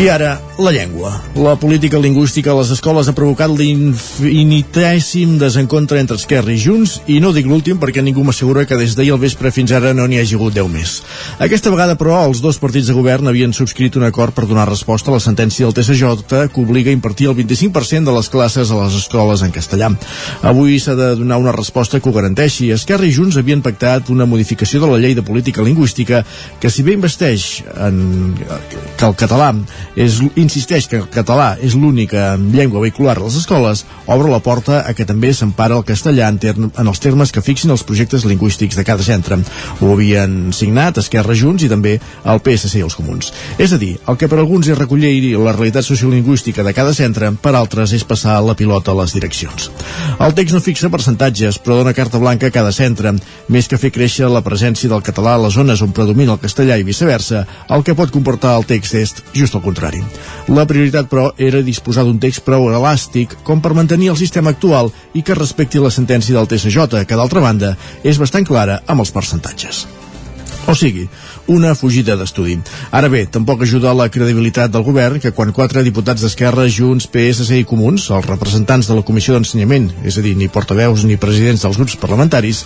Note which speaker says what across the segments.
Speaker 1: I ara, la llengua. La política lingüística a les escoles ha provocat l'infinitèssim desencontre entre Esquerra i Junts, i no dic l'últim perquè ningú m'assegura que des d'ahir al vespre fins ara no n'hi hagi hagut 10 més. Aquesta vegada, però, els dos partits de govern havien subscrit un acord per donar resposta a la sentència del TSJ que obliga a impartir el 25% de les classes a les escoles en castellà. Avui s'ha de donar una resposta que ho garanteixi. Esquerra i Junts havien pactat una modificació de la llei de política lingüística que, si bé investeix en que el català és, insisteix que el català és l'única llengua vehicular a les escoles, obre la porta a que també s'empara el castellà en, term, en els termes que fixin els projectes lingüístics de cada centre. Ho havien signat Esquerra Junts i també el PSC i els Comuns. És a dir, el que per alguns és recollir la realitat sociolingüística de cada centre, per altres és passar la pilota a les direccions. El text no fixa percentatges, però dona carta blanca a cada centre, més que fer créixer la presència del català a les zones on predomina el castellà i viceversa, el que pot comportar el text és just el contrari. La prioritat, però, era disposar d'un text prou elàstic com per mantenir el sistema actual i que respecti la sentència del TSJ, que, d'altra banda, és bastant clara amb els percentatges. O sigui, una fugida d'estudi. Ara bé, tampoc ajuda la credibilitat del govern que quan quatre diputats d'Esquerra, Junts, PSC i Comuns, els representants de la Comissió d'Ensenyament, és a dir, ni portaveus ni presidents dels grups parlamentaris,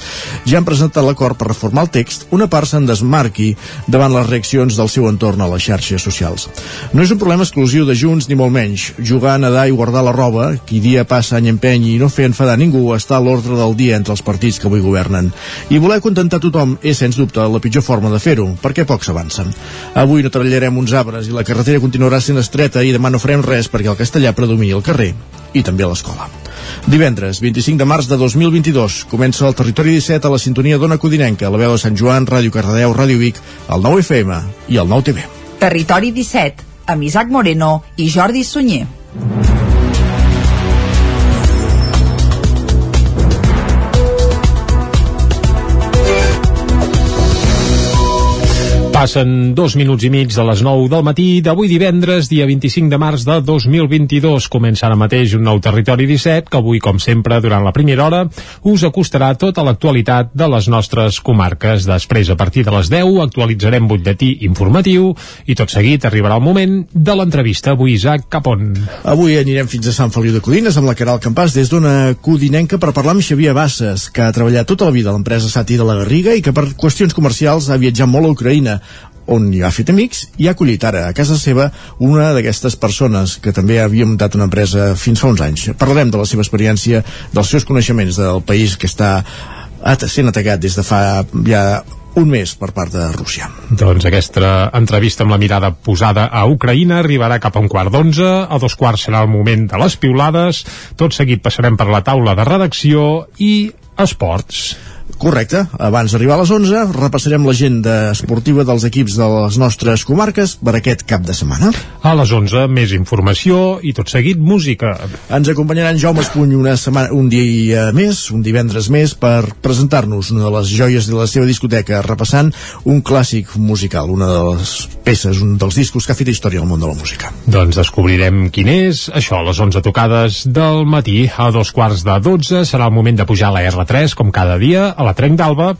Speaker 1: ja han presentat l'acord per reformar el text, una part se'n desmarqui davant les reaccions del seu entorn a les xarxes socials. No és un problema exclusiu de Junts ni molt menys. Jugar, nedar i guardar la roba, qui dia passa any empeny i no fer enfadar ningú, està a l'ordre del dia entre els partits que avui governen. I voler contentar tothom és, sens dubte, la pitjor forma de fer-ho, perquè pocs avancen. Avui no treballarem uns arbres i la carretera continuarà sent estreta i demà no farem res perquè el castellà predomini al carrer i també a l'escola. Divendres, 25 de març de 2022, comença el Territori 17 a la sintonia d'Ona Codinenca, la veu de Sant Joan, Ràdio Cardedeu, Ràdio Vic, el 9 FM i el 9 TV.
Speaker 2: Territori 17, amb Isaac Moreno i Jordi Sunyer.
Speaker 3: Passen dos minuts i mig de les 9 del matí d'avui divendres, dia 25 de març de 2022. Comença ara mateix un nou Territori 17 que avui, com sempre, durant la primera hora, us acostarà tota l'actualitat de les nostres comarques. Després, a partir de les 10, actualitzarem butlletí informatiu i tot seguit arribarà el moment de l'entrevista. Avui, Isaac, cap on?
Speaker 1: Avui anirem fins a Sant Feliu de Codines amb la Caral Campàs des d'una codinenca per parlar amb Xavier Bassas, que ha treballat tota la vida a l'empresa Sati de la Garriga i que per qüestions comercials ha viatjat molt a Ucraïna on hi ha fet amics i ha acollit ara a casa seva una d'aquestes persones que també havia muntat una empresa fins fa uns anys. Parlarem de la seva experiència, dels seus coneixements del país que està sent atacat des de fa ja un mes per part de Rússia.
Speaker 3: Doncs aquesta entrevista amb la mirada posada a Ucraïna arribarà cap a un quart d'onze, a dos quarts serà el moment de les piulades, tot seguit passarem per la taula de redacció i esports.
Speaker 1: Correcte. Abans d'arribar a les 11, repassarem l'agenda esportiva dels equips de les nostres comarques per aquest cap de setmana.
Speaker 3: A les 11, més informació i tot seguit música.
Speaker 1: Ens acompanyaran Jaume Espuny una setmana, un dia més, un divendres més, per presentar-nos una de les joies de la seva discoteca, repassant un clàssic musical, una de les peces, un dels discos que ha fet història al món de la música.
Speaker 3: Doncs descobrirem quin és, això, a les 11 tocades del matí. A dos quarts de 12 serà el moment de pujar a la R3, com cada dia, la Trenc d'Alba.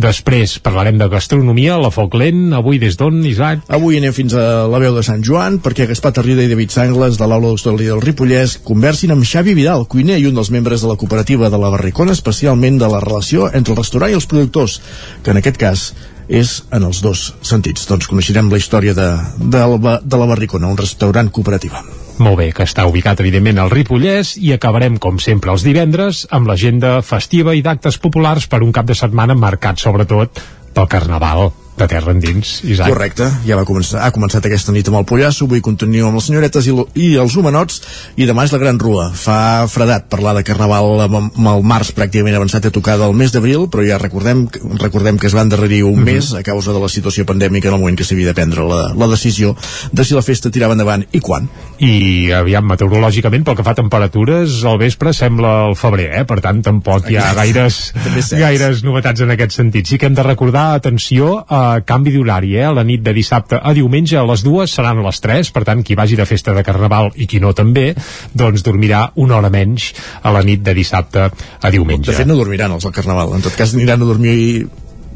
Speaker 3: Després parlarem de gastronomia, la foc lent, avui des d'on, Isaac?
Speaker 1: Avui anem fins a la veu de Sant Joan, perquè Gaspar Tarrida i David Sangles, de l'Aula d'Hostaleria del Ripollès, conversin amb Xavi Vidal, cuiner i un dels membres de la cooperativa de la Barricona, especialment de la relació entre el restaurant i els productors, que en aquest cas és en els dos sentits. Doncs coneixerem la història de, de, la, de la Barricona, un restaurant cooperativa.
Speaker 3: Molt bé, que està ubicat evidentment al Ripollès i acabarem com sempre els divendres amb l'agenda festiva i d'actes populars per un cap de setmana marcat sobretot pel Carnaval de terra endins, Isaac.
Speaker 1: Correcte, ja va començar, ha començat aquesta nit amb el Pollasso, avui continuem amb les senyoretes i, i els homenots, i demà és la Gran Rua. Fa fredat parlar de Carnaval amb, amb el març pràcticament avançat a tocar del mes d'abril, però ja recordem, recordem que es va endarrerir un mm -hmm. mes a causa de la situació pandèmica en el moment que s'havia de prendre la, la decisió de si la festa tirava endavant i quan.
Speaker 3: I aviam, meteorològicament, pel que fa a temperatures, al vespre sembla el febrer, eh? per tant tampoc hi ha gaires, gaires novetats en aquest sentit. Sí que hem de recordar, atenció, a Uh, canvi d'horari, eh? La nit de dissabte a diumenge a les dues seran les 3, per tant, qui vagi de festa de Carnaval i qui no també, doncs dormirà una hora menys a la nit de dissabte a diumenge.
Speaker 1: De fet, no dormiran els del Carnaval. En tot cas, aniran a dormir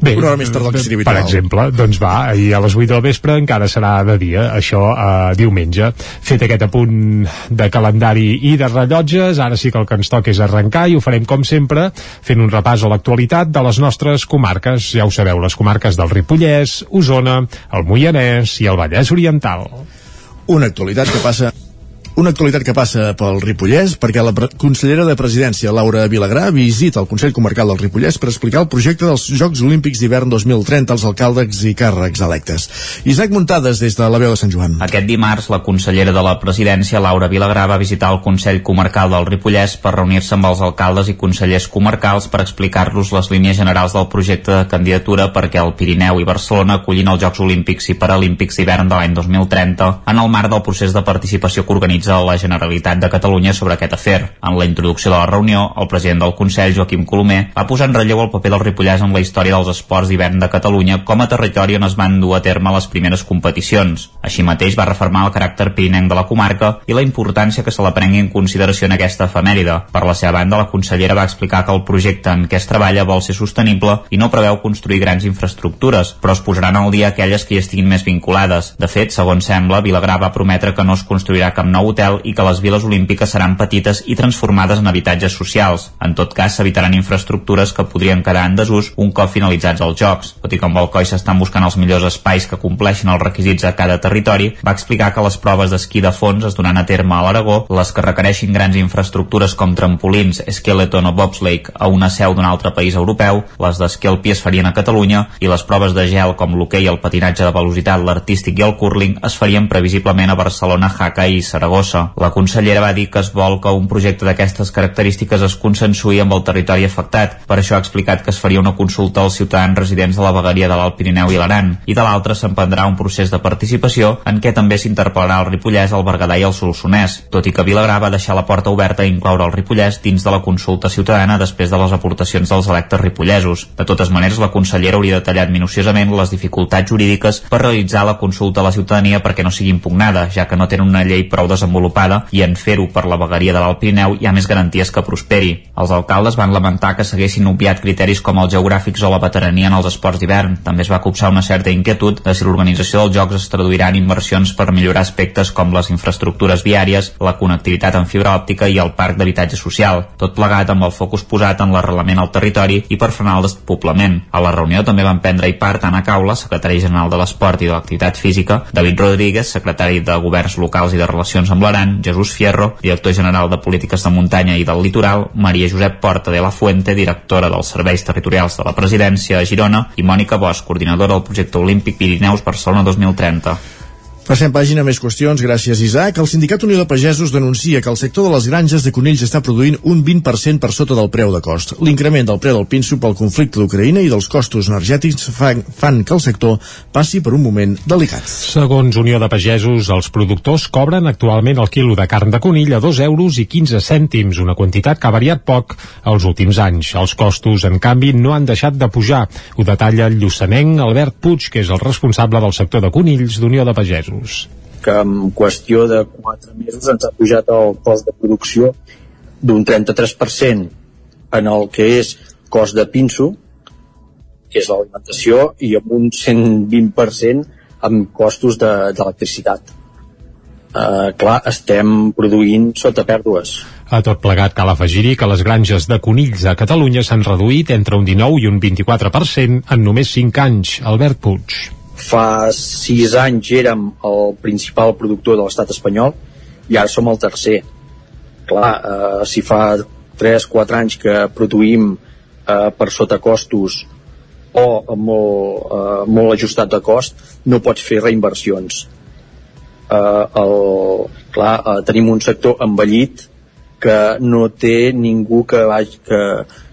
Speaker 1: Bé, una hora més tard del que seria
Speaker 3: habitual. Per exemple, doncs va, i a les 8 del vespre encara serà de dia, això eh, diumenge. Fet aquest apunt de calendari i de rellotges, ara sí que el que ens toca és arrencar i ho farem com sempre, fent un repàs a l'actualitat de les nostres comarques. Ja ho sabeu, les comarques del Ripollès, Osona, el Moianès i el Vallès Oriental.
Speaker 1: Una actualitat que passa una actualitat que passa pel Ripollès perquè la consellera de Presidència, Laura Vilagrà, visita el Consell Comarcal del Ripollès per explicar el projecte dels Jocs Olímpics d'hivern 2030 als alcaldes i càrrecs electes. Isaac Muntades, des de la veu de Sant Joan.
Speaker 4: Aquest dimarts, la consellera de la Presidència, Laura Vilagrà, va visitar el Consell Comarcal del Ripollès per reunir-se amb els alcaldes i consellers comarcals per explicar-los les línies generals del projecte de candidatura perquè el Pirineu i Barcelona acollin els Jocs Olímpics i Paralímpics d'hivern de l'any 2030 en el marc del procés de participació que organitza organitza la Generalitat de Catalunya sobre aquest afer. En la introducció de la reunió, el president del Consell, Joaquim Colomer, va posar en relleu el paper del Ripollès en la història dels esports d'hivern de Catalunya com a territori on es van dur a terme les primeres competicions. Així mateix va reformar el caràcter pirinenc de la comarca i la importància que se la prengui en consideració en aquesta efemèride. Per la seva banda, la consellera va explicar que el projecte en què es treballa vol ser sostenible i no preveu construir grans infraestructures, però es posaran al dia aquelles que hi estiguin més vinculades. De fet, segons sembla, Vilagrà va prometre que no es construirà cap nou hotel i que les viles olímpiques seran petites i transformades en habitatges socials. En tot cas, s'evitaran infraestructures que podrien quedar en desús un cop finalitzats els Jocs. Tot i que amb el COI s'estan buscant els millors espais que compleixen els requisits a cada territori, va explicar que les proves d'esquí de fons es donaran a terme a l'Aragó, les que requereixin grans infraestructures com trampolins, skeleton o bobsleigh a una seu d'un altre país europeu, les d'esquí alpí es farien a Catalunya i les proves de gel com l'hoquei, el patinatge de velocitat, l'artístic i el curling es farien previsiblement a Barcelona, Jaca i Saragossa. La consellera va dir que es vol que un projecte d'aquestes característiques es consensui amb el territori afectat. Per això ha explicat que es faria una consulta als ciutadans residents de la vegueria de l'Alt Pirineu i l'Aran. I de l'altra s'emprendrà un procés de participació en què també s'interpel·larà el Ripollès, el Berguedà i el Solsonès, tot i que Vilagrà va deixar la porta oberta a incloure el Ripollès dins de la consulta ciutadana després de les aportacions dels electes ripollesos. De totes maneres, la consellera hauria detallat minuciosament les dificultats jurídiques per realitzar la consulta a la ciutadania perquè no sigui impugnada, ja que no tenen una llei prou desenvolupada vegada i en fer-ho per la vegueria de l'Alt Pirineu hi ha més garanties que prosperi. Els alcaldes van lamentar que s'haguessin obviat criteris com els geogràfics o la veterania en els esports d'hivern. També es va copsar una certa inquietud de si l'organització dels Jocs es traduirà en inversions per millorar aspectes com les infraestructures viàries, la connectivitat en fibra òptica i el parc d'habitatge social, tot plegat amb el focus posat en l'arrelament al territori i per frenar el despoblament. A la reunió també van prendre hi part Anna Caula, secretari general de l'Esport i de l'Activitat Física, David Rodríguez, secretari de Governs Locals i de Relacions amb l'Aran, Jesús Fierro, director general de Polítiques de Muntanya i del Litoral, Maria Josep Porta de la Fuente, directora dels Serveis Territorials de la Presidència a Girona, i Mònica Bosch, coordinadora del projecte Olímpic Pirineus Barcelona 2030.
Speaker 1: Passem pàgina més qüestions, gràcies Isaac. El Sindicat Unió de Pagesos denuncia que el sector de les granges de conills està produint un 20% per sota del preu de cost. L'increment del preu del pinso pel conflicte d'Ucraïna i dels costos energètics fan, fan que el sector passi per un moment delicat.
Speaker 3: Segons Unió de Pagesos, els productors cobren actualment el quilo de carn de conill a 2 euros i 15 cèntims, una quantitat que ha variat poc els últims anys. Els costos, en canvi, no han deixat de pujar. Ho detalla el lluçanenc Albert Puig, que és el responsable del sector de conills d'Unió de Pagesos mesos.
Speaker 5: Que en qüestió de 4 mesos ens ha pujat el cost de producció d'un 33% en el que és cost de pinso, que és l'alimentació, i amb un 120% amb costos d'electricitat. De, Uh, clar, estem produint sota pèrdues.
Speaker 3: A tot plegat cal afegir-hi que les granges de conills a Catalunya s'han reduït entre un 19 i un 24% en només 5 anys. Albert Puig
Speaker 5: fa sis anys érem el principal productor de l'estat espanyol i ara som el tercer. Clar, eh, si fa 3-4 anys que produïm eh, per sota costos o molt, eh, molt ajustat de cost no pots fer reinversions. Eh, el, clar, eh, tenim un sector envellit que no té ningú que, vagi, que,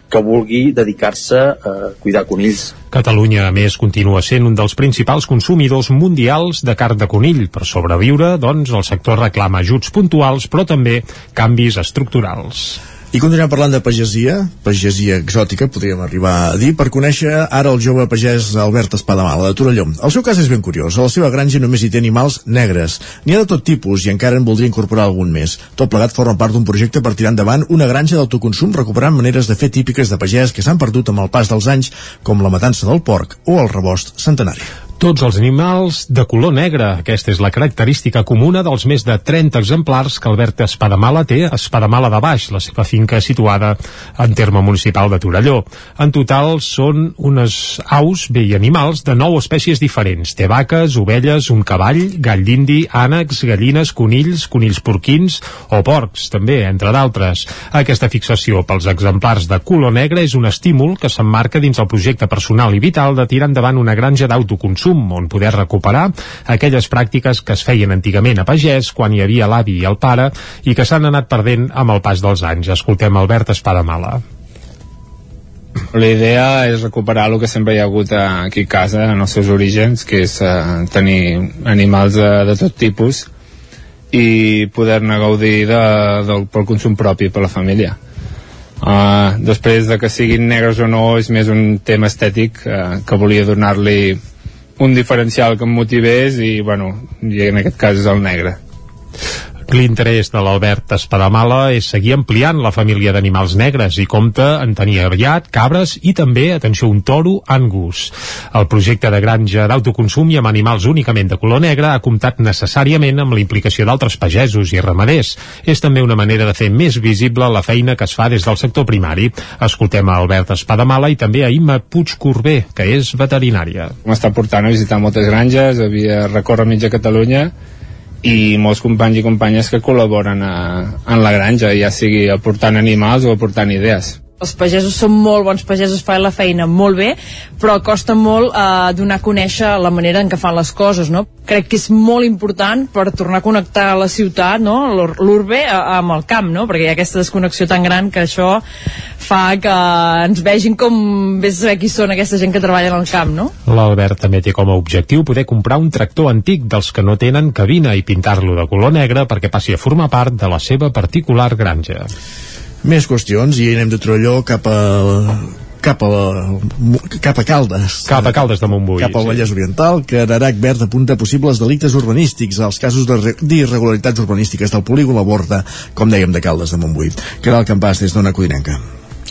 Speaker 5: que vulgui dedicar-se a cuidar conills.
Speaker 3: Catalunya, a més, continua sent un dels principals consumidors mundials de carn de conill. Per sobreviure, doncs, el sector reclama ajuts puntuals, però també canvis estructurals.
Speaker 1: I continuem parlant de pagesia, pagesia exòtica, podríem arribar a dir, per conèixer ara el jove pagès Albert Espadamala, de Torelló. El seu cas és ben curiós. A la seva granja només hi té animals negres. N'hi ha de tot tipus i encara en voldria incorporar algun més. Tot plegat forma part d'un projecte per tirar endavant una granja d'autoconsum recuperant maneres de fer típiques de pagès que s'han perdut amb el pas dels anys, com la matança del porc o el rebost centenari
Speaker 3: tots els animals de color negre. Aquesta és la característica comuna dels més de 30 exemplars que Albert Espadamala té a Espadamala de Baix, la seva finca situada en terme municipal de Torelló. En total són unes aus, bé, i animals de nou espècies diferents. Té vaques, ovelles, un cavall, gall d'indi, ànecs, gallines, conills, conills porquins o porcs, també, entre d'altres. Aquesta fixació pels exemplars de color negre és un estímul que s'emmarca dins el projecte personal i vital de tirar endavant una granja d'autoconsum consum, on poder recuperar aquelles pràctiques que es feien antigament a pagès quan hi havia l'avi i el pare i que s'han anat perdent amb el pas dels anys. Escoltem Albert Espadamala.
Speaker 6: La idea és recuperar el que sempre hi ha hagut aquí a casa, en els seus orígens, que és uh, tenir animals de, de tot tipus i poder-ne gaudir de, del, pel consum propi per la família. Uh, després de que siguin negres o no és més un tema estètic uh, que volia donar-li un diferencial que em motivés i, bueno, i en aquest cas és el negre.
Speaker 3: L'interès de l'Albert Espadamala és seguir ampliant la família d'animals negres i compta en tenir aviat, cabres i també, atenció, un toro angus. El projecte de granja d'autoconsum i amb animals únicament de color negre ha comptat necessàriament amb la implicació d'altres pagesos i ramaders. És també una manera de fer més visible la feina que es fa des del sector primari. Escoltem a Albert Espadamala i també a Imma Puig Corbé, que és veterinària.
Speaker 6: M'està portant a visitar moltes granges, havia recórrer mitja Catalunya i molts companys i companyes que col·laboren a, en la granja, ja sigui aportant animals o aportant idees
Speaker 7: els pagesos són molt bons pagesos, fan la feina molt bé, però costa molt eh, donar a conèixer la manera en què fan les coses, no? Crec que és molt important per tornar a connectar la ciutat, no?, l'urbe amb el camp, no?, perquè hi ha aquesta desconnexió tan gran que això fa que ens vegin com a saber qui són aquesta gent que treballa en el camp, no?
Speaker 3: L'Albert també té com a objectiu poder comprar un tractor antic dels que no tenen cabina i pintar-lo de color negre perquè passi a formar part de la seva particular granja.
Speaker 1: Més qüestions i anem de Trolló cap a cap a, cap a Caldes.
Speaker 3: Cap a Caldes de Montbui.
Speaker 1: Cap al Vallès sí. Oriental, que Arac Verd apunta possibles delictes urbanístics als casos d'irregularitats urbanístiques del polígon La Borda, com dèiem, de Caldes de Montbui. Que era el campàs des d'Ona Codinenca.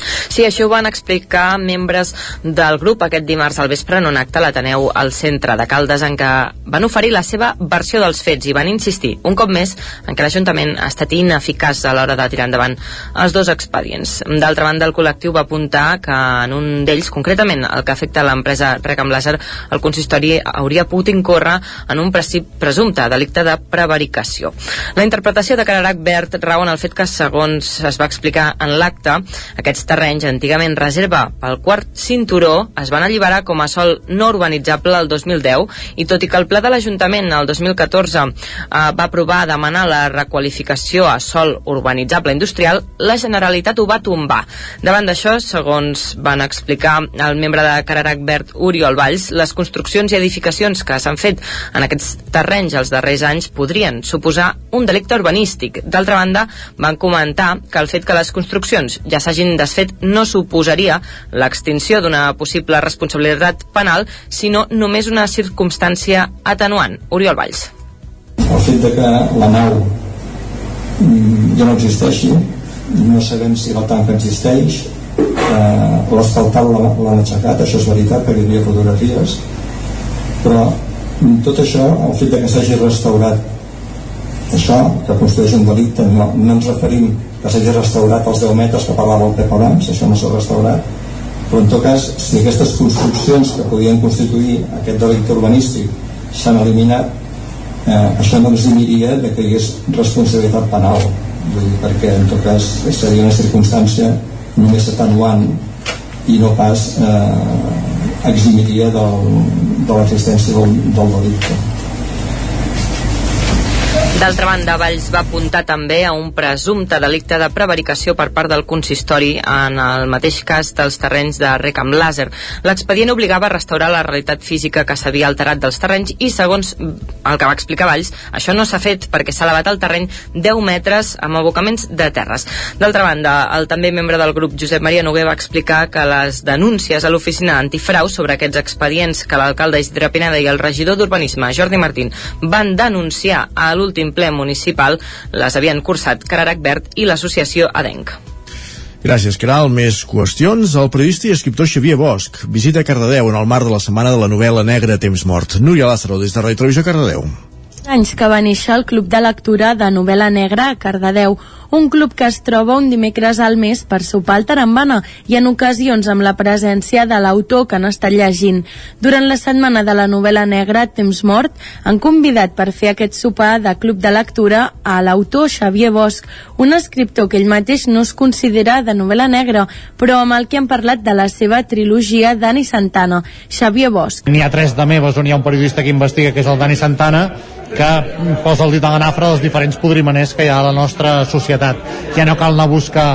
Speaker 8: Sí, això ho van explicar membres del grup aquest dimarts al vespre en un acte a l'Ateneu al centre de Caldes en què van oferir la seva versió dels fets i van insistir un cop més en què l'Ajuntament ha estat ineficaç a l'hora de tirar endavant els dos expedients. D'altra banda, el col·lectiu va apuntar que en un d'ells, concretament el que afecta l'empresa Recam Laser, el consistori hauria pogut incórrer en un presumpte delicte de prevaricació. La interpretació de Cararac Verd rau en el fet que, segons es va explicar en l'acte, aquests terrenys, antigament reserva pel quart cinturó, es van alliberar com a sol no urbanitzable el 2010 i tot i que el pla de l'Ajuntament el 2014 eh, va aprovar demanar la requalificació a sol urbanitzable industrial, la Generalitat ho va tombar. Davant d'això, segons van explicar el membre de Cararac Verd, Oriol Valls, les construccions i edificacions que s'han fet en aquests terrenys els darrers anys podrien suposar un delicte urbanístic. D'altra banda, van comentar que el fet que les construccions ja s'hagin desfet fet no suposaria l'extinció d'una possible responsabilitat penal, sinó només una circumstància atenuant. Oriol Valls.
Speaker 9: El fet de que la nau mm, ja no existeixi, no sabem si la tanca existeix, eh, l'asfaltat l'han aixecat, això és veritat, perquè hi havia fotografies, però tot això, el fet de que s'hagi restaurat això, que construeix un delicte, no, no ens referim que s'hagi restaurat els 10 metres que parlava el Pep abans, això no s'ha restaurat. Però en tot cas, si aquestes construccions que podien constituir aquest delicte urbanístic s'han eliminat eh, això no eximiria de que hi hagués responsabilitat penal. Dir, perquè en tot cas seria una circumstància només atenuant i no pas eh, eximiria del, de l'existència del, del delicte
Speaker 8: D'altra banda, Valls va apuntar també a un presumpte delicte de prevaricació per part del consistori en el mateix cas dels terrenys de rec amb làser. L'expedient obligava a restaurar la realitat física que s'havia alterat dels terrenys i, segons el que va explicar Valls, això no s'ha fet perquè s'ha elevat el terreny 10 metres amb abocaments de terres. D'altra banda, el també membre del grup Josep Maria Noguer va explicar que les denúncies a l'oficina antifrau sobre aquests expedients que l'alcalde Isidre Pineda i el regidor d'Urbanisme, Jordi Martín, van denunciar a l'últim ple municipal les havien cursat Cararac Verd i l'associació Adenc.
Speaker 1: Gràcies, Caral. Més qüestions. El periodista i escriptor Xavier Bosch visita Cardedeu en el marc de la setmana de la novel·la negra Temps Mort. Núria Lázaro, des de Ràdio Televisió Cardedeu
Speaker 10: anys que va néixer el Club de Lectura de Novel·la Negra a Cardedeu, un club que es troba un dimecres al mes per sopar al Tarambana i en ocasions amb la presència de l'autor que han estat llegint. Durant la setmana de la novel·la negra Temps Mort han convidat per fer aquest sopar de club de lectura a l'autor Xavier Bosch, un escriptor que ell mateix no es considera de novel·la negra, però amb el que han parlat de la seva trilogia Dani Santana. Xavier Bosch.
Speaker 11: N'hi ha tres de meves on hi ha un periodista que investiga, que és el Dani Santana, que posa el dit a la nafra dels diferents podrimaners que hi ha a la nostra societat. Ja no cal anar a buscar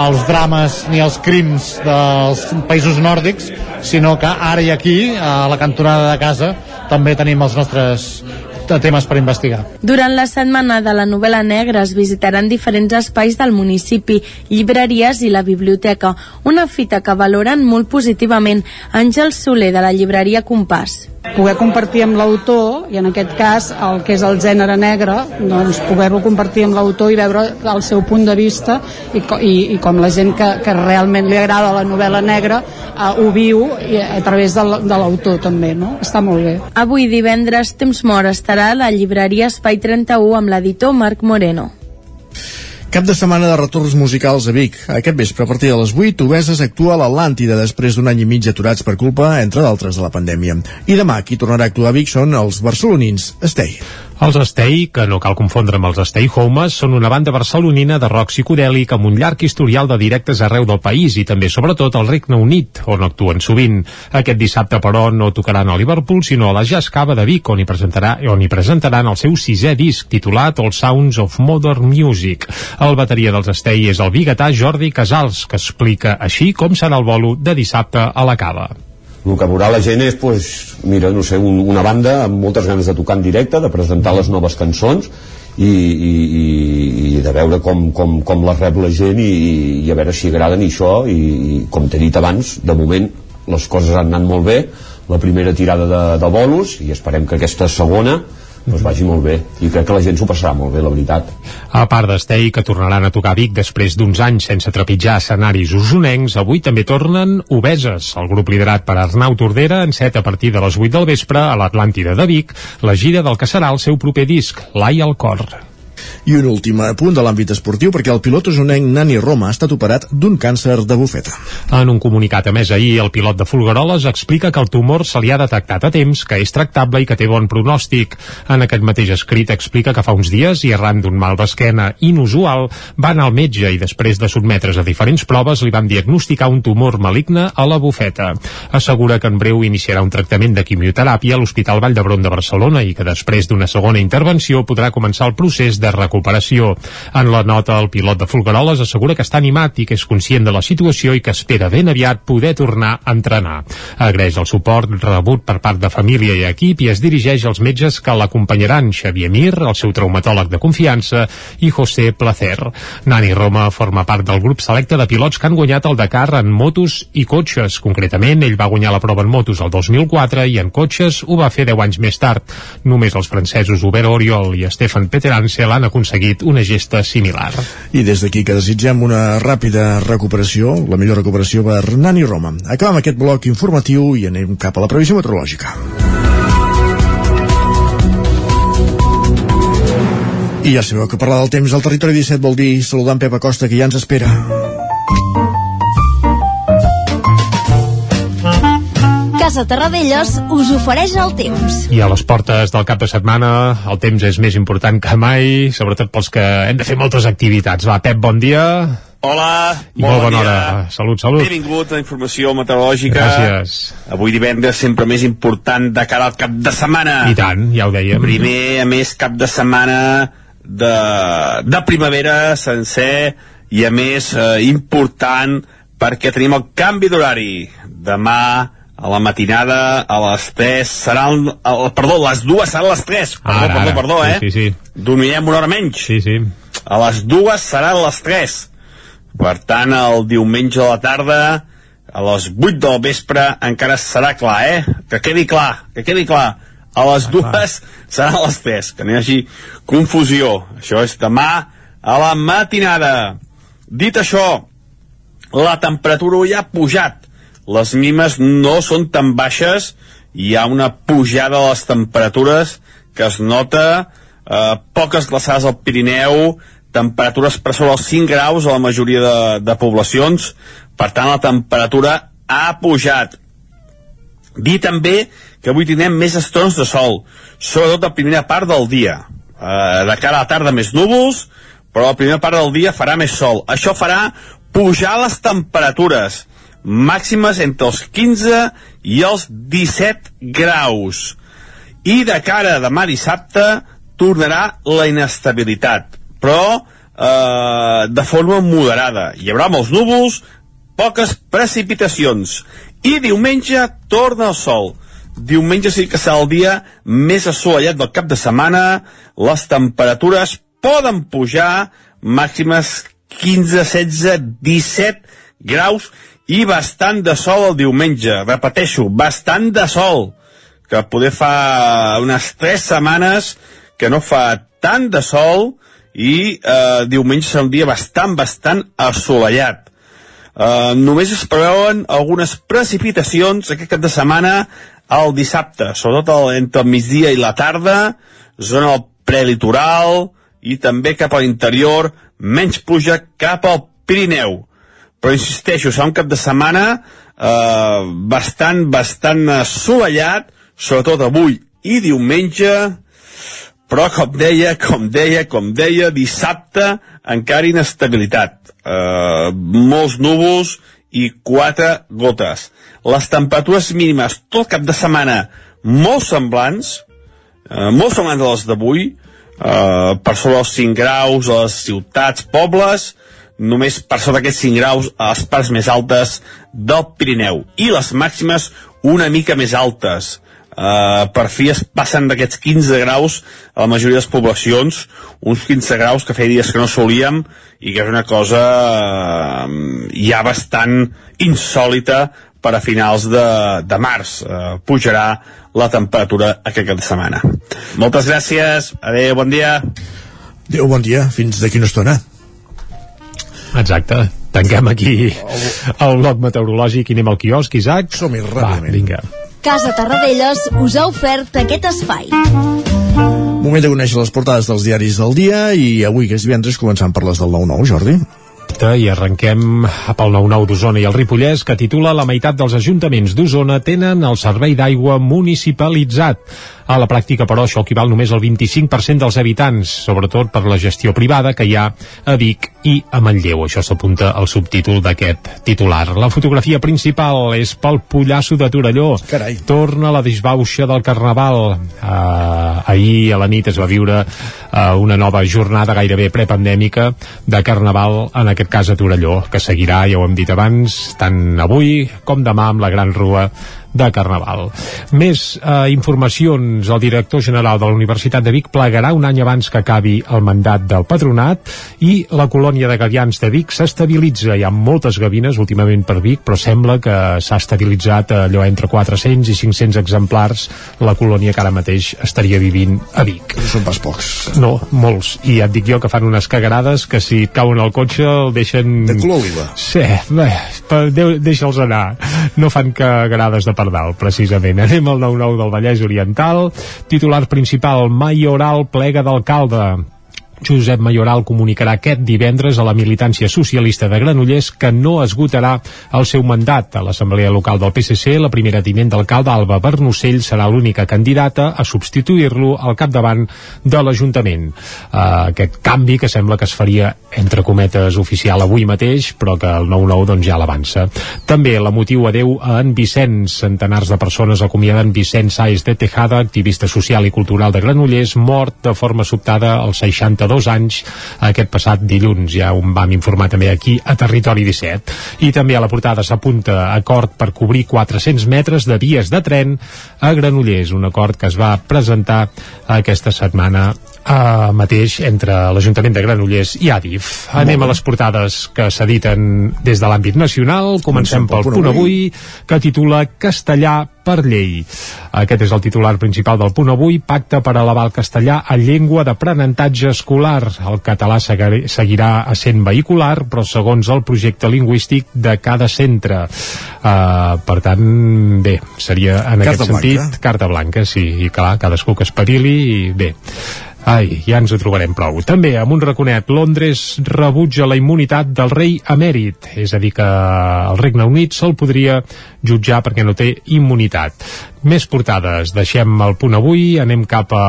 Speaker 11: els drames ni els crims dels països nòrdics, sinó que ara i aquí, a la cantonada de casa, també tenim els nostres temes per investigar.
Speaker 10: Durant la setmana de la novel·la negra es visitaran diferents espais del municipi, llibreries i la biblioteca, una fita que valoren molt positivament Àngel Soler de la llibreria Compàs
Speaker 12: poder compartir amb l'autor i en aquest cas el que és el gènere negre doncs poder-lo compartir amb l'autor i veure el seu punt de vista i, i, i com la gent que, que realment li agrada la novel·la negra uh, ho viu i, a través de l'autor també, no? Està molt bé.
Speaker 10: Avui divendres Temps Mort estarà a la llibreria Espai 31 amb l'editor Marc Moreno.
Speaker 1: Cap de setmana de retorns musicals a Vic. Aquest vespre, a partir de les 8, Obeses actua a l'Atlàntida després d'un any i mig aturats per culpa, entre d'altres, de la pandèmia. I demà, qui tornarà a actuar a Vic són els barcelonins. Estei.
Speaker 3: Els Stay, que no cal confondre amb els Stay Homes, són una banda barcelonina de rock psicodèlic amb un llarg historial de directes arreu del país i també, sobretot, al Regne Unit, on actuen sovint. Aquest dissabte, però, no tocaran a Liverpool, sinó a la Jazz Cava de Vic, on hi, presentarà, on hi presentaran el seu sisè disc, titulat All Sounds of Modern Music. El bateria dels Stay és el biguetà Jordi Casals, que explica així com serà el bolo de dissabte a la Cava
Speaker 13: el que veurà la gent és pues, mira, no sé, un, una banda amb moltes ganes de tocar en directe, de presentar les noves cançons i, i, i de veure com, com, com les rep la gent i, i a veure si agraden i això i, i com t'he dit abans, de moment les coses han anat molt bé. La primera tirada de, de bolos i esperem que aquesta segona doncs vagi molt bé i crec que la gent s'ho passarà molt bé, la veritat.
Speaker 3: A part d'Estei, que tornaran a tocar Vic després d'uns anys sense trepitjar escenaris usonencs, avui també tornen Obeses, el grup liderat per Arnau Tordera, en set a partir de les 8 del vespre a l'Atlàntida de Vic, la gira del que serà el seu proper disc, L'Ai al cor.
Speaker 1: I un últim punt de l'àmbit esportiu perquè el pilot usonenc Nani Roma ha estat operat d'un càncer de bufeta.
Speaker 3: En un comunicat a més ahir, el pilot de Fulgaroles explica que el tumor se li ha detectat a temps, que és tractable i que té bon pronòstic. En aquest mateix escrit explica que fa uns dies, i arran d'un mal d'esquena inusual, va anar al metge i després de sotmetre's a diferents proves li van diagnosticar un tumor maligne a la bufeta. Assegura que en breu iniciarà un tractament de quimioteràpia a l'Hospital Vall d'Hebron de Barcelona i que després d'una segona intervenció podrà començar el procés de recuperació. En la nota, el pilot de Folgueroles assegura que està animat i que és conscient de la situació i que espera ben aviat poder tornar a entrenar. Agraeix el suport rebut per part de família i equip i es dirigeix als metges que l'acompanyaran, Xavier Mir, el seu traumatòleg de confiança, i José Placer. Nani Roma forma part del grup selecte de pilots que han guanyat el Dakar en motos i cotxes. Concretament, ell va guanyar la prova en motos el 2004 i en cotxes ho va fer 10 anys més tard. Només els francesos Hubert Oriol i Stefan Peterance l'han aconseguit una gesta similar.
Speaker 1: I des d'aquí que desitgem una ràpida recuperació, la millor recuperació per Nani Roma. Acabem aquest bloc informatiu i anem cap a la previsió meteorològica. I ja sabeu que parlar del temps al territori 17 vol dir saludar en Pep Acosta, que ja ens espera.
Speaker 14: Casa Terradellos us ofereix el temps.
Speaker 3: I a les portes del cap de setmana el temps és més important que mai, sobretot pels que hem de fer moltes activitats. Va, Pep, bon dia.
Speaker 15: Hola,
Speaker 3: I molt bona hora. Salut, salut.
Speaker 15: Benvingut a Informació Meteorològica.
Speaker 3: Gràcies.
Speaker 15: Avui divendres sempre més important de cara al cap de setmana.
Speaker 3: I tant, ja ho dèiem.
Speaker 15: Primer, a més, cap de setmana de, de primavera sencer i a més eh, important perquè tenim el canvi d'horari demà a la matinada a les 3 seran el, perdó, les dues seran les 3 perdó,
Speaker 3: Ara,
Speaker 15: perdó,
Speaker 3: ara.
Speaker 15: perdó, eh
Speaker 3: Sí, sí, sí.
Speaker 15: dormirem una hora menys
Speaker 3: sí, sí.
Speaker 15: a les dues seran les 3 per tant el diumenge a la tarda a les 8 del vespre encara serà clar, eh? Que quedi clar, que quedi clar. A les dues seran les 3, que no hi hagi confusió. Això és demà a la matinada. Dit això, la temperatura ja ha pujat. Les mimes no són tan baixes, hi ha una pujada de les temperatures que es nota, eh, poques glaçades al Pirineu, temperatures per sobre els 5 graus a la majoria de, de poblacions, per tant la temperatura ha pujat. Dir també que avui tindrem més estones de sol, sobretot a primera part del dia. Eh, de cara a la tarda més núvols, però la primera part del dia farà més sol. Això farà pujar les temperatures màximes entre els 15 i els 17 graus. I de cara a demà dissabte tornarà la inestabilitat, però eh, de forma moderada. Hi haurà molts núvols, poques precipitacions. I diumenge torna el sol. Diumenge sí que serà el dia més assolellat del cap de setmana. Les temperatures poden pujar màximes 15, 16, 17 graus i bastant de sol el diumenge. Repeteixo, bastant de sol que poder fa unes 3 setmanes que no fa tant de sol i eh, diumenge serà un dia bastant, bastant assolellat. Uh, només es preveuen algunes precipitacions aquest cap de setmana el dissabte, sobretot el, entre el migdia i la tarda, zona del prelitoral i també cap a l'interior, menys pluja cap al Pirineu. Però insisteixo, serà un cap de setmana eh, bastant, bastant assolellat, sobretot avui i diumenge, però com deia, com deia, com deia, dissabte encara inestabilitat. Uh, molts núvols i quatre gotes. Les temperatures mínimes tot cap de setmana molt semblants, uh, molt semblants a les d'avui, uh, per sobre els 5 graus a les ciutats, pobles, només per sota d'aquests 5 graus a les parts més altes del Pirineu. I les màximes una mica més altes. Uh, per fi es passen d'aquests 15 graus a la majoria de les poblacions, uns 15 graus que feia dies que no solíem i que és una cosa uh, ja bastant insòlita per a finals de, de març. Uh, pujarà la temperatura aquest cap de setmana. Moltes gràcies, adeu, bon dia.
Speaker 1: Adéu, bon dia, fins d'aquí una estona.
Speaker 3: Exacte. Tanquem aquí el bloc meteorològic i anem al quiosc, Isaac.
Speaker 1: Som-hi
Speaker 3: ràpidament. Va, vinga.
Speaker 14: Casa Tarradellas us ha ofert aquest espai.
Speaker 1: Moment de conèixer les portades dels diaris del dia i avui, que és divendres, començant per les del 9-9, Jordi.
Speaker 3: i arrenquem pel 9-9 d'Osona i el Ripollès que titula la meitat dels ajuntaments d'Osona tenen el servei d'aigua municipalitzat. A la pràctica, però, això equival només al 25% dels habitants, sobretot per la gestió privada que hi ha a Vic i a Manlleu. Això s'apunta al subtítol d'aquest titular. La fotografia principal és pel Pollasso de Torelló.
Speaker 1: Carai.
Speaker 3: Torna la disbauxa del Carnaval. Uh, ahir a la nit es va viure uh, una nova jornada gairebé prepandèmica de Carnaval, en aquest cas a Torelló, que seguirà, ja ho hem dit abans, tant avui com demà amb la Gran Rua de Carnaval. Més eh, informacions. El director general de la Universitat de Vic plegarà un any abans que acabi el mandat del patronat i la colònia de gavians de Vic s'estabilitza. Hi ha moltes gavines últimament per Vic, però sembla que s'ha estabilitzat allò entre 400 i 500 exemplars la colònia que ara mateix estaria vivint a Vic.
Speaker 1: No són pas pocs.
Speaker 3: No, molts. I ja et dic jo que fan unes cagarades que si et cauen al cotxe el deixen...
Speaker 1: De color oliva.
Speaker 3: Sí, bé, deixa'ls anar. No fan cagarades de pardal, precisament. Anem al 9-9 del Vallès Oriental. Titular principal, Mayoral plega d'alcalde. Josep Mayoral comunicarà aquest divendres a la militància socialista de Granollers que no esgotarà el seu mandat. A l'Assemblea Local del PSC, la primera tinent d'alcalde, Alba Bernocell, serà l'única candidata a substituir-lo al capdavant de l'Ajuntament. Uh, aquest canvi que sembla que es faria, entre cometes, oficial avui mateix, però que el 9-9 doncs, ja l'avança. També la motiu adeu a en Vicenç. Centenars de persones acomiaden Vicenç Saez de Tejada, activista social i cultural de Granollers, mort de forma sobtada als 62 dos anys aquest passat dilluns. Ja ho vam informar també aquí a Territori 17. I també a la portada s'apunta acord per cobrir 400 metres de vies de tren a Granollers, un acord que es va presentar aquesta setmana uh, mateix entre l'Ajuntament de Granollers i Adif. Anem a les portades que s'editen des de l'àmbit nacional. Comencem pel punt avui, que titula Castellà per llei. Aquest és el titular principal del punt avui, pacte per elevar el castellà a llengua d'aprenentatge escolar. El català seguirà sent vehicular, però segons el projecte lingüístic de cada centre. Uh, per tant, bé, seria en
Speaker 1: Carta
Speaker 3: aquest sentit
Speaker 1: blanca.
Speaker 3: carta blanca, sí, i clar, cadascú que espavili i bé. Ai, ja ens ho trobarem prou. També, amb un raconet, Londres rebutja la immunitat del rei emèrit, és a dir, que el Regne Unit se'l podria jutjar perquè no té immunitat. Més portades. Deixem el punt avui, anem cap a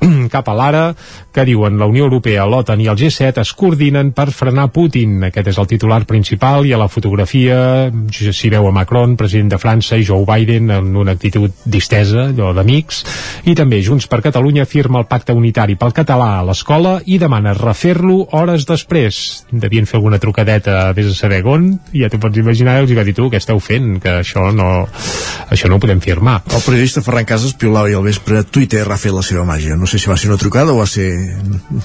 Speaker 3: cap a l'ara, que diuen la Unió Europea, l'OTAN i el G7 es coordinen per frenar Putin. Aquest és el titular principal i a la fotografia s'hi veu a Macron, president de França, i Joe Biden en una actitud distesa, allò d'amics, i també Junts per Catalunya firma el pacte unitari pel català a l'escola i demana refer-lo hores després. Devien fer alguna trucadeta, vés a saber on, ja t'ho pots imaginar, els hi va dir tu, què esteu fent? Que això no, això no ho podem firmar.
Speaker 1: El periodista Ferran Casas piulava i al vespre Twitter ha fet la seva màgia. No sé si va ser una trucada o va ser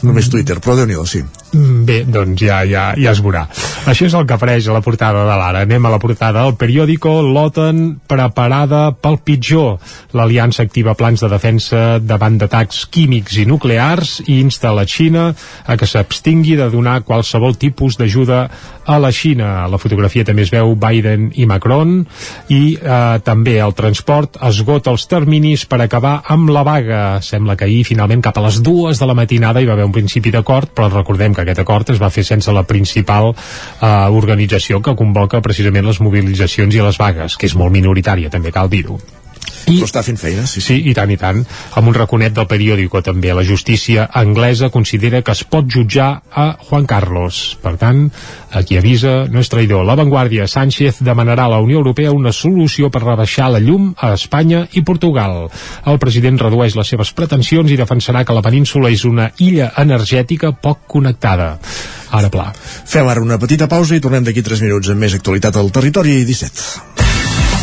Speaker 1: només Twitter, però déu nhi sí.
Speaker 3: Mm, Bé, doncs ja, ja, ja es veurà. Això és el que apareix a la portada de l'Ara. Anem a la portada del periòdico. L'OTAN preparada pel pitjor. L'Aliança activa plans de defensa davant d'atacs químics i nuclears i insta la Xina a que s'abstingui de donar qualsevol tipus d'ajuda a la Xina. A la fotografia també es veu Biden i Macron i eh, també el transport esgota els terminis per acabar amb la vaga. Sembla que ahir finalment cap a les dues de la matinada hi va haver un principi d'acord, però recordem que aquest acord es va fer sense la principal eh, organització que convoca precisament les mobilitzacions i les vagues, que és molt minoritària, també cal dir-ho.
Speaker 1: I, però està fent feina, sí,
Speaker 3: sí. I tant, i tant. Amb un raconet del periòdico també. La justícia anglesa considera que es pot jutjar a Juan Carlos. Per tant, aquí avisa, no és traïdor. La Vanguardia, Sánchez demanarà a la Unió Europea una solució per rebaixar la llum a Espanya i Portugal. El president redueix les seves pretensions i defensarà que la península és una illa energètica poc connectada. Ara pla.
Speaker 1: Fem ara una petita pausa i tornem d'aquí 3 minuts amb més actualitat al territori 17.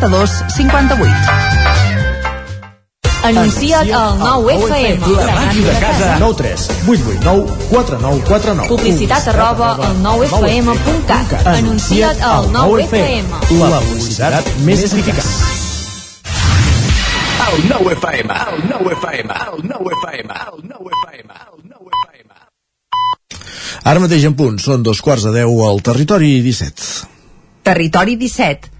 Speaker 2: 92 58.
Speaker 14: Anuncia't al 9FM.
Speaker 1: La màquina de casa. 9 3 8 8 9 4 9 4 9.
Speaker 14: Publicitat arroba al 9FM.cat. Anuncia't al 9FM.
Speaker 1: La publicitat més eficaç.
Speaker 16: El 9 FM, el 9 FM, el 9 FM, el 9 FM, el 9 FM.
Speaker 1: Ara mateix en punt, són dos quarts de deu al territori 17.
Speaker 2: Territori 17,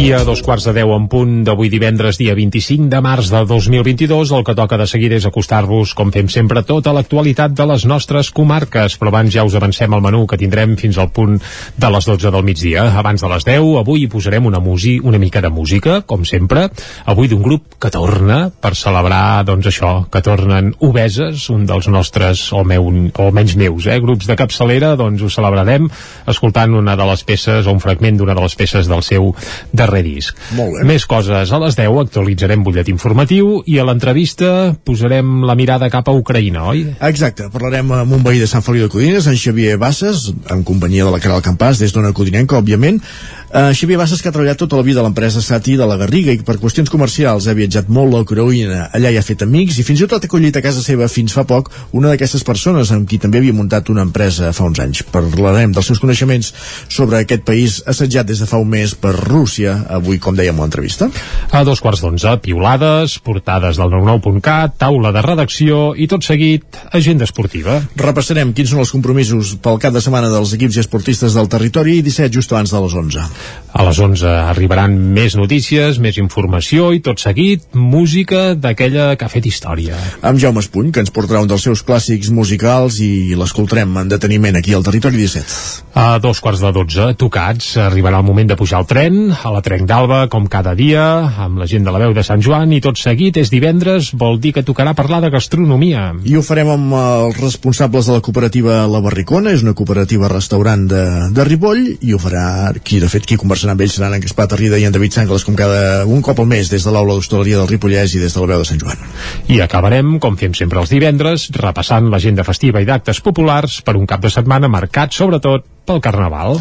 Speaker 3: I a dos quarts de deu en punt d'avui divendres, dia 25 de març de 2022, el que toca de seguida és acostar-vos, com fem sempre, tota l'actualitat de les nostres comarques. Però abans ja us avancem el menú que tindrem fins al punt de les 12 del migdia. Abans de les 10, avui hi posarem una, musi, una mica de música, com sempre. Avui d'un grup que torna per celebrar, doncs això, que tornen obeses, un dels nostres, o, meu, o menys meus, eh, grups de capçalera, doncs ho celebrarem escoltant una de les peces, o un fragment d'una de les peces del seu darrer disc.
Speaker 1: Molt bé.
Speaker 3: Més coses. A les 10 actualitzarem butllet informatiu i a l'entrevista posarem la mirada cap a Ucraïna, oi?
Speaker 1: Exacte, parlarem amb un veí de Sant Feliu de Codines, en Xavier Bassas, en companyia de la Caral Campàs, des d'una codinenca, òbviament. Uh, Xavier Bassas, que ha treballat tota la vida a l'empresa Sati de la Garriga i per qüestions comercials ha viatjat molt a Ucraïna, allà hi ha fet amics i fins i tot ha acollit a casa seva fins fa poc una d'aquestes persones amb qui també havia muntat una empresa fa uns anys. Parlarem dels seus coneixements sobre aquest país assetjat des de fa un mes per Rússia, avui, com dèiem a l'entrevista.
Speaker 3: A dos quarts d'onze, piulades, portades del 99.cat, taula de redacció i tot seguit, agenda esportiva.
Speaker 1: Repassarem quins són els compromisos pel cap de setmana dels equips i esportistes del territori i 17 just abans de les 11.
Speaker 3: A les 11 arribaran més notícies, més informació i tot seguit música d'aquella que ha fet història.
Speaker 1: Amb Jaume Espuny, que ens portarà un dels seus clàssics musicals i l'escoltarem en deteniment aquí al Territori 17.
Speaker 3: A dos quarts de 12, tocats, arribarà el moment de pujar al tren, a la Trenc d'Alba, com cada dia, amb la gent de la veu de Sant Joan, i tot seguit és divendres, vol dir que tocarà parlar de gastronomia.
Speaker 1: I ho farem amb els responsables de la cooperativa La Barricona, és una cooperativa restaurant de, de Ripoll, i ho farà qui, de fet, qui conversarà amb ells seran en Gaspar Tarrida i en David Sangles com cada un cop al mes des de l'aula d'hostaleria del Ripollès i des de la veu de Sant Joan.
Speaker 3: I acabarem, com fem sempre els divendres, repassant l'agenda festiva i d'actes populars per un cap de setmana marcat sobretot pel Carnaval.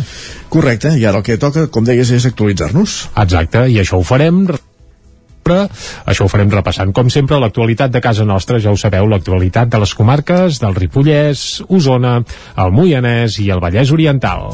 Speaker 1: Correcte, i ara el que toca, com deies, és actualitzar-nos.
Speaker 3: Exacte, i això ho farem. Això ho farem repassant, com sempre, l'actualitat de casa nostra. Ja ho sabeu, l'actualitat de les comarques del Ripollès, Osona, el Moianès i el Vallès Oriental.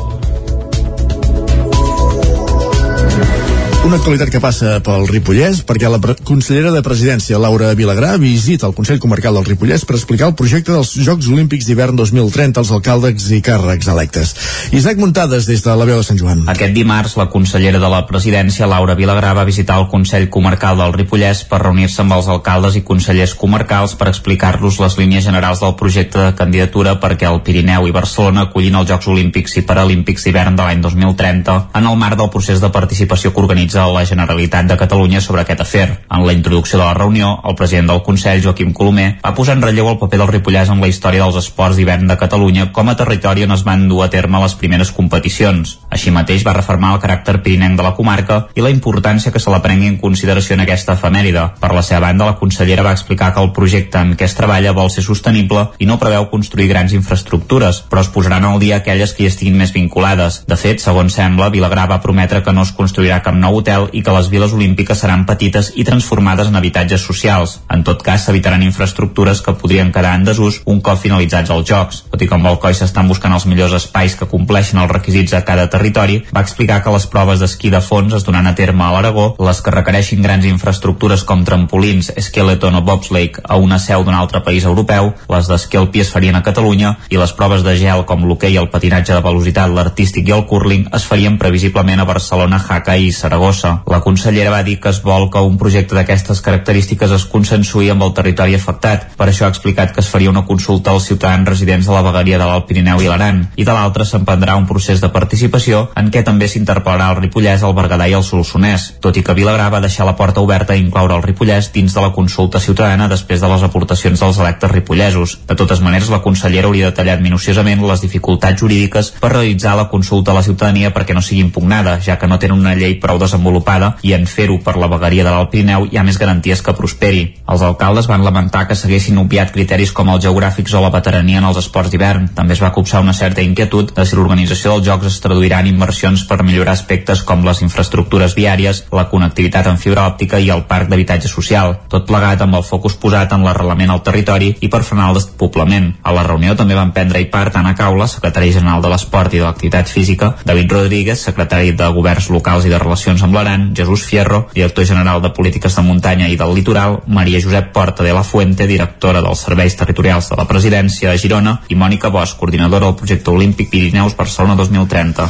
Speaker 1: Una actualitat que passa pel Ripollès perquè la consellera de Presidència, Laura Vilagrà, visita el Consell Comarcal del Ripollès per explicar el projecte dels Jocs Olímpics d'hivern 2030 als alcaldes i càrrecs electes. Isaac Muntades, des de la veu de Sant Joan.
Speaker 4: Aquest dimarts, la consellera de la presidència, Laura Vilagrà, va visitar el Consell Comarcal del Ripollès per reunir-se amb els alcaldes i consellers comarcals per explicar-los les línies generals del projecte de candidatura perquè el Pirineu i Barcelona acollin els Jocs Olímpics i Paralímpics d'hivern de l'any 2030 en el marc del procés de participació que organitza la Generalitat de Catalunya sobre aquest afer. En la introducció de la reunió, el president del Consell, Joaquim Colomer, va posar en relleu el paper del Ripollès en la història dels esports d'hivern de Catalunya com a territori on es van dur a terme les primeres competicions. Així mateix va reformar el caràcter pirinenc de la comarca i la importància que se la prengui en consideració en aquesta efemèride. Per la seva banda, la consellera va explicar que el projecte en què es treballa vol ser sostenible i no preveu construir grans infraestructures, però es posaran al dia aquelles que hi estiguin més vinculades. De fet, segons sembla, Vilagrà va prometre que no es construirà cap nou hotel i que les viles olímpiques seran petites i transformades en habitatges socials. En tot cas, s'evitaran infraestructures que podrien quedar en desús un cop finalitzats els jocs. Tot i que amb el COI s'estan buscant els millors espais que compleixen els requisits a cada territori, va explicar que les proves d'esquí de fons es donaran a terme a l'Aragó, les que requereixin grans infraestructures com trampolins, skeleton o bobsleigh a una seu d'un altre país europeu, les d'esquí alpí es farien a Catalunya i les proves de gel com l'hoquei, el patinatge de velocitat, l'artístic i el curling es farien previsiblement a Barcelona, Jaca i Saragossa Saragossa. La consellera va dir que es vol que un projecte d'aquestes característiques es consensuï amb el territori afectat. Per això ha explicat que es faria una consulta als ciutadans residents de la vegueria de l'Alt Pirineu i l'Aran. I de l'altra s'emprendrà un procés de participació en què també s'interpel·larà el Ripollès, el Berguedà i el Solsonès, tot i que Vilagrà va deixar la porta oberta a incloure el Ripollès dins de la consulta ciutadana després de les aportacions dels electes ripollesos. De totes maneres, la consellera hauria detallat minuciosament les dificultats jurídiques per realitzar la consulta a la ciutadania perquè no sigui impugnada, ja que no tenen una llei prou desenvolupada i en fer-ho per la vegueria de l'Alt Pirineu hi ha més garanties que prosperi. Els alcaldes van lamentar que s'haguessin obviat criteris com els geogràfics o la veterania en els esports d'hivern. També es va copsar una certa inquietud de si l'organització dels Jocs es traduirà en inversions per millorar aspectes com les infraestructures viàries, la connectivitat en fibra òptica i el parc d'habitatge social, tot plegat amb el focus posat en l'arrelament al territori i per frenar el despoblament. A la reunió també van prendre-hi part Anna Caula, secretari general de l'Esport i de l'Activitat Física, David Rodríguez, secretari de Governs Locals i de Relacions amb l'Aran, Jesús Fierro, director general de Polítiques de Muntanya i del Litoral, Maria Josep Porta de la Fuente, directora dels Serveis Territorials de la Presidència de Girona, i Mònica Bosch, coordinadora del projecte Olímpic Pirineus Barcelona 2030.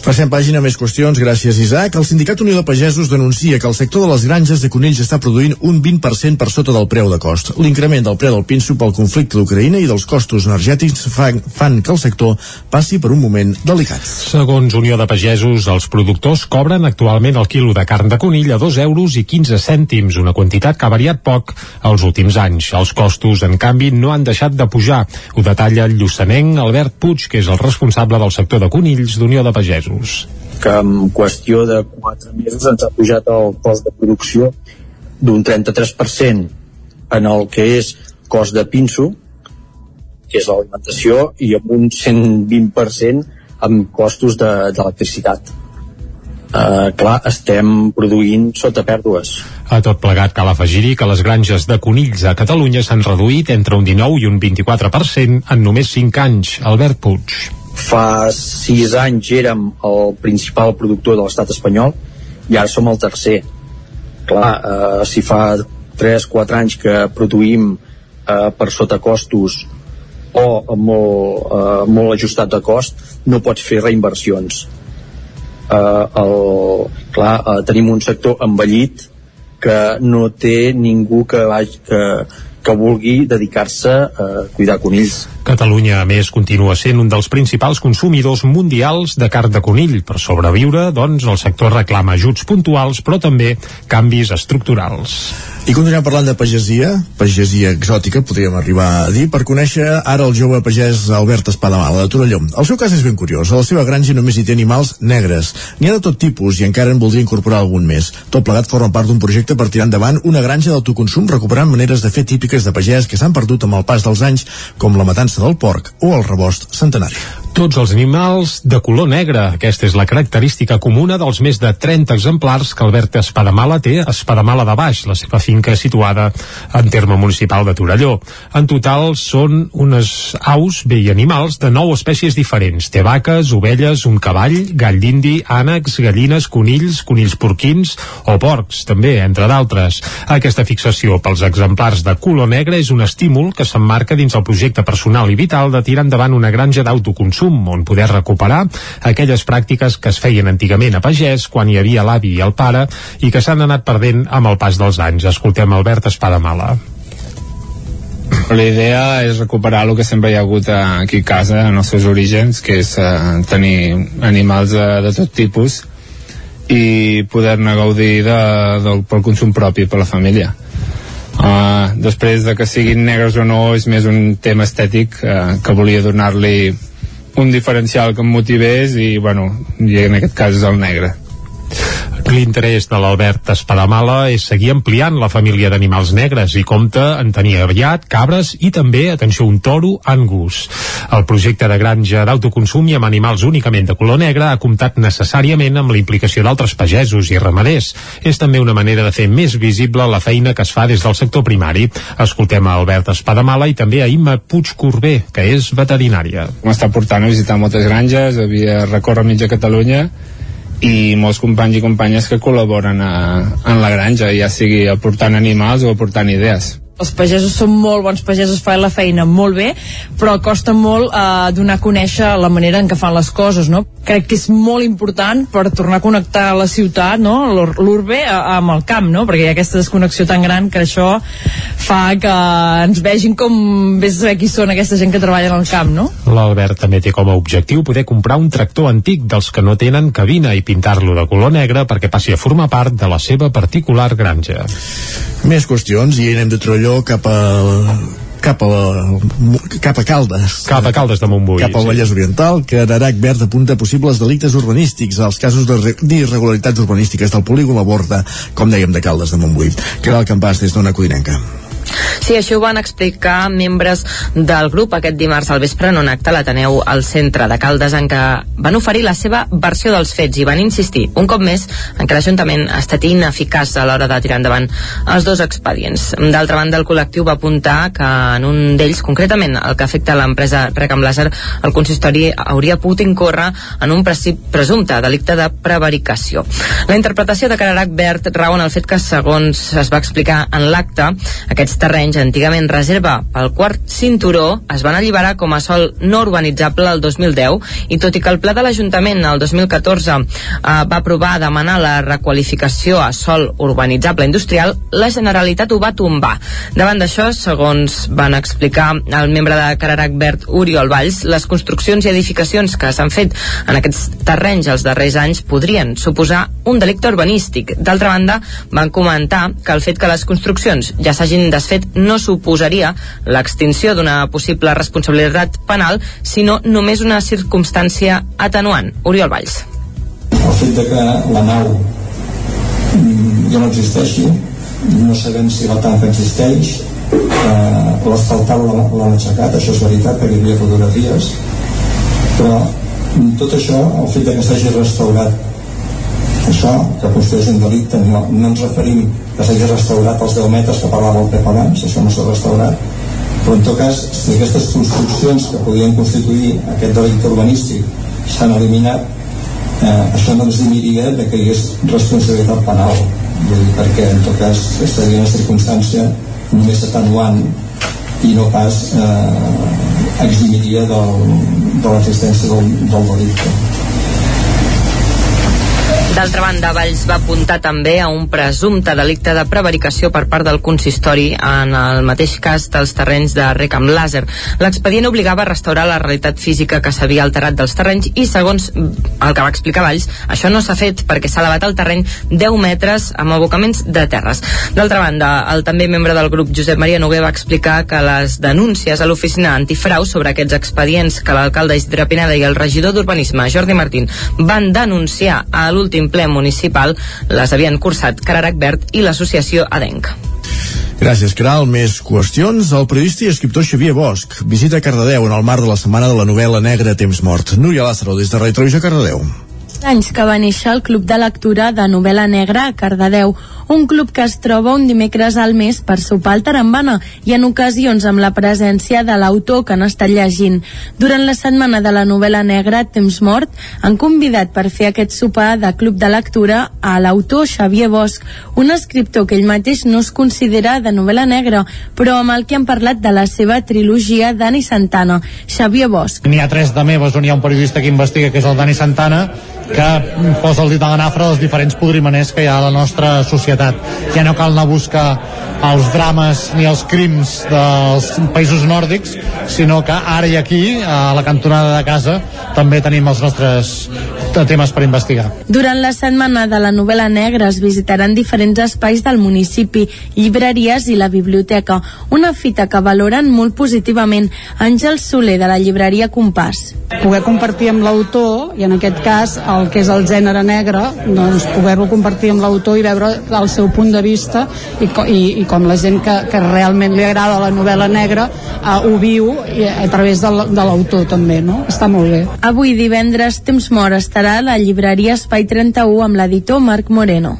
Speaker 1: Passem pàgina més qüestions, gràcies Isaac. El Sindicat Unió de Pagesos denuncia que el sector de les granges de conills està produint un 20% per sota del preu de cost. L'increment del preu del pinso pel conflicte d'Ucraïna i dels costos energètics fan, fan que el sector passi per un moment delicat.
Speaker 3: Segons Unió de Pagesos, els productors cobren actualment el quilo de carn de conill a 2 euros i 15 cèntims, una quantitat que ha variat poc els últims anys. Els costos, en canvi, no han deixat de pujar. Ho detalla el lluçanenc Albert Puig, que és el responsable del sector de conills d'Unió de Pagesos pagesos.
Speaker 5: que en qüestió de 4 mesos ens ha pujat el cost de producció d'un 33% en el que és cost de pinso, que és l'alimentació, i amb un 120% amb costos d'electricitat. De, Uh, clar, estem produint sota pèrdues.
Speaker 3: A tot plegat cal afegir-hi que les granges de conills a Catalunya s'han reduït entre un 19 i un 24% en només 5 anys. Albert Puig
Speaker 5: fa sis anys érem el principal productor de l'estat espanyol i ara som el tercer. Clar, eh, si fa 3-4 anys que produïm eh, per sota costos o molt, eh, molt ajustat de cost no pots fer reinversions. Eh, el, clar, eh, tenim un sector envellit que no té ningú que, vagi, que, que vulgui dedicar-se a cuidar conills.
Speaker 3: Catalunya, a més, continua sent un dels principals consumidors mundials de carn de conill. Per sobreviure, doncs, el sector reclama ajuts puntuals, però també canvis estructurals.
Speaker 1: I continuem parlant de pagesia, pagesia exòtica, podríem arribar a dir, per conèixer ara el jove pagès Albert Espadamala, de Torelló. El seu cas és ben curiós. A la seva granja només hi té animals negres. N'hi ha de tot tipus i encara en voldria incorporar algun més. Tot plegat forma part d'un projecte per tirar endavant una granja d'autoconsum recuperant maneres de fer típiques de pagès que s'han perdut amb el pas dels anys, com la matança del porc o el rebost centenari.
Speaker 3: Tots els animals de color negre. Aquesta és la característica comuna dels més de 30 exemplars que Albert Espadamala té a Espadamala de Baix, la seva finca situada en terme municipal de Torelló. En total són unes aus, bé, i animals de nou espècies diferents. Té vaques, ovelles, un cavall, gall d'indi, ànecs, gallines, conills, conills porquins o porcs, també, entre d'altres. Aquesta fixació pels exemplars de color negre és un estímul que s'emmarca dins el projecte personal i vital de tirar endavant una granja d'autoconsum on poder recuperar aquelles pràctiques que es feien antigament a pagès quan hi havia l'avi i el pare i que s'han anat perdent amb el pas dels anys. Escoltem Albert Espadamala.
Speaker 6: La idea és recuperar el que sempre hi ha hagut aquí a casa, en els seus orígens, que és eh, tenir animals de, de tot tipus i poder-ne gaudir de, del, pel consum propi per la família. Uh, després de que siguin negres o no és més un tema estètic uh, que volia donar-li un diferencial que em motivés i bueno, i en aquest cas és el negre
Speaker 3: L'interès de l'Albert Espadamala és seguir ampliant la família d'animals negres i compta en tenir aviat, cabres i també, atenció, un toro angus. El projecte de granja d'autoconsum i amb animals únicament de color negre ha comptat necessàriament amb la implicació d'altres pagesos i ramaders. És també una manera de fer més visible la feina que es fa des del sector primari. Escoltem a Albert Espadamala i també a Imma Puig Corbé, que és veterinària.
Speaker 6: M'està portant a visitar moltes granges, havia recórrer mitja Catalunya i molts companys i companyes que col·laboren a, en la granja, ja sigui aportant animals o aportant idees.
Speaker 7: Els pagesos són molt bons pagesos, fan la feina molt bé, però costa molt eh, donar a conèixer la manera en què fan les coses, no? Crec que és molt important per tornar a connectar la ciutat, no? l'urbe, amb el camp, no? Perquè hi ha aquesta desconnexió tan gran que això fa que ens vegin com vés a saber qui són aquesta gent que treballa en el camp, no?
Speaker 3: L'Albert també té com a objectiu poder comprar un tractor antic dels que no tenen cabina i pintar-lo de color negre perquè passi a formar part de la seva particular granja.
Speaker 1: Més qüestions i anem de Trolló cap a cap a, cap a Caldes.
Speaker 3: Cap a Caldes de Montbui.
Speaker 1: Cap al
Speaker 3: sí.
Speaker 1: Vallès Oriental, que Arac Verd apunta possibles delictes urbanístics als casos d'irregularitats urbanístiques del polígon a borda, com dèiem, de Caldes de Montbui. Que era el campàs des d'una codinenca.
Speaker 8: Sí, això ho van explicar membres del grup aquest dimarts al vespre en un acte a l'Ateneu al centre de Caldes en què van oferir la seva versió dels fets i van insistir un cop més en què l'Ajuntament ha estat ineficaç a l'hora de tirar endavant els dos expedients. D'altra banda, el col·lectiu va apuntar que en un d'ells, concretament el que afecta l'empresa Recam Laser, el consistori hauria pogut incórrer en un presumpte delicte de prevaricació. La interpretació de Cararac Verd rau en el fet que, segons es va explicar en l'acte, aquests terrenys antigament reserva pel quart cinturó es van alliberar com a sol no urbanitzable el 2010 i tot i que el pla de l'Ajuntament el 2014 eh, va aprovar demanar la requalificació a sol urbanitzable industrial, la Generalitat ho va tombar. Davant d'això, segons van explicar el membre de Cararac Verd, Oriol Valls, les construccions i edificacions que s'han fet en aquests terrenys els darrers anys podrien suposar un delicte urbanístic. D'altra banda, van comentar que el fet que les construccions ja s'hagin desfet fet no suposaria l'extinció d'una possible responsabilitat penal, sinó només una circumstància atenuant. Oriol Valls.
Speaker 9: El fet de que la nau mm, ja no existeixi, no sabem si la tanca existeix, eh, l'asfaltat l'han aixecat, això és veritat, perquè hi havia fotografies, però tot això, el fet de que s'hagi restaurat això, que constitueix un delicte, no, no ens referim que s'hagi restaurat els 10 metres que parlava el Pep abans, això no s'ha restaurat, però en tot cas, si aquestes construccions que podien constituir aquest delicte urbanístic s'han eliminat, eh, això no ens dimiria de que hi hagués responsabilitat penal, vull dir, perquè en tot cas seria una circumstància només atenuant i no pas eh, eximiria del, de l'existència del, del delicte.
Speaker 8: D'altra banda, Valls va apuntar també a un presumpte delicte de prevaricació per part del consistori en el mateix cas dels terrenys de Recam Laser. L'expedient obligava a restaurar la realitat física que s'havia alterat dels terrenys i, segons el que va explicar Valls, això no s'ha fet perquè s'ha elevat el terreny 10 metres amb abocaments de terres. D'altra banda, el també membre del grup Josep Maria Noguer va explicar que les denúncies a l'oficina antifrau sobre aquests expedients que l'alcalde Isidre Pineda i el regidor d'Urbanisme, Jordi Martín, van denunciar a l'últim ple municipal les havien cursat Cararac Verd i l'associació Adenc.
Speaker 1: Gràcies, Caral. Més qüestions. El periodista i escriptor Xavier Bosch visita Cardedeu en el marc de la setmana de la novel·la negra Temps Mort. Núria Lázaro, des de Ràdio Televisió Cardedeu
Speaker 10: anys que va néixer el Club de Lectura de Novel·la Negra a Cardedeu, un club que es troba un dimecres al mes per sopar al Tarambana i en ocasions amb la presència de l'autor que han estat llegint. Durant la setmana de la novel·la negra Temps Mort han convidat per fer aquest sopar de Club de Lectura a l'autor Xavier Bosch, un escriptor que ell mateix no es considera de novel·la negra, però amb el que han parlat de la seva trilogia Dani Santana. Xavier Bosch.
Speaker 11: N'hi ha tres de meves on hi ha un periodista que investiga, que és el Dani Santana, que posa el dit a la nafra dels diferents podrimaners que hi ha a la nostra societat. Ja no cal anar a buscar els drames ni els crims dels països nòrdics, sinó que ara i aquí, a la cantonada de casa, també tenim els nostres temes per investigar.
Speaker 10: Durant la setmana de la novel·la negra es visitaran diferents espais del municipi, llibreries i la biblioteca, una fita que valoren molt positivament Àngel Soler de la llibreria Compàs.
Speaker 12: Poder compartir amb l'autor, i en aquest cas el que és el gènere negre, doncs poder-lo compartir amb l'autor i veure el seu punt de vista i, i, i com la gent que, que realment li agrada la novel·la negra uh, ho viu i, a través de l'autor també, no? Està molt bé.
Speaker 10: Avui divendres Temps Mort estarà a la llibreria Espai 31 amb l'editor Marc Moreno.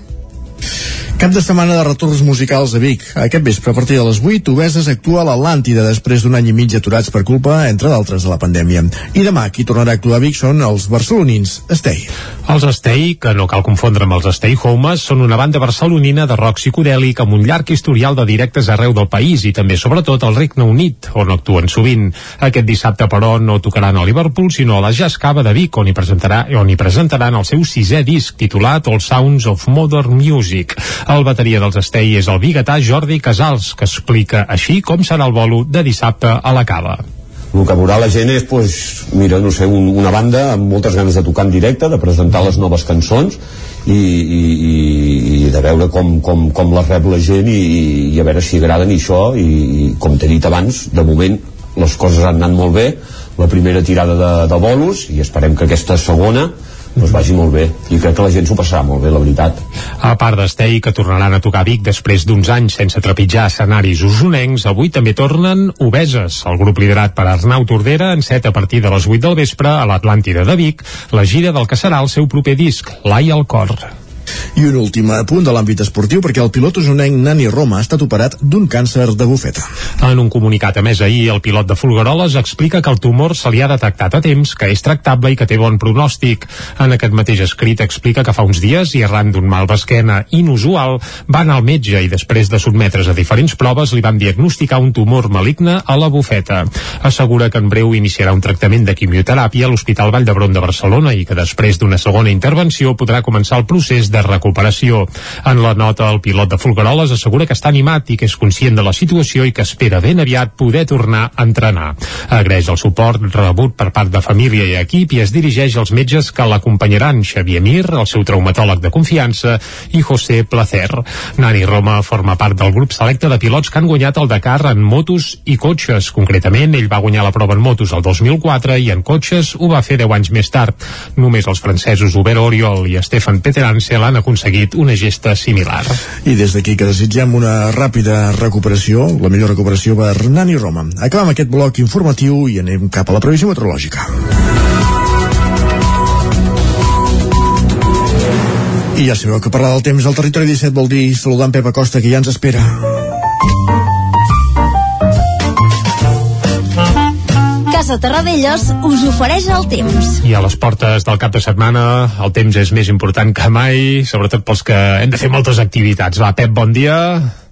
Speaker 1: Cap de setmana de retorns musicals a Vic. Aquest vespre, a partir de les 8, Obeses actua a l'Atlàntida després d'un any i mig aturats per culpa, entre d'altres, de la pandèmia. I demà, qui tornarà a actuar a Vic són els barcelonins Estei.
Speaker 3: Els Estei, que no cal confondre amb els Stay Homes, són una banda barcelonina de rock psicodèlic amb un llarg historial de directes arreu del país i també, sobretot, al Regne Unit, on actuen sovint. Aquest dissabte, però, no tocaran a Liverpool, sinó a la Jazz Cava de Vic, on hi, presentarà, on hi presentaran el seu sisè disc, titulat All Sounds of Modern Music. El bateria dels Estei és el biguetà Jordi Casals, que explica així com serà el bolo de dissabte a la cava.
Speaker 13: el que veurà la gent és, pues, mira, no sé, un, una banda amb moltes ganes de tocar en directe, de presentar les noves cançons i, i, i, de veure com, com, com les rep la gent i, i a veure si agraden i això i, i com t'he dit abans, de moment les coses han anat molt bé la primera tirada de, de bolos i esperem que aquesta segona doncs vagi molt bé i crec que la gent s'ho passarà molt bé, la veritat
Speaker 3: A part d'Estei, que tornaran a tocar a Vic després d'uns anys sense trepitjar escenaris usonencs, avui també tornen Obeses, el grup liderat per Arnau Tordera, en set a partir de les 8 del vespre a l'Atlàntida de Vic, la gira del que serà el seu proper disc, L'Ai al cor.
Speaker 1: I un últim punt de l'àmbit esportiu perquè el pilot usonenc Nani Roma ha estat operat d'un càncer de bufeta.
Speaker 3: En un comunicat a més ahir, el pilot de Folgueroles explica que el tumor se li ha detectat a temps, que és tractable i que té bon pronòstic. En aquest mateix escrit explica que fa uns dies, i arran d'un mal d'esquena inusual, va anar al metge i després de sotmetre's a diferents proves li van diagnosticar un tumor maligne a la bufeta. Assegura que en breu iniciarà un tractament de quimioteràpia a l'Hospital Vall d'Hebron de Barcelona i que després d'una segona intervenció podrà començar el procés de recuperació. En la nota, el pilot de Folgueroles assegura que està animat i que és conscient de la situació i que espera ben aviat poder tornar a entrenar. Agraeix el suport rebut per part de família i equip i es dirigeix als metges que l'acompanyaran, Xavier Mir, el seu traumatòleg de confiança, i José Placer. Nani Roma forma part del grup selecte de pilots que han guanyat el Dakar en motos i cotxes. Concretament, ell va guanyar la prova en motos el 2004 i en cotxes ho va fer 10 anys més tard. Només els francesos Hubert Oriol i Stefan Peterance l'han aconseguit una gesta similar.
Speaker 1: I des d'aquí que desitgem una ràpida recuperació, la millor recuperació per Nani Roma. Acabem aquest bloc informatiu i anem cap a la previsió meteorològica. I ja sabeu que parlar del temps al territori 17 vol dir saludar en Pep Acosta, que ja ens espera.
Speaker 14: Casa Terradellos us ofereix el temps.
Speaker 3: I a les portes del cap de setmana el temps és més important que mai, sobretot pels que hem de fer moltes activitats. Va, Pep, bon dia.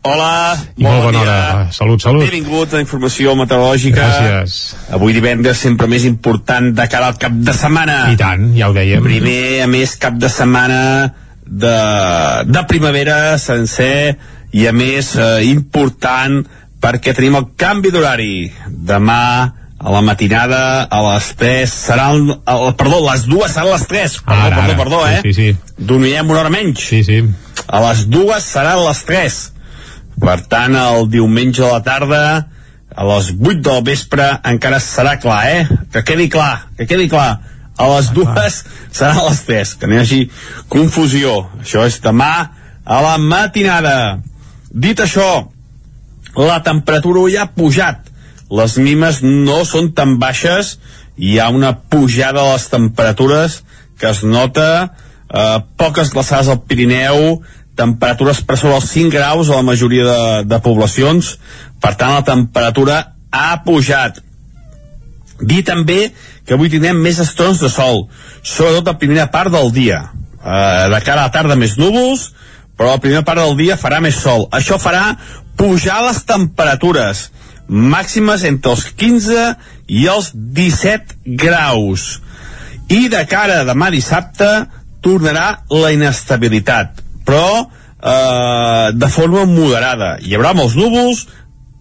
Speaker 15: Hola,
Speaker 3: I molt bona hora. Salut, salut.
Speaker 15: Benvingut a Informació Meteorològica.
Speaker 3: Gràcies.
Speaker 15: Avui divendres sempre més important de cara al cap de setmana.
Speaker 3: I tant, ja ho dèiem.
Speaker 15: Primer, a més, cap de setmana de, de primavera sencer i a més eh, important perquè tenim el canvi d'horari. Demà a la matinada a les 3 seran el, perdó, les dues seran les 3 perdó,
Speaker 3: Ara,
Speaker 15: perdó,
Speaker 3: ara.
Speaker 15: perdó,
Speaker 3: Sí,
Speaker 15: eh
Speaker 3: sí, sí.
Speaker 15: dormirem una hora menys
Speaker 3: Sí, sí.
Speaker 15: a les dues seran les 3 per tant el diumenge a la tarda a les 8 del vespre encara serà clar, eh? Que quedi clar, que quedi clar. A les dues serà a les 3, que no hi hagi confusió. Això és demà a la matinada. Dit això, la temperatura ja ha pujat. Les mimes no són tan baixes, hi ha una pujada de les temperatures que es nota, eh, poques glaçades al Pirineu, temperatures per sobre els 5 graus a la majoria de, de poblacions, per tant la temperatura ha pujat. Dir també que avui tindrem més estrons de sol, sobretot a primera part del dia. Eh, de cara a la tarda més núvols, però la primera part del dia farà més sol. Això farà pujar les temperatures màximes entre els 15 i els 17 graus. I de cara a demà dissabte tornarà la inestabilitat, però eh, de forma moderada. Hi haurà molts núvols,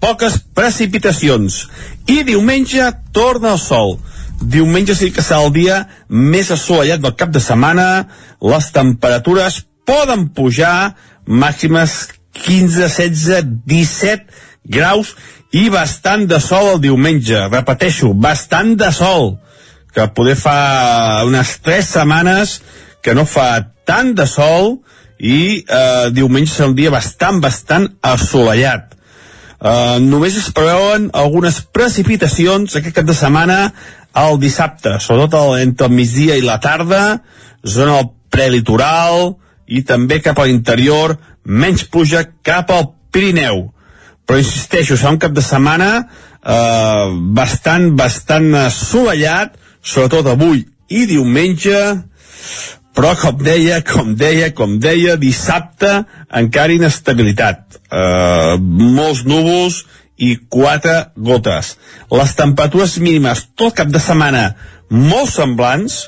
Speaker 15: poques precipitacions. I diumenge torna el sol. Diumenge sí que serà el dia més assolellat del cap de setmana. Les temperatures poden pujar màximes 15, 16, 17 graus i bastant de sol el diumenge. Repeteixo, bastant de sol que poder fa unes 3 setmanes que no fa tant de sol i eh, diumenge serà un dia bastant, bastant assolellat. Uh, només es preveuen algunes precipitacions aquest cap de setmana al dissabte, sobretot entre el migdia i la tarda, zona del prelitoral i també cap a l'interior, menys pluja cap al Pirineu. Però insisteixo, serà un cap de setmana eh, bastant, bastant assolellat, sobretot avui i diumenge, però com deia, com deia, com deia, dissabte encara inestabilitat. Eh, molts núvols i quatre gotes. Les temperatures mínimes tot cap de setmana molt semblants,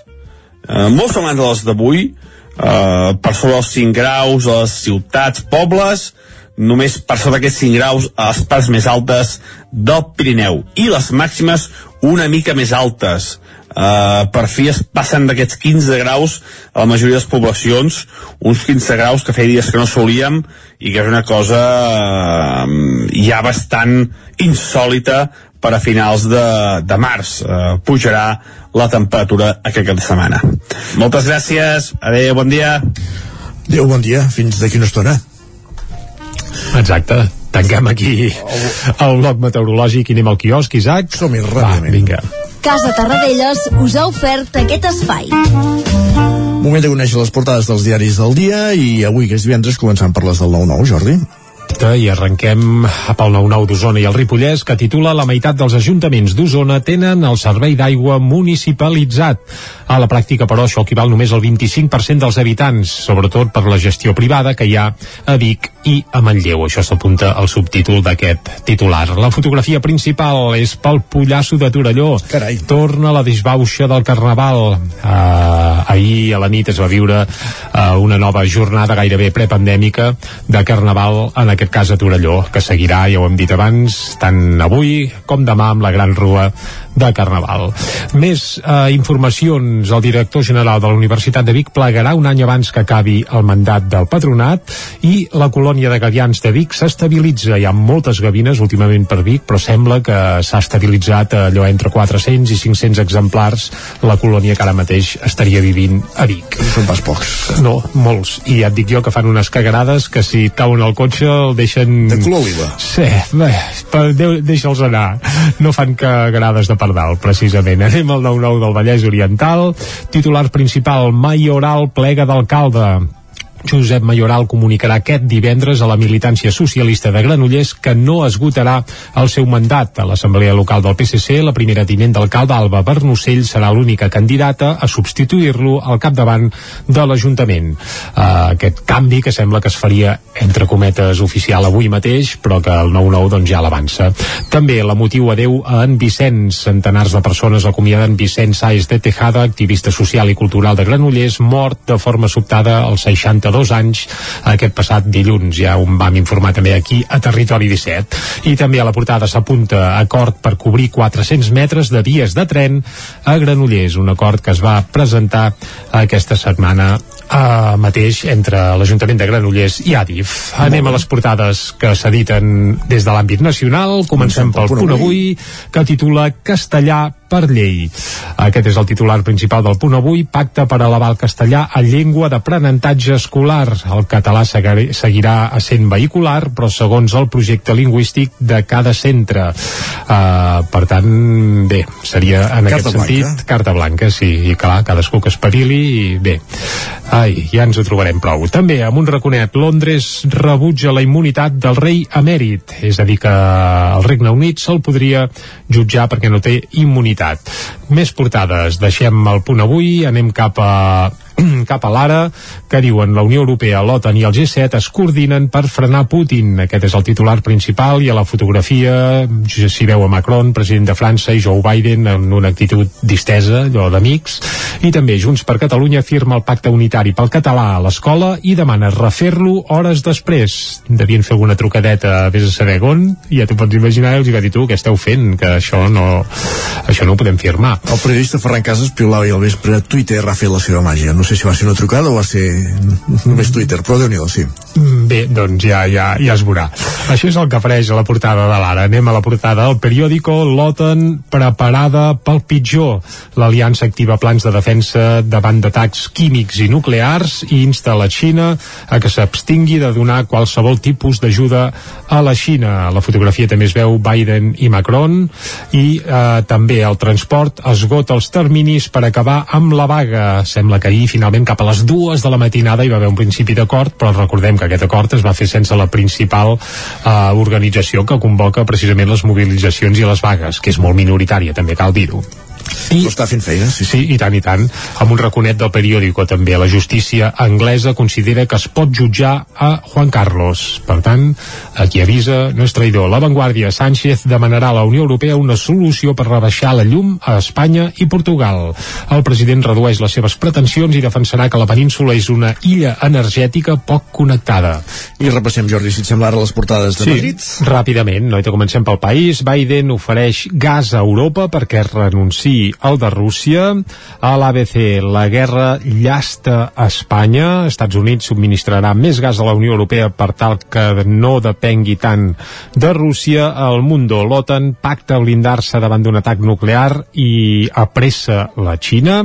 Speaker 15: eh, molt semblants a les d'avui, eh, per sobre els 5 graus a les ciutats, pobles, només per sobre d'aquests 5 graus a les parts més altes del Pirineu. I les màximes una mica més altes. Uh, per fi es passen d'aquests 15 graus a la majoria de les poblacions, uns 15 graus que feia dies que no solíem i que és una cosa uh, ja bastant insòlita per a finals de, de març. Uh, pujarà la temperatura aquest cap de setmana. Moltes gràcies, adeu, bon dia.
Speaker 1: Adéu, bon dia, fins d'aquí una estona.
Speaker 3: Exacte. Tanquem aquí el bloc meteorològic i anem al quiosc, Isaac.
Speaker 1: Som-hi ràpidament.
Speaker 3: vinga.
Speaker 14: Casa Tarradellas us ha ofert aquest espai.
Speaker 1: Moment de conèixer les portades dels diaris del dia i avui, que és divendres, començant per les del 9-9, Jordi.
Speaker 3: I arrenquem pel 9-9 d'Osona i el Ripollès que titula la meitat dels ajuntaments d'Osona tenen el servei d'aigua municipalitzat. A la pràctica, però, això equival només al 25% dels habitants, sobretot per la gestió privada que hi ha a Vic i a Manlleu. Això s'apunta al subtítol d'aquest titular. La fotografia principal és pel Pollasso de Torelló.
Speaker 1: Carai.
Speaker 3: Torna la disbauxa del Carnaval. Uh, ahir a la nit es va viure uh, una nova jornada gairebé prepandèmica de Carnaval, en aquest cas a Torelló, que seguirà, ja ho hem dit abans, tant avui com demà amb la gran rua de Carnaval. Més eh, informacions. El director general de la Universitat de Vic plegarà un any abans que acabi el mandat del patronat i la colònia de gavians de Vic s'estabilitza. Hi ha moltes gavines últimament per Vic, però sembla que s'ha estabilitzat allò entre 400 i 500 exemplars la colònia que ara mateix estaria vivint a Vic.
Speaker 1: No són pas pocs.
Speaker 3: No, molts. I ja et dic jo que fan unes cagarades que si cauen al cotxe el deixen...
Speaker 1: De color oliva.
Speaker 3: Sí, bé, deixa'ls anar. No fan cagarades de pardal, precisament. Anem al 9-9 del Vallès Oriental. Titular principal, Mayoral plega d'alcalde. Josep Mayoral comunicarà aquest divendres a la militància socialista de Granollers que no esgotarà el seu mandat. A l'Assemblea Local del PSC, la primera tinent d'alcalde, Alba Bernocell, serà l'única candidata a substituir-lo al capdavant de l'Ajuntament. Uh, aquest canvi que sembla que es faria, entre cometes, oficial avui mateix, però que el 9-9 doncs, ja l'avança. També la motiu adeu a en Vicenç. Centenars de persones acomiaden Vicenç Saez de Tejada, activista social i cultural de Granollers, mort de forma sobtada als 60 62 anys aquest passat dilluns. Ja ho vam informar també aquí a Territori 17. I també a la portada s'apunta acord per cobrir 400 metres de vies de tren a Granollers, un acord que es va presentar aquesta setmana uh, mateix entre l'Ajuntament de Granollers i Adif. Anem a les portades que s'editen des de l'àmbit nacional. Comencem pel punt avui, que titula Castellà per llei. Aquest és el titular principal del punt avui, pacte per elevar el castellà a llengua d'aprenentatge escolar. El català seguirà sent vehicular, però segons el projecte lingüístic de cada centre. Uh, per tant, bé, seria en
Speaker 1: Carta
Speaker 3: aquest sentit
Speaker 1: blanca.
Speaker 3: carta blanca, sí, i clar, cadascú que espavili i bé, ai, ja ens ho trobarem prou. També, amb un raconet, Londres rebutja la immunitat del rei emèrit, és a dir que el Regne Unit se'l podria jutjar perquè no té immunitat. Més portades, deixem el punt avui, anem cap a cap a l'ara, que diuen la Unió Europea, l'OTAN i el G7 es coordinen per frenar Putin. Aquest és el titular principal i a la fotografia s'hi veu a Macron, president de França, i Joe Biden en una actitud distesa, allò d'amics, i també Junts per Catalunya firma el pacte unitari pel català a l'escola i demana refer-lo hores després. Devien fer alguna trucadeta, vés a saber on, ja t'ho pots imaginar, els hi va dir tu, què esteu fent? Que això no, això no ho podem firmar.
Speaker 1: El periodista Ferran Casas piulava i al vespre Twitter ha fet la seva màgia. No sé si va ser una trucada o va ser només Twitter, però déu nhi sí.
Speaker 3: Bé, doncs ja, ja, ja es veurà. Això és el que apareix a la portada de l'Ara. Anem a la portada del periòdico l'OTAN preparada pel pitjor. L'Aliança activa plans de defensa davant d'atacs químics i nuclears i insta la Xina a que s'abstingui de donar qualsevol tipus d'ajuda a la Xina. A la fotografia també es veu Biden i Macron i eh, també el transport esgota els terminis per acabar amb la vaga. Sembla que ahir finalment cap a les dues de la matinada hi va haver un principi d'acord, però recordem que aquest acord es va fer sense la principal eh, organització que convoca precisament les mobilitzacions i les vagues, que és molt minoritària, també cal dir-ho.
Speaker 1: I, Però està fent feina, sí.
Speaker 3: Sí, i tant, i tant. Amb un raconet del periòdico també. La justícia anglesa considera que es pot jutjar a Juan Carlos. Per tant, aquí avisa no és traïdor. La Vanguardia Sánchez demanarà a la Unió Europea una solució per rebaixar la llum a Espanya i Portugal. El president redueix les seves pretensions i defensarà que la península és una illa energètica poc connectada.
Speaker 1: I repassem, Jordi, si et sembla ara les portades de
Speaker 3: sí,
Speaker 1: Madrid.
Speaker 3: ràpidament, no? I comencem pel país. Biden ofereix gas a Europa perquè renunciï al de Rússia. A l'ABC, la guerra llasta a Espanya. Estats Units subministrarà més gas a la Unió Europea per tal que no depengui tant de Rússia. El Mundo, l'OTAN pacta blindar-se davant d'un atac nuclear i apressa la Xina.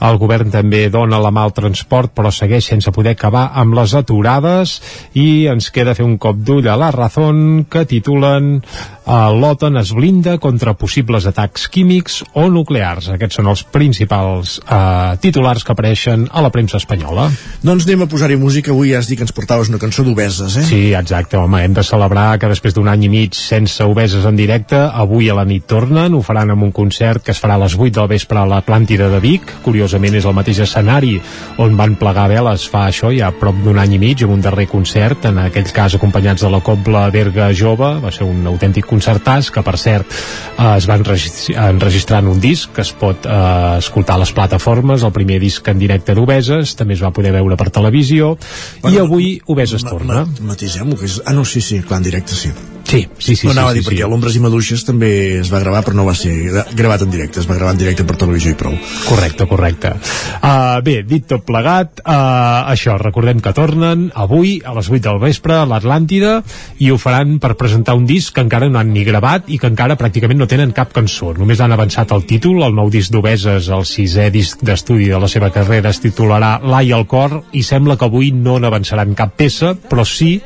Speaker 3: El govern també dona la mà al transport però segueix sense poder acabar amb les aturades i ens queda fer un cop d'ull a la Razón que titulen l'OTAN es blinda contra possibles atacs químics o nuclears. Aquests són els principals uh, titulars que apareixen a la premsa espanyola.
Speaker 1: Doncs anem a posar-hi música. Avui ja has dit que ens portaves una cançó d'obeses, eh?
Speaker 3: Sí, exacte, home, hem de celebrar que després d'un any i mig sense obeses en directe, avui a la nit tornen, ho faran amb un concert que es farà a les 8 del vespre a l'Atlàntida de Vic. Curiosament és el mateix escenari on van plegar veles fa això ja prop d'un any i mig, amb un darrer concert, en aquell cas acompanyats de la Cobla Berga Jove, va ser un autèntic concertàs, que per cert eh, es van enregistrar en un disc que es pot eh, escoltar a les plataformes, el primer disc en directe d'Obeses, també es va poder veure per televisió, bueno, i avui Obeses torna.
Speaker 1: Matisem-ho, que és... Ah, no, sí, sí, clar, en directe sí.
Speaker 3: Sí, sí, sí.
Speaker 1: No anava
Speaker 3: sí,
Speaker 1: a dir,
Speaker 3: sí,
Speaker 1: perquè
Speaker 3: sí.
Speaker 1: l'Ombres i Maduixes també es va gravar, però no va ser gravat en directe, es va gravar en directe per televisió i prou.
Speaker 3: Correcte, correcte. Uh, bé, dit tot plegat, uh, això, recordem que tornen avui a les 8 del vespre a l'Atlàntida i ho faran per presentar un disc que encara no han ni gravat i que encara pràcticament no tenen cap cançó. Només han avançat el títol, el nou disc d'Obeses, el sisè disc d'estudi de la seva carrera es titularà L'Ai al cor i sembla que avui no n'avançaran cap peça, però sí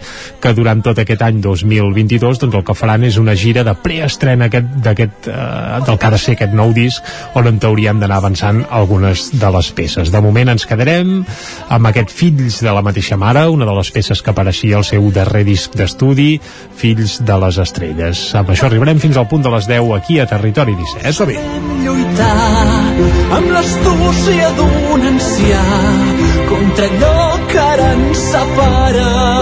Speaker 3: que durant tot aquest any 2022 doncs el que faran és una gira de preestrena aquest, d'aquest, eh, del que ha de ser aquest nou disc on en teoria hem d'anar avançant algunes de les peces. De moment ens quedarem amb aquest Fills de la mateixa mare, una de les peces que apareixia al seu darrer disc d'estudi, Fills de les estrelles. Amb això arribarem fins al punt de les 10 aquí a Territori 17.
Speaker 1: Està bé.
Speaker 17: lluitar amb l'astúcia d'un ancià contra allò que ara ens separa.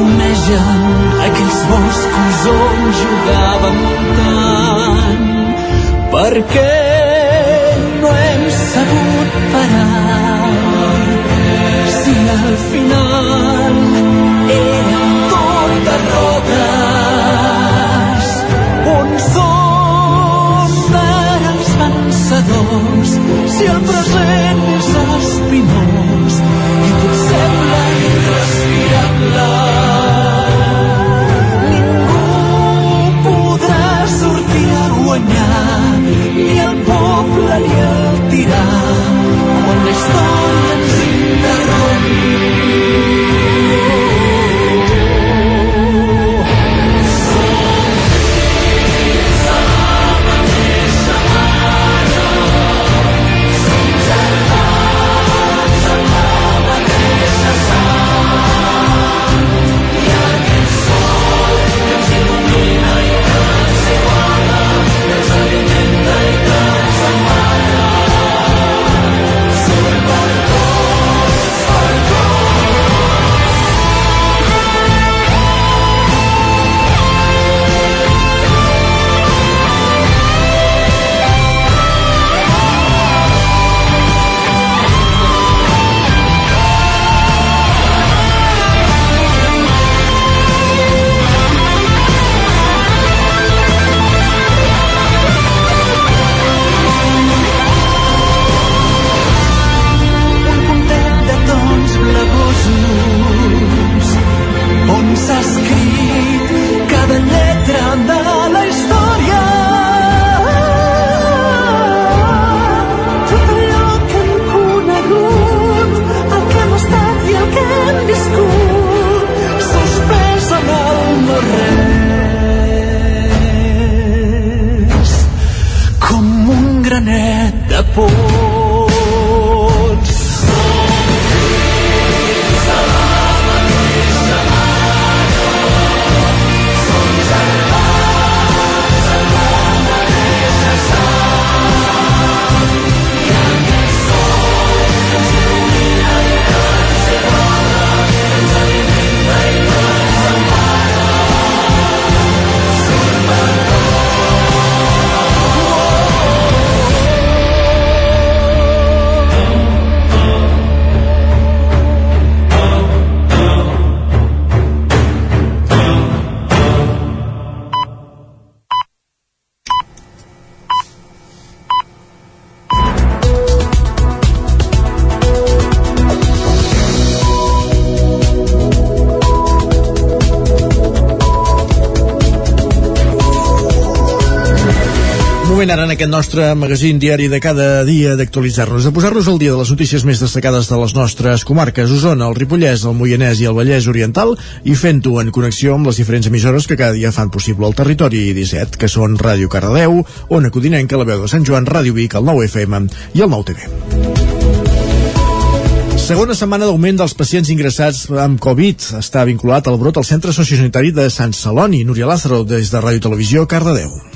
Speaker 17: Fumegen aquells boscos on jugàvem tant. Per què no hem sabut parar? Si al final
Speaker 1: aquest nostre magazín diari de cada dia d'actualitzar-nos, de posar-nos al dia de les notícies més destacades de les nostres comarques, Osona, el Ripollès, el Moianès i el Vallès Oriental, i fent-ho en connexió amb les diferents emissores que cada dia fan possible el territori 17, que són Ràdio Cardedeu, Ona Codinenca, la veu de Sant Joan, Ràdio Vic, el 9 FM i el 9 TV. Segona setmana d'augment dels pacients ingressats amb Covid està vinculat al brot al Centre Sociosanitari de Sant Celoni. Núria Lázaro, des de Ràdio Televisió, Cardedeu.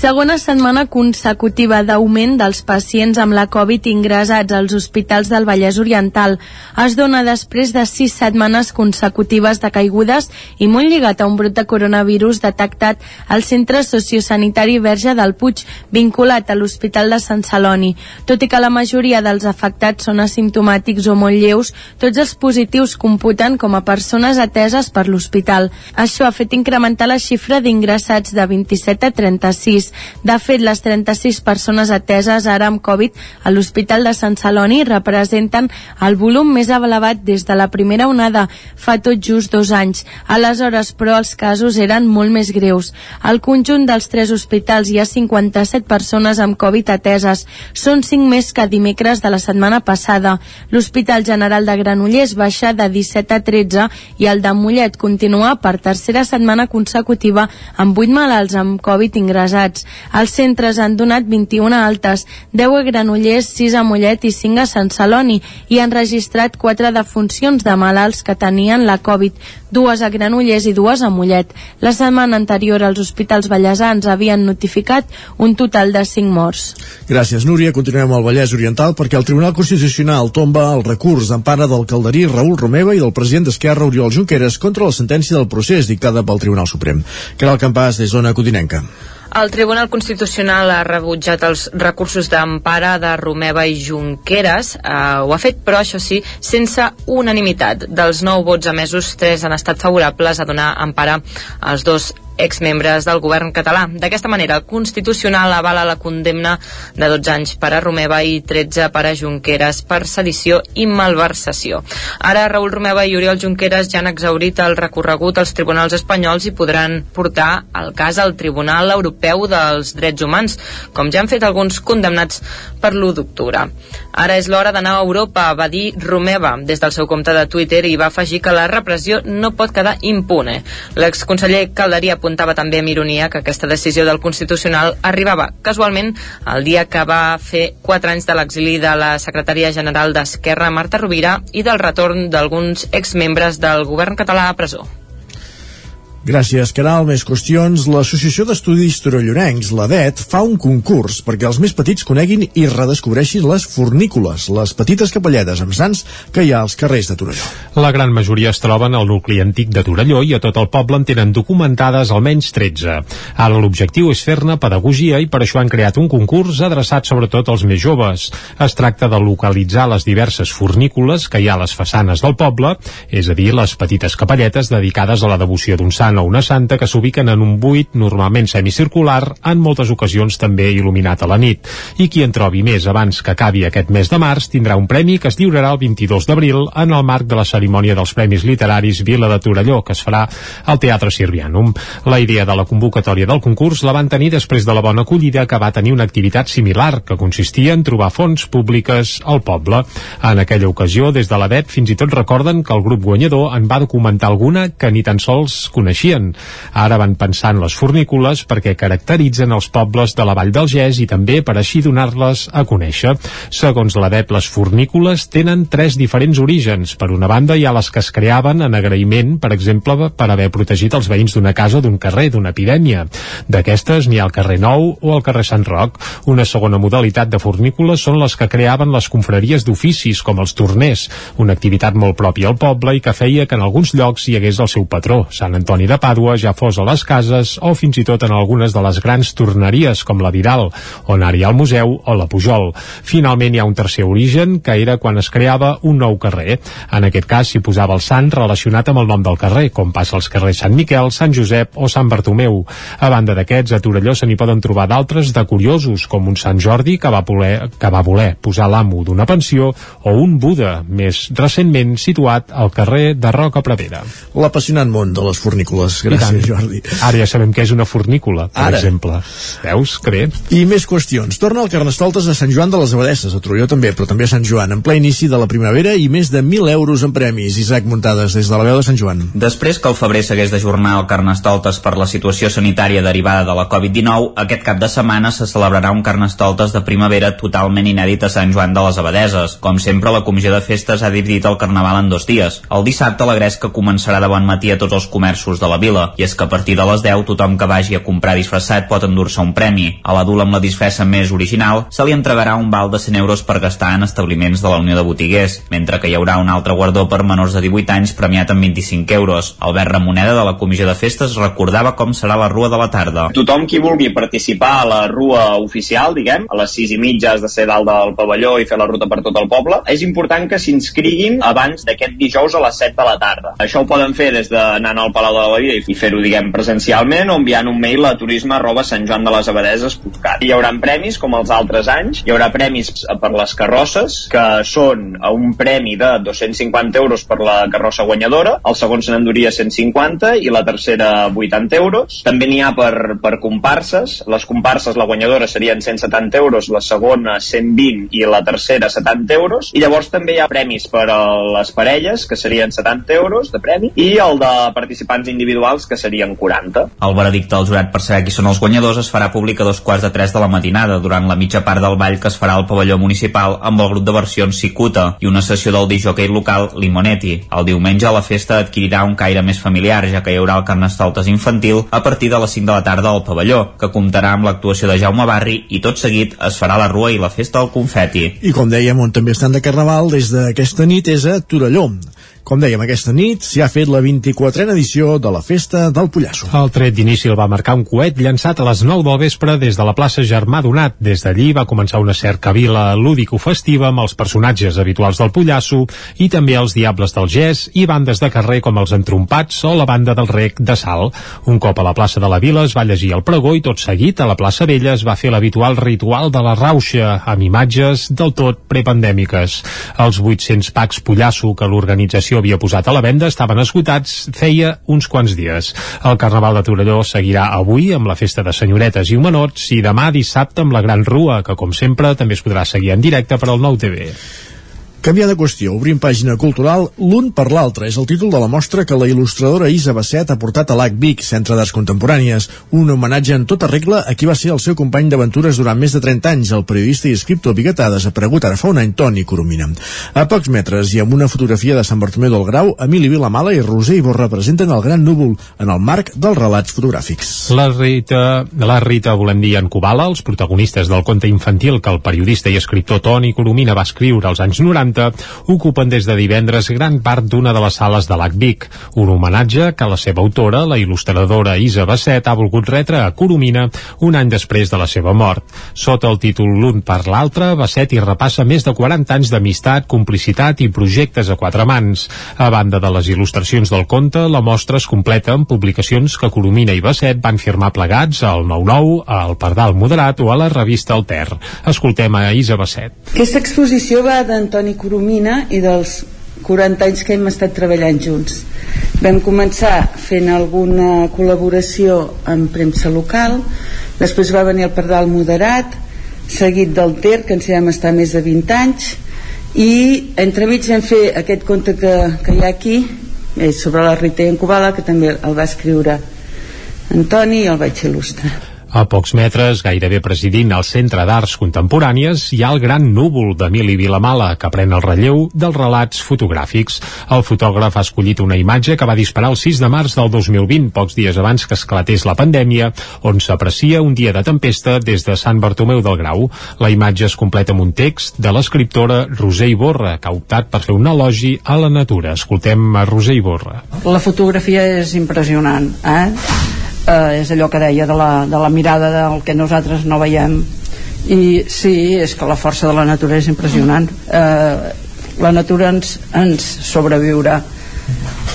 Speaker 10: Segona setmana consecutiva d'augment dels pacients amb la Covid ingressats als hospitals del Vallès Oriental. Es dona després de sis setmanes consecutives de caigudes i molt lligat a un brot de coronavirus detectat al Centre Sociosanitari Verge del Puig, vinculat a l'Hospital de Sant Celoni. Tot i que la majoria dels afectats són asimptomàtics o molt lleus, tots els positius computen com a persones ateses per l'hospital. Això ha fet incrementar la xifra d'ingressats de 27 a 36. De fet, les 36 persones ateses ara amb Covid a l'Hospital de Sant Celoni representen el volum més elevat des de la primera onada, fa tot just dos anys. Aleshores, però, els casos eren molt més greus. Al conjunt dels tres hospitals hi ha 57 persones amb Covid ateses. Són 5 més que dimecres de la setmana passada. L'Hospital General de Granollers baixa de 17 a 13 i el de Mollet continua per tercera setmana consecutiva amb 8 malalts amb Covid ingressats. Els centres han donat 21 altes, 10 a Granollers, 6 a Mollet i 5 a Sant Celoni i han registrat 4 defuncions de malalts que tenien la Covid, dues a Granollers i dues a Mollet. La setmana anterior els hospitals ballesans havien notificat un total de 5 morts.
Speaker 1: Gràcies, Núria. Continuem al Vallès Oriental perquè el Tribunal Constitucional tomba el recurs d'empara del calderí Raül Romeva i del president d'Esquerra Oriol Junqueras contra la sentència del procés dictada pel Tribunal Suprem. Caral Campàs, des d'Ona Codinenca.
Speaker 8: El Tribunal Constitucional ha rebutjat els recursos d'empara de Romeva i Junqueras. Eh, ho ha fet, però, això sí, sense unanimitat. Dels nou vots emesos, tres han estat favorables a donar empara als dos exmembres del govern català. D'aquesta manera, el Constitucional avala la condemna de 12 anys per a Romeva i 13 per a Junqueras per sedició i malversació. Ara, Raül Romeva i Oriol Junqueras ja han exaurit el recorregut als tribunals espanyols i podran portar el cas al Tribunal Europeu dels Drets Humans, com ja han fet alguns condemnats per l'1 d'octubre. Ara és l'hora d'anar a Europa, va dir Romeva des del seu compte de Twitter i va afegir que la repressió no pot quedar impune. L'exconseller Calderí apuntava també amb ironia que aquesta decisió del Constitucional arribava casualment el dia que va fer 4 anys de l'exili de la secretària general d'Esquerra, Marta Rovira, i del retorn d'alguns exmembres del govern català a presó.
Speaker 1: Gràcies, Caral. Més qüestions. L'Associació d'Estudis Torellonencs, l'ADET, fa un concurs perquè els més petits coneguin i redescobreixin les fornícules, les petites capelletes amb sants que hi ha als carrers de Torelló.
Speaker 3: La gran majoria es troben al nucli antic de Torelló i a tot el poble en tenen documentades almenys 13. Ara l'objectiu és fer-ne pedagogia i per això han creat un concurs adreçat sobretot als més joves. Es tracta de localitzar les diverses fornícules que hi ha a les façanes del poble, és a dir, les petites capelletes dedicades a la devoció d'un sant o una santa que s'ubiquen en un buit normalment semicircular, en moltes ocasions també il·luminat a la nit. I qui en trobi més abans que acabi aquest mes de març tindrà un premi que es lliurarà el 22 d'abril en el marc de la cerimònia dels Premis Literaris Vila de Torelló, que es farà al Teatre Sirvianum. La idea de la convocatòria del concurs la van tenir després de la bona acollida que va tenir una activitat similar, que consistia en trobar fons públiques al poble. En aquella ocasió, des de la BEP, fins i tot recorden que el grup guanyador en va documentar alguna que ni tan sols coneixia coneixien. Ara van pensar en les fornícules perquè caracteritzen els pobles de la Vall del Gès i també per així donar-les a conèixer. Segons l'ADEP, les fornícules tenen tres diferents orígens. Per una banda, hi ha les que es creaven en agraïment, per exemple, per haver protegit els veïns d'una casa d'un carrer, d'una epidèmia. D'aquestes n'hi ha al carrer Nou o al carrer Sant Roc. Una segona modalitat de fornícules són les que creaven les confraries d'oficis, com els torners, una activitat molt pròpia al poble i que feia que en alguns llocs hi hagués el seu patró, Sant Antoni de Pàdua, ja fos a les cases o fins i tot en algunes de les grans torneries, com la Vidal, on ara hi ha el museu o la Pujol. Finalment hi ha un tercer origen, que era quan es creava un nou carrer. En aquest cas s'hi posava el sant relacionat amb el nom del carrer, com passa als carrers Sant Miquel, Sant Josep o Sant Bartomeu. A banda d'aquests, a Torelló se n'hi poden trobar d'altres de curiosos, com un Sant Jordi que va voler, que va voler posar l'amo d'una pensió o un Buda, més recentment situat al carrer de Roca Prevera.
Speaker 1: L'apassionant món de les fornícules. Gràcies, Jordi.
Speaker 3: Ara ja sabem què és una fornícula, per
Speaker 1: Ara.
Speaker 3: exemple. Veus? Que bé.
Speaker 1: I més qüestions. Torna el Carnestoltes a Sant Joan de les Abadesses, a Torelló també, però també a Sant Joan, en ple inici de la primavera i més de 1.000 euros en premis. Isaac Muntades, des de la veu de Sant Joan.
Speaker 4: Després que el febrer s'hagués d'ajornar el Carnestoltes per la situació sanitària derivada de la Covid-19, aquest cap de setmana se celebrarà un Carnestoltes de primavera totalment inèdit a Sant Joan de les Abadeses. Com sempre, la Comissió de Festes ha dividit el Carnaval en dos dies. El dissabte la gresca començarà de bon matí a tots els comerços de la vila, i és que a partir de les 10 tothom que vagi a comprar disfressat pot endur-se un premi. A l'adult amb la disfressa més original se li entregarà un val de 100 euros per gastar en establiments de la Unió de Botiguers, mentre que hi haurà un altre guardó per menors de 18 anys premiat amb 25 euros. Albert Ramoneda de la Comissió de Festes recordava com serà la rua de la tarda.
Speaker 18: Tothom qui vulgui participar a la rua oficial, diguem, a les 6 i mitja has de ser dalt del pavelló i fer la ruta per tot el poble, és important que s'inscriguin abans d'aquest dijous a les 7 de la tarda. Això ho poden fer des d'anar al Palau de la Vida i fer-ho, diguem, presencialment o enviant un mail a turisme arroba santjoandelesabadeses.cat. Hi haurà premis com els altres anys, hi haurà premis per les carrosses, que són un premi de 250 euros per la carrossa guanyadora, el segon se n'enduria 150 i la tercera 80 euros. També n'hi ha per, per comparses, les comparses, la guanyadora serien 170 euros, la segona 120 i la tercera 70 euros, i llavors també hi ha premis per a les parelles, que serien 70 euros de premi, i el de participants individuals, que serien 40.
Speaker 4: El veredicte del jurat per saber qui són els guanyadors es farà públic a dos quarts de tres de la matinada, durant la mitja part del ball que es farà al pavelló municipal amb el grup de versions Cicuta i una sessió del disjockey local Limonetti. El diumenge la festa adquirirà un caire més familiar, ja que hi haurà el carnestoltes infantil a partir de les 5 de la tarda al pavelló, que comptarà amb l'actuació de Jaume Barri i tot seguit es farà la rua i la festa del confeti.
Speaker 1: I com dèiem, on també estan de Carnaval des d'aquesta nit és a Torelló. Com dèiem, aquesta nit s'hi ha fet la 24a edició de la Festa del Pollasso.
Speaker 3: El tret d'inici el va marcar un coet llançat a les 9 del vespre des de la plaça Germà Donat. Des d'allí va començar una cercavila lúdico-festiva amb els personatges habituals del Pollasso i també els Diables del Gès i bandes de carrer com els Entrompats o la banda del Rec de Sal. Un cop a la plaça de la Vila es va llegir el pregó i tot seguit a la plaça Vella es va fer l'habitual ritual de la rauxa amb imatges del tot prepandèmiques. Els 800 packs Pollasso que l'organització havia posat a la venda estaven esgotats feia uns quants dies. El Carnaval de Torelló seguirà avui amb la festa de senyoretes i homenots i demà dissabte amb la Gran Rua, que com sempre també es podrà seguir en directe per al Nou TV.
Speaker 1: Canviar de qüestió, obrim pàgina cultural l'un per l'altre. És el títol de la mostra que la il·lustradora Isa Basset ha portat a l'AC Vic, Centre d'Arts Contemporànies. Un homenatge en tota regla a qui va ser el seu company d'aventures durant més de 30 anys, el periodista i escriptor biguetà desaparegut ara fa un any, Toni Coromina. A pocs metres i amb una fotografia de Sant Bartomeu del Grau, Emili Vilamala i Roser Iborra representen el gran núvol en el marc dels relats fotogràfics.
Speaker 3: La Rita, la Rita, volem dir, en Kubala, els protagonistes del conte infantil que el periodista i escriptor Toni Coromina va escriure als anys 90 ocupen des de divendres gran part d'una de les sales de l'AC Vic, un homenatge que la seva autora, la il·lustradora Isa Basset, ha volgut retre a Coromina un any després de la seva mort. Sota el títol L'un per l'altre, Basset hi repassa més de 40 anys d'amistat, complicitat i projectes a quatre mans. A banda de les il·lustracions del conte, la mostra es completa amb publicacions que Coromina i Basset van firmar plegats al 9-9, al Pardal Moderat o a la revista Alter. Escoltem a Isa Basset.
Speaker 19: Aquesta exposició va d'Antoni Coromina i dels 40 anys que hem estat treballant junts. Vam començar fent alguna col·laboració amb premsa local, després va venir el Pardal Moderat, seguit del Ter, que ens hi vam estar més de 20 anys, i entremig vam fer aquest conte que, que hi ha aquí, és sobre la Rita en Kubala que també el va escriure Antoni i el vaig il·lustrar
Speaker 3: a pocs metres, gairebé presidint el Centre d'Arts Contemporànies, hi ha el gran núvol d'Emili Vilamala, que pren el relleu dels relats fotogràfics. El fotògraf ha escollit una imatge que va disparar el 6 de març del 2020, pocs dies abans que esclatés la pandèmia, on s'aprecia un dia de tempesta des de Sant Bartomeu del Grau. La imatge es completa amb un text de l'escriptora Roser Iborra, que ha optat per fer un elogi a la natura. Escoltem a Roser Iborra.
Speaker 12: La fotografia és impressionant, eh? Eh, és allò que deia de la, de la mirada del que nosaltres no veiem. I sí, és que la força de la natura és impressionant. Eh, la natura ens, ens sobreviurà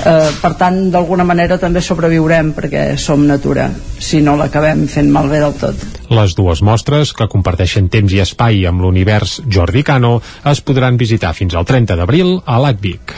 Speaker 12: eh, per tant d'alguna manera també sobreviurem perquè som natura si no l'acabem fent malbé del tot
Speaker 3: les dues mostres, que comparteixen temps i espai amb l'univers Jordi Cano, es podran visitar fins al 30 d'abril a l'ACVIC.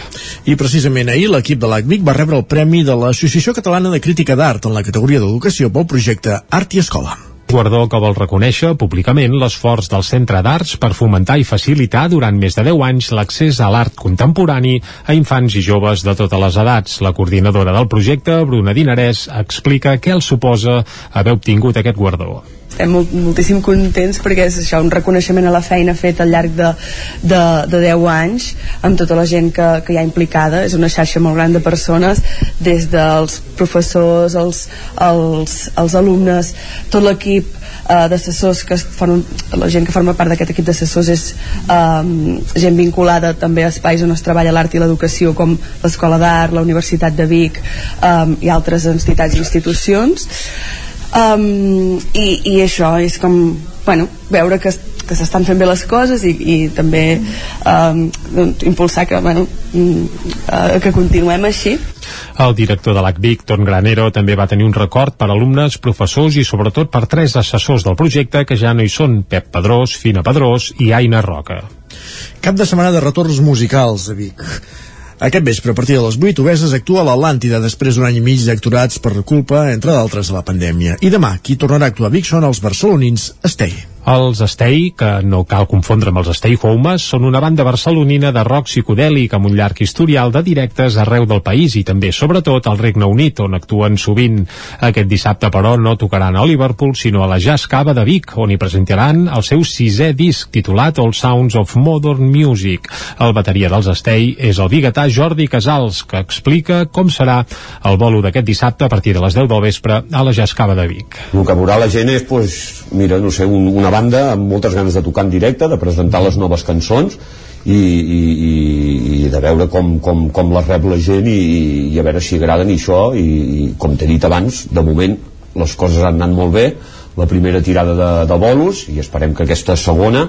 Speaker 1: I precisament ahir l'equip de l'ACVIC va rebre el Premi de l'Associació Catalana de Crítica d'Art en la categoria d'Educació pel projecte Art i Escola
Speaker 3: guardó que vol reconèixer públicament l'esforç del Centre d'Arts per fomentar i facilitar durant més de 10 anys l'accés a l'art contemporani a infants i joves de totes les edats. La coordinadora del projecte, Bruna Dinarès, explica què els suposa haver obtingut aquest guardó
Speaker 20: estem molt, moltíssim contents perquè és això, un reconeixement a la feina feta al llarg de, de, de 10 anys amb tota la gent que, que hi ha implicada. És una xarxa molt gran de persones des dels professors els, els, els alumnes tot l'equip uh, d'assessors que fan, la gent que forma part d'aquest equip d'assessors és um, gent vinculada també a espais on es treballa l'art i l'educació com l'Escola d'Art, la Universitat de Vic um, i altres entitats i institucions um, i, i això és com bueno, veure que, que s'estan fent bé les coses i, i també um, doncs, impulsar que, bueno, uh, que continuem així
Speaker 3: el director de l'ACVIC, Ton Granero, també va tenir un record per alumnes, professors i sobretot per tres assessors del projecte que ja no hi són, Pep Pedrós, Fina Pedrós i Aina Roca.
Speaker 1: Cap de setmana de retorns musicals a Vic. Aquest vespre, a partir de les 8, Obeses actua a l'Atlàntida després d'un any i mig d'acturats per culpa, entre d'altres, de la pandèmia. I demà, qui tornarà a actuar a Vic són els barcelonins Estei.
Speaker 3: Els Stay, que no cal confondre amb els Stay Homes, són una banda barcelonina de rock psicodèlic amb un llarg historial de directes arreu del país i també, sobretot, al Regne Unit, on actuen sovint. Aquest dissabte, però, no tocaran a Liverpool, sinó a la Jazz Cava de Vic, on hi presentaran el seu sisè disc, titulat All Sounds of Modern Music. El bateria dels Stay és el biguetà Jordi Casals, que explica com serà el bolo d'aquest dissabte a partir de les 10 del vespre a la Jazz Cava de Vic.
Speaker 13: El que veurà la gent és, pues, mira, no sé, un, una banda amb moltes ganes de tocar en directe, de presentar les noves cançons i, i, i de veure com, com, com les rep la gent i, i a veure si agraden i això i, i com t'he dit abans, de moment les coses han anat molt bé. La primera tirada de, de bolos i esperem que aquesta segona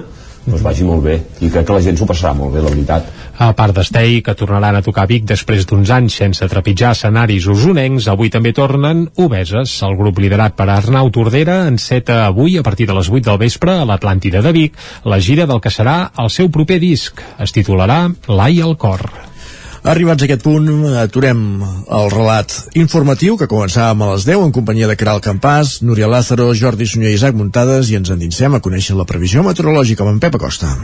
Speaker 13: doncs vagi molt bé i crec que la gent s'ho passarà molt bé, la veritat.
Speaker 3: A part d'Estei, que tornaran a tocar Vic després d'uns anys sense trepitjar escenaris usonencs, avui també tornen Obeses. El grup liderat per Arnau Tordera enceta avui, a partir de les 8 del vespre, a l'Atlàntida de Vic, la gira del que serà el seu proper disc. Es titularà L'Ai al cor.
Speaker 1: Arribats a aquest punt, aturem el relat informatiu que començàvem a les 10 en companyia de Caral Campàs, Núria Lázaro, Jordi Sunyer i Isaac Muntades i ens endinsem a conèixer la previsió meteorològica amb en Pep Acosta.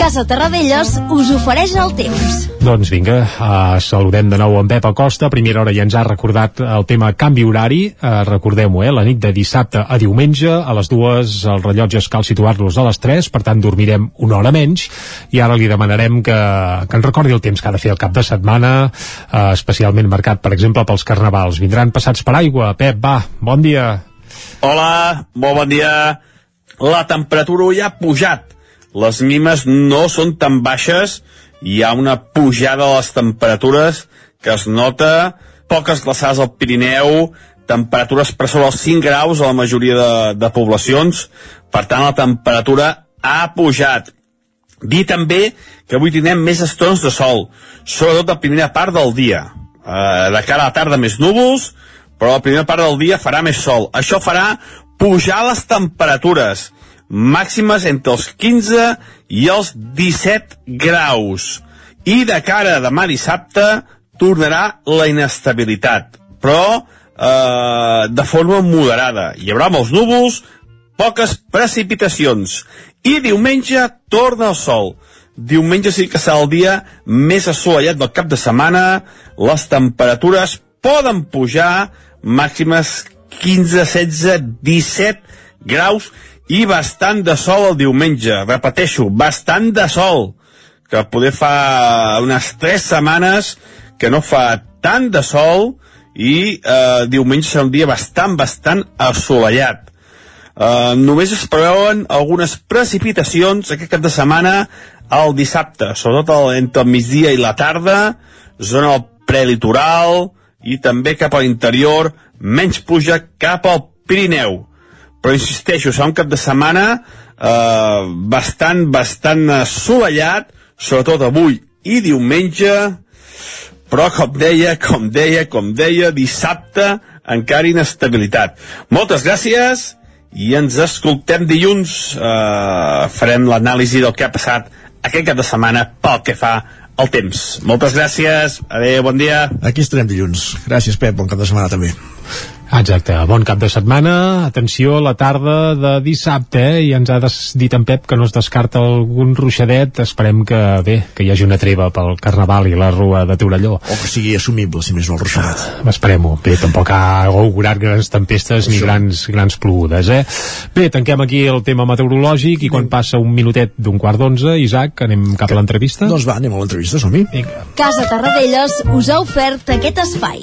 Speaker 14: Casa Terradellos us ofereix el temps.
Speaker 3: Doncs vinga, uh, saludem de nou en Pep Acosta. A primera hora ja ens ha recordat el tema canvi horari. Uh, Recordem-ho, eh? la nit de dissabte a diumenge, a les dues els rellotges cal situar-los a les 3, per tant dormirem una hora menys. I ara li demanarem que, que ens recordi el temps que ha de fer el cap de setmana, uh, especialment marcat, per exemple, pels carnavals. Vindran passats per aigua. Pep, va, bon dia.
Speaker 15: Hola, molt bon dia. La temperatura ja ha pujat. Les mimes no són tan baixes, hi ha una pujada de les temperatures que es nota, poques glaçades al Pirineu, temperatures per sobre els 5 graus a la majoria de, de poblacions, per tant la temperatura ha pujat. Dir també que avui tindrem més estones de sol, sobretot la primera part del dia. Eh, de cara a la tarda més núvols, però la primera part del dia farà més sol. Això farà pujar les temperatures màximes entre els 15 i els 17 graus. I de cara a demà dissabte tornarà la inestabilitat, però eh, de forma moderada. Hi haurà molts núvols, poques precipitacions. I diumenge torna el sol. diumenge sí que serà el dia més assolellat del cap de setmana, les temperatures poden pujar, màximes 15, 16, 17 graus i bastant de sol el diumenge. Repeteixo, bastant de sol, que poder fa unes 3 setmanes que no fa tant de sol i eh, diumenge serà un dia bastant, bastant assolellat. Eh, només es preveuen algunes precipitacions aquest cap de setmana el dissabte, sobretot el, entre el migdia i la tarda, zona prelitoral i també cap a l'interior, menys pluja cap al Pirineu. Però insisteixo, serà un cap de setmana eh, bastant, bastant assolellat, sobretot avui i diumenge, però com deia, com deia, com deia, dissabte encara inestabilitat. Moltes gràcies i ens escoltem dilluns. Eh, farem l'anàlisi del que ha passat aquest cap de setmana pel que fa al temps. Moltes gràcies, adeu, bon dia.
Speaker 1: Aquí estarem dilluns. Gràcies, Pep, bon cap de setmana també.
Speaker 3: Exacte, bon cap de setmana. Atenció a la tarda de dissabte eh? i ens ha dit en Pep que no es descarta algun ruixadet. Esperem que bé, que hi hagi una treva pel Carnaval i la Rua de Torelló.
Speaker 1: O que sigui assumible, si més no el ruixadet.
Speaker 3: Ah, esperem-ho, bé, tampoc ha augurat grans tempestes ni grans, grans plogudes eh? bé, tanquem aquí el tema meteorològic i quan passa un minutet d'un quart d'onze Isaac, anem cap a l'entrevista?
Speaker 1: Doncs va, anem a l'entrevista, som-hi.
Speaker 14: Casa Tarradellas us ha ofert aquest espai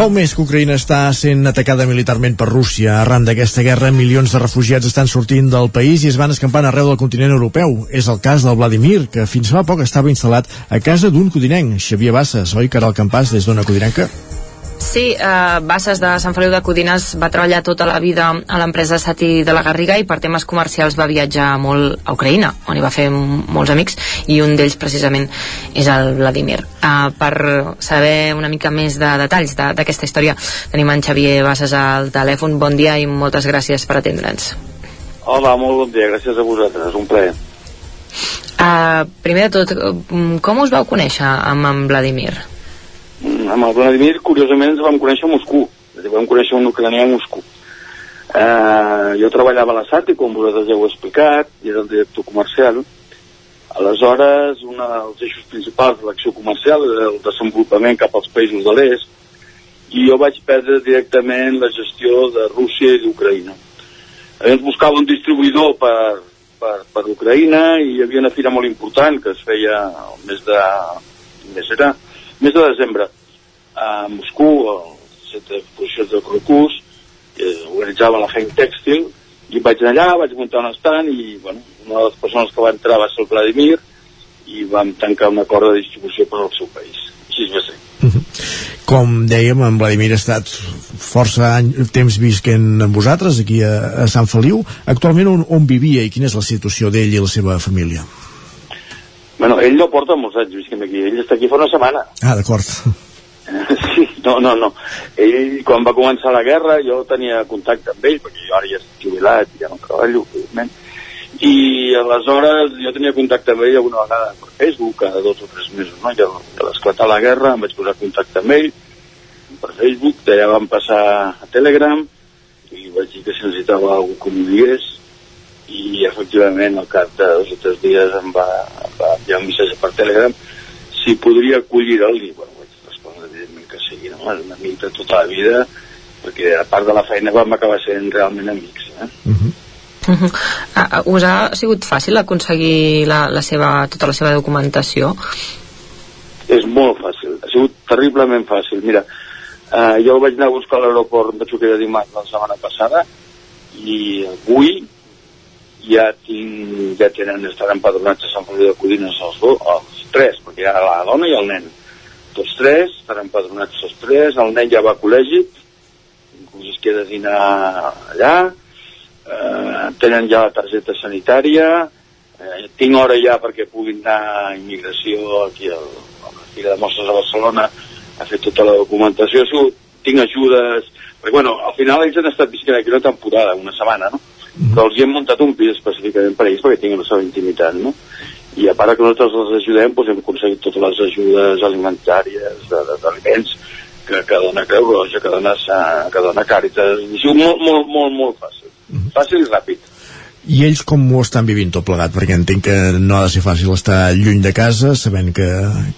Speaker 1: Fa un mes que Ucraïna està sent atacada militarment per Rússia. Arran d'aquesta guerra, milions de refugiats estan sortint del país i es van escampant arreu del continent europeu. És el cas del Vladimir, que fins fa poc estava instal·lat a casa d'un codinenc, Xavier Bassas. Oi, Caral Campàs, des d'una codinenca?
Speaker 8: Sí, eh, Bassas de Sant Feliu de Codines va treballar tota la vida a l'empresa Sati de la Garriga i per temes comercials va viatjar molt a Ucraïna, on hi va fer molts amics i un d'ells precisament és el Vladimir. Eh, per saber una mica més de detalls d'aquesta de, història tenim en Xavier Bassas al telèfon. Bon dia i moltes gràcies per atendre'ns.
Speaker 21: Hola, molt bon dia, gràcies a vosaltres, un plaer.
Speaker 8: Uh, primer de tot, com us vau conèixer amb en Vladimir?
Speaker 21: Amb el Vladimir, curiosament, ens vam conèixer a Moscou. Vam conèixer un ucranià a Moscou. Eh, jo treballava a la SATI, com vosaltres ja heu explicat, i era el director comercial. Aleshores, un dels eixos principals de l'acció comercial era el desenvolupament cap als països de l'est, i jo vaig perdre directament la gestió de Rússia i d'Ucraïna. Ens buscava un distribuïdor per, per, per Ucraïna i hi havia una fira molt important que es feia el mes de, mes era, mes de desembre a Moscou, al centre d'exposicions de Crocus, eh, organitzava la Heim Tèxtil, i vaig anar allà, vaig muntar un estant i bueno, una de les persones que va entrar va ser el Vladimir i vam tancar un acord de distribució per al seu país. Així va ser.
Speaker 1: Com dèiem, en Vladimir ha estat força any, temps visquent amb vosaltres aquí a, a Sant Feliu. Actualment on, on vivia i quina és la situació d'ell i la seva família?
Speaker 21: Bueno, ell no porta molts anys visquent aquí, ell està aquí fa una setmana.
Speaker 1: Ah, d'acord.
Speaker 21: No, no, no. Ell, quan va començar la guerra, jo tenia contacte amb ell, perquè jo ara ja estic jubilat, ja no treballo, evidentment, i aleshores jo tenia contacte amb ell alguna vegada per Facebook, cada dos o tres mesos, no? Ja, ja l'esclatar la guerra, em vaig posar contacte amb ell per Facebook, d'allà vam passar a Telegram, i vaig dir que si necessitava algú que m'ho digués, i efectivament al cap de dos o tres dies em va, em va enviar un missatge per Telegram si podria acollir-el i bueno, sí, no? Un amic de tota la vida, perquè a part de la feina vam acabar sent realment amics. Eh?
Speaker 1: Uh -huh.
Speaker 8: Uh -huh. Uh, us ha sigut fàcil aconseguir la, la seva, tota la seva documentació?
Speaker 21: És molt fàcil, ha sigut terriblement fàcil. Mira, uh, jo vaig anar a buscar a l'aeroport, em penso que era dimarts la setmana passada, i avui ja tinc, ja tenen, estan empadronats a Sant Feliu de Codines els, dos, els tres, perquè hi ha la dona i el nen tots tres, estan empadronats tots tres, el nen ja va a col·legi, inclús es queda a dinar allà, eh, tenen ja la targeta sanitària, eh, tinc hora ja perquè puguin anar a immigració aquí al, a la Fira de Mostres a Barcelona a fer tota la documentació, so, tinc ajudes, perquè bueno, al final ells han estat visquent aquí una temporada, una setmana, no? Però els hi hem muntat un pis específicament per ells perquè tinguin la seva intimitat, no? I a part que nosaltres els ajudem, doncs hem aconseguit totes les ajudes alimentàries, d'aliments, que, que dona Creu Roja, que dona, Sa- que dona Càritas, i així, molt, molt, molt, molt fàcil. Fàcil i ràpid.
Speaker 1: I ells com ho estan vivint tot plegat? Perquè entenc que no ha de ser fàcil estar lluny de casa, sabent que,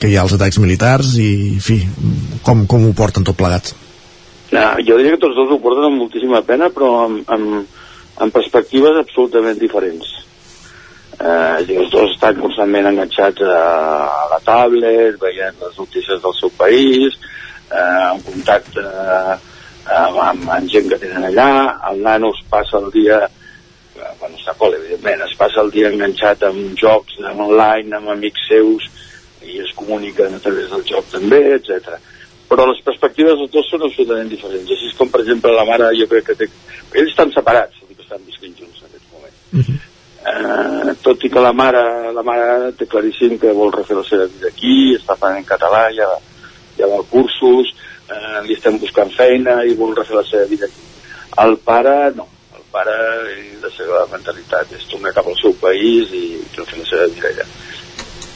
Speaker 1: que hi ha els atacs militars i, en fi, com, com ho porten tot plegat?
Speaker 21: No, jo diria que tots dos ho porten amb moltíssima pena, però amb, amb, amb perspectives absolutament diferents. Eh, dir, els dos estan constantment enganxats a, a la tablet, veient les notícies del seu país, eh, en contacte eh, amb, amb, amb gent que tenen allà, el nano es passa el dia eh, bueno, està col, evidentment, es passa el dia enganxat amb jocs amb online, amb amics seus, i es comuniquen a través del joc també, etc. Però les perspectives dels dos són absolutament diferents. Així com, per exemple, la mare, jo crec que té... Ells estan separats, i que estan visquent junts en aquest moment. Eh, tot i que la mare, la mare té claríssim que vol refer la seva vida aquí, està aprenent català, ja, ja va a cursos, eh, li estem buscant feina i vol refer la seva vida aquí. El pare, no. El pare, la seva mentalitat és tornar cap al seu país i refer la seva vida allà.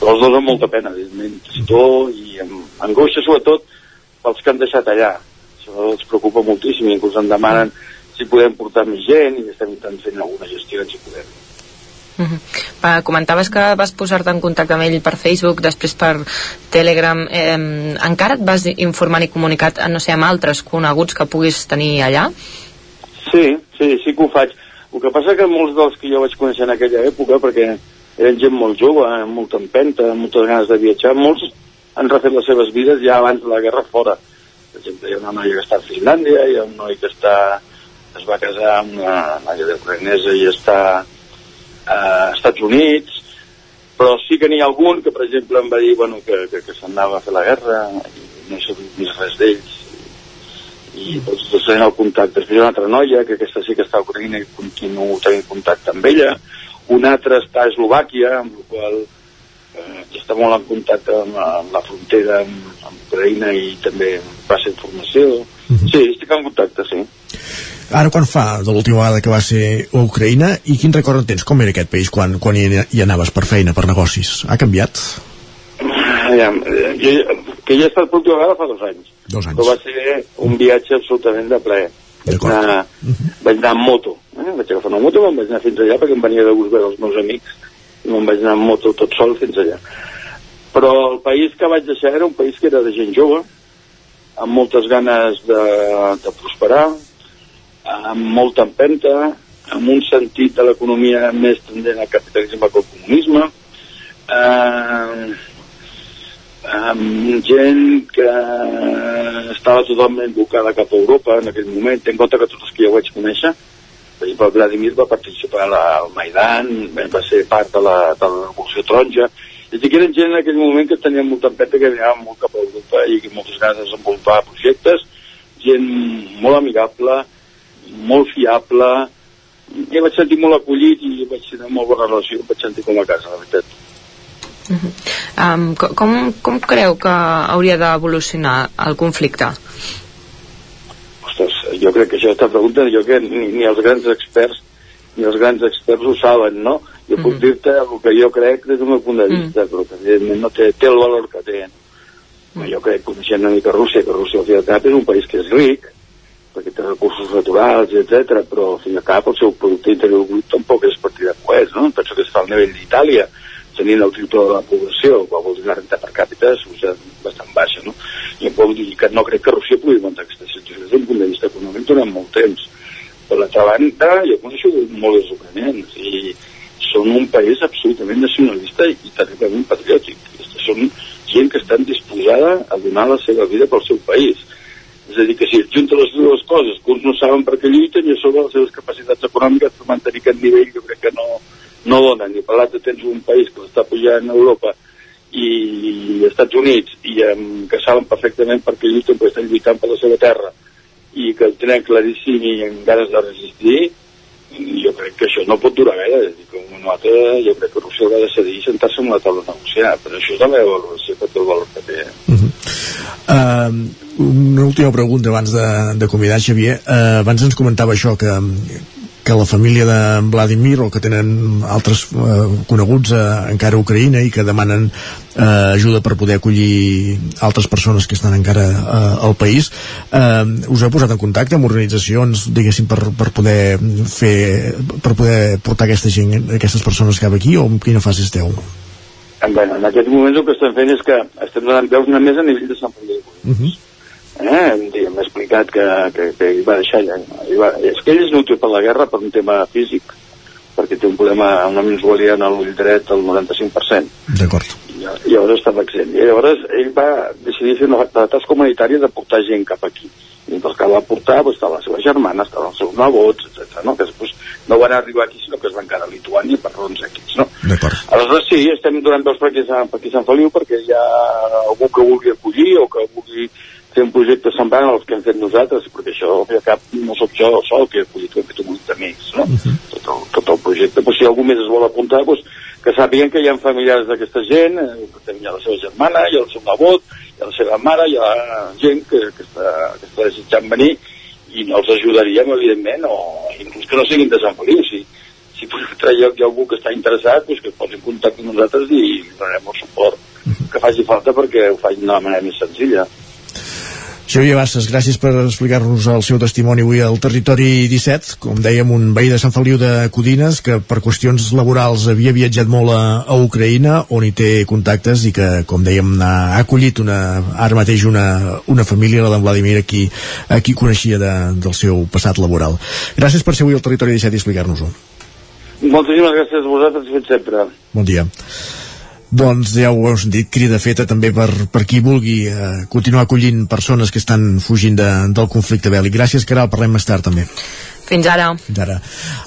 Speaker 21: Però els dos amb molta pena, evidentment, i amb angoixa, sobretot, pels que han deixat allà. Això els preocupa moltíssim, inclús em demanen si podem portar més gent i estem intentant fer alguna gestió si podem.
Speaker 8: Uh, comentaves que vas posar-te en contacte amb ell per Facebook, després per Telegram. Eh, encara et vas informant i comunicat, no sé, amb altres coneguts que puguis tenir allà?
Speaker 21: Sí, sí, sí que ho faig. El que passa que molts dels que jo vaig conèixer en aquella època, perquè eren gent molt jove, amb molta empenta, amb moltes ganes de viatjar, molts han refet les seves vides ja abans de la guerra fora. Per exemple, hi ha una noia que està a Finlàndia, hi ha un noi que està, es va casar amb una noia d'ucraïnesa i està a Estats Units, però sí que n'hi ha algun que, per exemple, em va dir bueno, que, que, que s'anava a fer la guerra i no he sabut més res d'ells i doncs, doncs tenint el contacte. Després hi ha una altra noia, que aquesta sí que està a Ucraïna i continuo tenint contacte amb ella. Un altre està a Eslovàquia, amb la qual eh, està molt en contacte amb, la- amb la frontera amb, amb Ucraïna i també passa informació. Sí, estic en contacte, sí.
Speaker 1: Ara, quan fa de l'última vegada que va ser a Ucraïna, i quin record en tens? Com era aquest país quan, quan hi, hi anaves per feina, per negocis? Ha canviat?
Speaker 21: Aviam, eh, jo, que jo he estat per última vegada fa dos anys.
Speaker 1: Dos anys.
Speaker 21: Però va ser un viatge absolutament de plaer. Vaig anar, vaig anar amb moto. Eh? Vaig agafar una moto, me'n vaig anar fins allà perquè em venia de gust veure els meus amics i me'n vaig anar amb moto tot sol fins allà. Però el país que vaig deixar era un país que era de gent jove, amb moltes ganes de, de prosperar, amb molta empenta, amb un sentit de l'economia més tendent al capitalisme que al comunisme, eh, amb gent que estava totalment bocada cap a Europa en aquell moment. En compte que tots els que jo vaig conèixer, per exemple, Vladimir va participar a la, al Maidan, va ser part de la, de la Revolució Taronja, és dir, que eren gent en aquell moment que tenia molta empenta, que anaven molt cap a Europa i que moltes ganes de desenvolupar projectes, gent molt amigable, molt fiable, i vaig sentir molt acollit i vaig tenir molt bona relació, vaig sentir com a casa, la veritat.
Speaker 8: Um, co- com, com creu que hauria d'evolucionar el conflicte?
Speaker 21: Ostres, jo crec que això està pregunta, jo que ni, ni els grans experts ni els grans experts ho saben, no? Jo puc dir-te el que jo crec des del meu punt de vista, però que evidentment no té, té el valor que té. No? Jo crec, coneixent una mica Rússia, que Rússia al fi i al cap és un país que és ric, perquè té recursos naturals, etc, però al fi i al cap el seu producte interior brut tampoc és per tirar coets, no? Penso que està al nivell d'Itàlia, tenint el triple de la població, qual vol dir renta per càpita és bastant baixa, no? I vol dir que no crec que Rússia pugui aguantar aquesta situació des d'un punt de vista econòmic durant molt temps. Per l'altra banda, jo coneixo molt els ucranians i són un país absolutament nacionalista i terriblement patriòtic. Són gent que estan disposada a donar la seva vida pel seu país. És a dir, que si es junten les dues coses, que uns no saben per què lluiten i a sobre les seves capacitats econòmiques per mantenir aquest nivell jo crec que no, no donen. I per l'altre tens un país que està pujant a Europa i Estats Units i um, que saben perfectament per què lluiten, perquè estan lluitant per la seva terra i que el tenen claríssim i amb ganes de resistir jo crec que això no pot durar gaire és dir, que un altre, jo crec que Rússia haurà de cedir i sentar-se en la taula a negociar però això és la meva valoració que té el valor que té
Speaker 1: Uh, una última pregunta abans de, de convidar Xavier. Uh, abans ens comentava això que, que la família de Vladimir o que tenen altres uh, coneguts uh, encara a Ucraïna i que demanen uh, ajuda per poder acollir altres persones que estan encara uh, al país uh, us heu posat en contacte amb organitzacions diguéssim per, per poder fer per poder portar aquesta gent aquestes persones cap aquí o en quina fase esteu?
Speaker 21: Bé, en aquest moment el que estem fent és que estem donant veus només a nivell de Sant Feliu.
Speaker 1: Uh -huh.
Speaker 21: Eh? M'ha explicat que, que, que ell va deixar allà. Ell va, és que ell és inútil per la guerra per un tema físic, perquè té un problema, una minusvalia en l'ull dret del 95%.
Speaker 1: D'acord.
Speaker 21: I, llavors estava exempt. I llavors ell va decidir fer una tasca humanitària de portar gent cap aquí. I els que va portar doncs, estava la seva germana, estaven els seus nebots, etc. No? que després no van arribar aquí, sinó que es van quedar a Lituània per raons equips. No?
Speaker 1: D'acord.
Speaker 21: Aleshores sí, estem donant veus per aquí, per aquí Sant Feliu perquè hi ha algú que vulgui acollir o que vulgui fer un projecte semblant als que hem fet nosaltres, perquè això, al cap, no sóc jo sol que he ho hem fet un grup d'amics, no? tot, el, tot el projecte. Pues, si algú més es vol apuntar, pues, que sàpiguen que hi ha familiars d'aquesta gent, eh, que hi ha la seva germana, hi ha el seu nebot, hi ha la seva mare, hi ha gent que, que, està, que està desitjant venir i no els ajudaríem, evidentment, o inclús que no siguin de Sant Feliu, si, si per altre lloc hi ha algú que està interessat, pues que es posi en contacte amb nosaltres i donarem el suport que faci falta perquè ho faci d'una manera més senzilla.
Speaker 1: Xavier Bassas, gràcies per explicar-nos el seu testimoni avui al Territori 17. Com dèiem, un veí de Sant Feliu de Codines que per qüestions laborals havia viatjat molt a, a Ucraïna, on hi té contactes i que, com dèiem, ha acollit una, ara mateix una, una família, la d'en Vladimir, aquí, aquí coneixia de, del seu passat laboral. Gràcies per ser avui al Territori 17 i explicar-nos-ho.
Speaker 21: Moltíssimes gràcies a vosaltres i fins sempre.
Speaker 1: Bon dia. Doncs ja ho heu sentit, crida feta també per, per qui vulgui eh, continuar acollint persones que estan fugint de, del conflicte bèl·lic. Gràcies, Caral, parlem més tard també.
Speaker 8: Fins ara.
Speaker 1: Fins ara.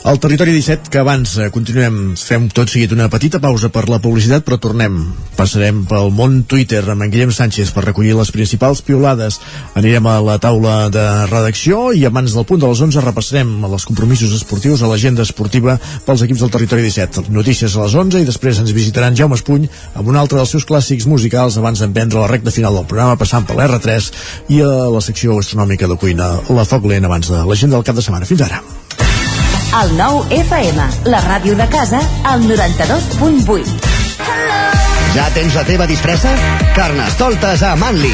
Speaker 1: Al territori 17, que abans eh, continuem, fem tot seguit una petita pausa per la publicitat, però tornem. Passarem pel món Twitter amb en Guillem Sánchez per recollir les principals piolades. Anirem a la taula de redacció i abans del punt de les 11 repassarem els compromisos esportius a l'agenda esportiva pels equips del territori 17. Notícies a les 11 i després ens visitaran Jaume Espuny amb un altre dels seus clàssics musicals abans d'emprendre la recta final del programa passant per l'R3 i a la secció gastronòmica de cuina, la Foc Lent abans de l'agenda del cap de setmana. Fins ara.
Speaker 22: El nou FM, la ràdio de casa, al 92.8.
Speaker 23: Ja tens la teva disfressa? Carnestoltes a Manli.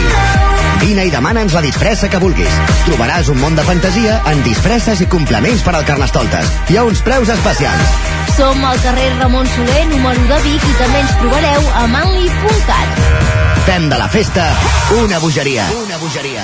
Speaker 23: Vine i demana'ns la disfressa que vulguis. Trobaràs un món de fantasia en disfresses i complements per al Carnestoltes. Hi ha uns preus especials.
Speaker 22: Som al carrer Ramon Soler, número de Vic, i també ens trobareu a manli.cat.
Speaker 23: Fem de la festa una bogeria. Una bogeria.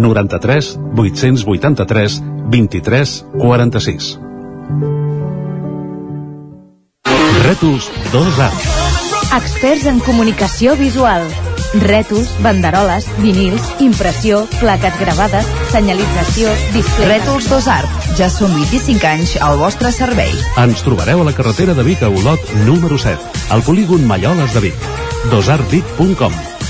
Speaker 24: 93 883 23 46. Rètols 2A.
Speaker 22: Experts en comunicació visual.
Speaker 25: Rètols, banderoles, vinils, impressió, plaques gravades, senyalització, display...
Speaker 26: Rètols Dos Art. Ja són 25 anys al vostre servei.
Speaker 24: Ens trobareu a la carretera de Vic a Olot, número 7, al polígon Malloles de Vic. dosartvic.com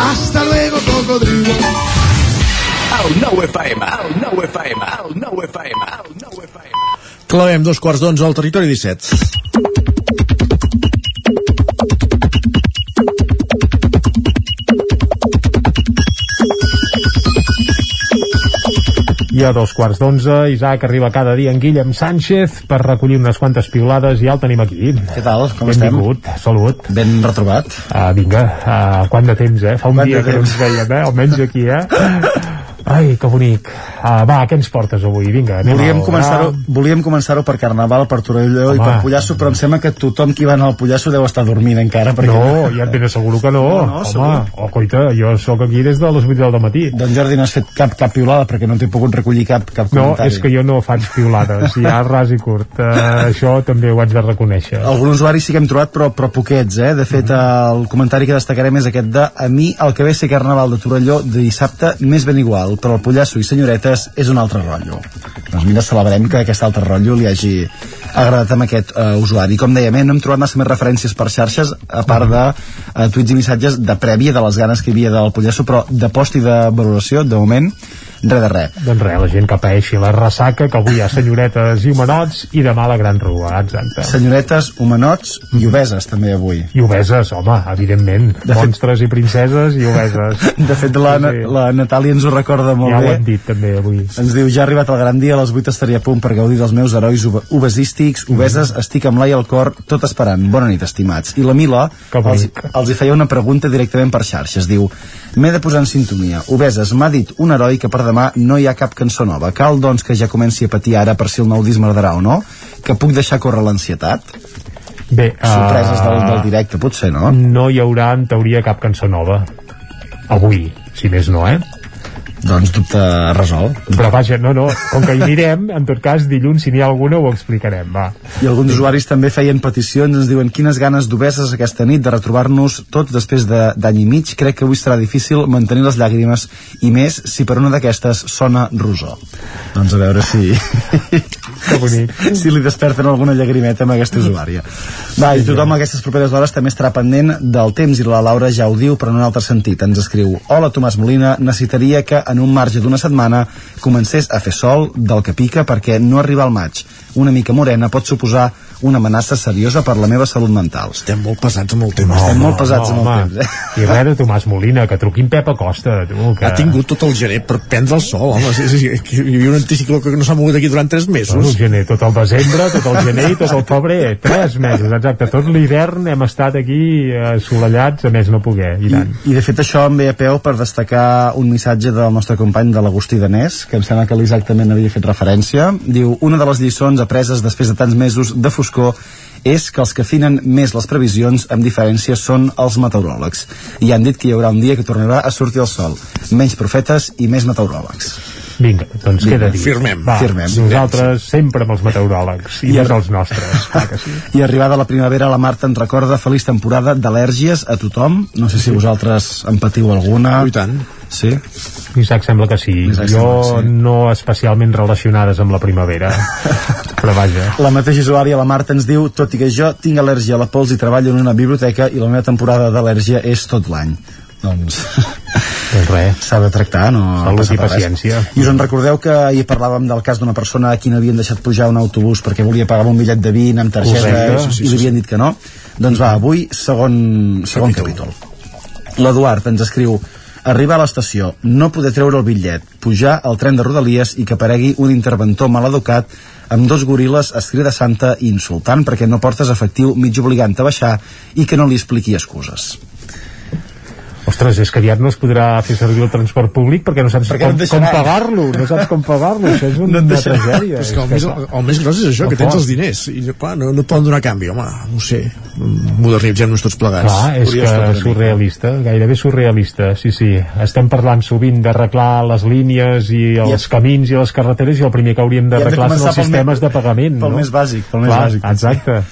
Speaker 17: Hasta luego, cocodrilo.
Speaker 27: El nou FM, el nou FM, el nou FM, el nou FM.
Speaker 1: Clavem dos quarts d'onze al territori 17.
Speaker 3: I a dos quarts d'onze, Isaac arriba cada dia en Guillem Sánchez per recollir unes quantes piulades i ja el tenim aquí.
Speaker 28: Què tal? Com
Speaker 3: Benvingut, estem? salut.
Speaker 28: Ben retrobat.
Speaker 3: Uh, vinga, uh, quant de temps, eh? Fa un
Speaker 28: Quant
Speaker 3: dia que no ens veiem, eh? Almenys aquí, eh? Ai, que bonic. Uh, va, què ens portes avui? Vinga, anem
Speaker 28: Volíem començar-ho volíem començar-ho per Carnaval, per Torelló i per Pollasso, però em sembla que tothom qui va anar al Pollasso deu estar dormint encara. Perquè...
Speaker 3: No, ja et ben asseguro que no.
Speaker 28: No, no,
Speaker 3: Home, oh, coita, jo sóc aquí des de les 8 del matí.
Speaker 28: Doncs Jordi, no has fet cap, cap piulada perquè no t'he pogut recollir cap, cap
Speaker 3: No,
Speaker 28: comentari.
Speaker 3: és que jo no faig piulades, ja ras i curt. Uh, això també ho haig de reconèixer.
Speaker 28: Algun usuari sí que hem trobat, però, però poquets, eh? De fet, el comentari que destacarem és aquest de a mi el que ve ser Carnaval de Torelló de dissabte m'és ben igual, però el Pollasso i senyoretes és un altre rotllo. Doncs mira, celebrem que aquest altre rotllo li hagi agradat amb aquest uh, usuari. Com dèiem, eh, no hem trobat massa més referències per xarxes, a part de uh, tuits i missatges de prèvia, de les ganes que hi havia del Pollasso, però de post i de valoració, de moment, res de res.
Speaker 3: Doncs res, la gent que paeixi la ressaca, que avui hi ha senyoretes i homenots i demà la gran rua, exacte.
Speaker 28: Senyoretes, homenots i obeses també avui.
Speaker 3: I obeses, home, evidentment. De Monstres i princeses i obeses.
Speaker 28: De fet, la, sí. la Natàlia ens ho recorda molt
Speaker 3: ja
Speaker 28: bé.
Speaker 3: ho hem dit també avui.
Speaker 28: Ens diu, ja ha arribat el gran dia, a les 8 estaria a punt per gaudir dels meus herois obe- obesístics, obeses, estic amb l'ai al cor, tot esperant. Bona nit, estimats. I la Mila els, els hi feia una pregunta directament per xarxes. Diu, m'he de posar en sintonia. Obeses, m'ha dit un heroi que per demà no hi ha cap cançó nova. Cal, doncs, que ja comenci a patir ara per si el nou disc m'agradarà o no? Que puc deixar córrer l'ansietat?
Speaker 3: Bé,
Speaker 28: Sorpreses del,
Speaker 3: eh,
Speaker 28: del directe, potser, no?
Speaker 3: No hi haurà, en teoria, cap cançó nova. Avui, si més no, eh?
Speaker 28: Doncs dubte resolt.
Speaker 3: Però vaja, no, no, com que hi anirem, en tot cas, dilluns, si n'hi ha alguna, ho explicarem, va.
Speaker 28: I alguns usuaris també feien peticions, ens diuen quines ganes d'obeses aquesta nit de retrobar-nos tots després de- d'any i mig. Crec que avui serà difícil mantenir les llàgrimes i més si per una d'aquestes sona rosó. Doncs a veure si...
Speaker 3: Que bonic.
Speaker 28: si li desperten alguna llagrimeta amb aquesta usuària. Va, i tothom a aquestes properes hores també estarà pendent del temps i la Laura ja ho diu, però en un altre sentit. Ens escriu, hola Tomàs Molina, necessitaria que en un marge d'una setmana comencés a fer sol del que pica perquè no arriba al maig. Una mica morena pot suposar una amenaça seriosa per la meva salut mental.
Speaker 1: Estem molt pesats amb el tema.
Speaker 28: Estem molt pesats amb el
Speaker 3: home.
Speaker 28: temps, eh?
Speaker 3: I res de Tomàs Molina, que truquin Pep Acosta, tu, que...
Speaker 1: Ha tingut tot el gener per prendre el sol, home. Sí, sí, sí, hi havia un anticicló que no s'ha mogut aquí durant 3 mesos.
Speaker 3: Tot el gener, tot el desembre, tot el gener i tot el febrer. Tres mesos, exacte. Tot l'hivern hem estat aquí eh, assolellats, a més no poder, i tant.
Speaker 28: I de fet això em ve a peu per destacar un missatge del nostre company de l'Agustí Danés, que em sembla que l'Isaac també n'havia fet referència. Diu, una de les lliçons apreses després de tants mesos de foscor és que els que afinen més les previsions amb diferència són els meteoròlegs. I han dit que hi haurà un dia que tornarà a sortir el sol. Menys profetes i més meteoròlegs.
Speaker 3: Vinga, doncs
Speaker 28: Vinga,
Speaker 3: queda dit.
Speaker 28: firmem.
Speaker 3: Va,
Speaker 28: Firmem.
Speaker 3: Nosaltres sempre amb els meteoròlegs, i,
Speaker 28: I
Speaker 3: més els nostres. Que sí.
Speaker 28: I arribada la primavera, la Marta ens recorda feliç temporada d'al·lèrgies a tothom. No sé si vosaltres en patiu alguna.
Speaker 1: I tant.
Speaker 28: Sí?
Speaker 3: Isaac sembla que sí.
Speaker 28: Isaac
Speaker 3: jo
Speaker 28: sembla sí.
Speaker 3: no especialment relacionades amb la primavera. Però vaja.
Speaker 28: La mateixa usuària, la Marta, ens diu tot i que jo tinc al·lèrgia a la pols i treballo en una biblioteca i la meva temporada d'al·lèrgia és tot l'any. Doncs...
Speaker 3: doncs res.
Speaker 28: S'ha de tractar, no
Speaker 3: Salut i
Speaker 28: per res.
Speaker 3: paciència.
Speaker 28: I us en recordeu que ahir parlàvem del cas d'una persona a qui no havien deixat pujar un autobús perquè volia pagar un bitllet de 20 amb targeta
Speaker 3: Correcte.
Speaker 28: i li havien dit que no? Doncs va, avui segon, segon capítol. L'Eduard ens escriu Arribar a l'estació, no poder treure el bitllet, pujar al tren de Rodalies i que aparegui un interventor maleducat amb dos goril·les escrit de santa i insultant perquè no portes efectiu mig obligant a baixar i que no li expliqui excuses.
Speaker 3: Ostres, és que aviat no es podrà fer servir el transport públic perquè no saps
Speaker 28: Perquè no
Speaker 3: com,
Speaker 28: et
Speaker 3: com pagar-lo, no saps com pagar-lo, això és una
Speaker 28: No
Speaker 3: no
Speaker 28: deixaran.
Speaker 3: tragèdia.
Speaker 1: És que el,
Speaker 3: És
Speaker 1: més,
Speaker 3: que-
Speaker 1: el més gros és això,
Speaker 3: No
Speaker 1: que tens els diners i clar, no, no et poden donar canvi, home, no sé modernitzem-nos tots plegats
Speaker 3: Clar, és
Speaker 1: Curiós,
Speaker 3: que
Speaker 1: una
Speaker 3: surrealista, gairebé surrealista, sí, sí. Estem parlant sovint d'arreglar les línies i els
Speaker 28: I-
Speaker 3: camins i les carreteres i el primer que hauríem d'arreglar són els sistemes
Speaker 28: més-
Speaker 3: de pagament,
Speaker 28: pel
Speaker 3: no?
Speaker 28: més bàsic, pel més
Speaker 3: Clar,
Speaker 28: bàsic.
Speaker 3: Exacte.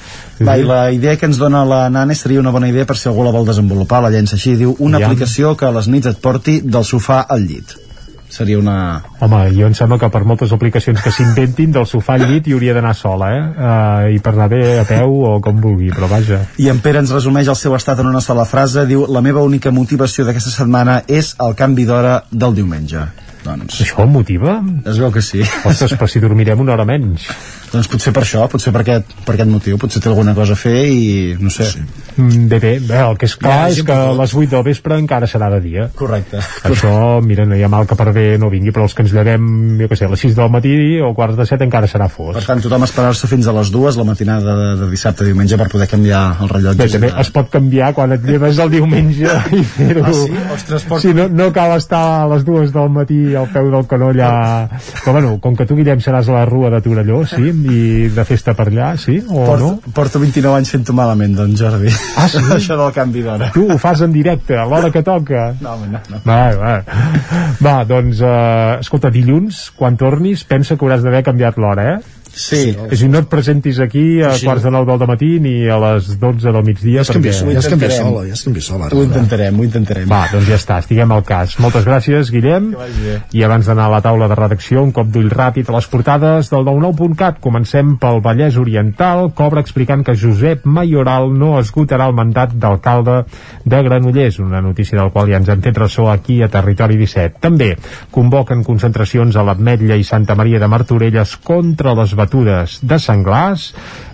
Speaker 3: Sí,
Speaker 28: Va,
Speaker 3: sí.
Speaker 28: i la idea que ens dona la Nane seria una bona idea per si algú la vol desenvolupar, la llença així, diu una
Speaker 3: Ja.
Speaker 28: aplicació que a les nits et porti del sofà al llit. Seria una...
Speaker 3: Home, jo em sembla que per moltes aplicacions que s'inventin del sofà al llit hi hauria d'anar sola, eh? Uh, I per anar bé a peu o com vulgui, però vaja.
Speaker 28: I en Pere ens resumeix el seu estat en una sola frase, diu la meva única motivació d'aquesta setmana és el canvi d'hora del diumenge. Doncs...
Speaker 3: Això el motiva?
Speaker 28: Es veu que sí.
Speaker 3: Ostres, però si dormirem una hora menys.
Speaker 28: Doncs potser per això, potser per aquest, per aquest motiu, potser té alguna cosa a fer i no sé. Sí.
Speaker 3: Mm, Bé, bé, bé, el que és clar
Speaker 28: Ja,
Speaker 3: és que a les 8 del vespre encara serà de dia.
Speaker 28: Correcte.
Speaker 3: Això, mira, no hi ha mal que per bé no vingui, però els que ens llevem, jo què sé, a les 6 del matí o quarts de 7 encara serà fos.
Speaker 28: Per tant, tothom esperar-se fins a les dues la matinada de, de dissabte a diumenge per poder canviar el rellotge.
Speaker 3: Bé, també es pot canviar quan et lleves el diumenge i fer-ho.
Speaker 28: Ah, sí? Ostres, pot...
Speaker 3: Sí, no, no cal estar a les dues del matí al peu del canó allà... Però bueno, com que tu, Guillem, seràs a la rua de Torelló, sí? I de festa per allà, sí? O
Speaker 28: Porto,
Speaker 3: no?
Speaker 28: porto 29 anys fent-ho malament, doncs, Jordi.
Speaker 3: Ah, sí?
Speaker 28: Això del canvi d'hora.
Speaker 3: Tu ho fas en directe, a l'hora que toca.
Speaker 28: No, no, no.
Speaker 3: Va, va. Va, doncs, uh, escolta, dilluns, quan tornis, pensa que hauràs d'haver canviat l'hora, eh?
Speaker 28: Sí.
Speaker 3: És a dir, no et presentis aquí a
Speaker 1: Sí.
Speaker 3: quarts de nou del matí ni a les 12 del migdia.
Speaker 1: ja es canvia,
Speaker 3: perquè-
Speaker 1: ja es canvia sola ja es canvia sola ara.
Speaker 28: Ho intentarem, ho intentarem.
Speaker 3: Va, doncs ja està, estiguem al cas. Moltes gràcies, Guillem. I abans d'anar a la taula de redacció, un cop d'ull ràpid a les portades del 99.cat. Comencem pel Vallès Oriental, cobra explicant que Josep Mayoral no esgotarà el mandat d'alcalde de Granollers, una notícia del qual ja ens hem fet ressò aquí a Territori 17. També convoquen concentracions a l'Ametlla i Santa Maria de Martorelles contra les batudes de senglars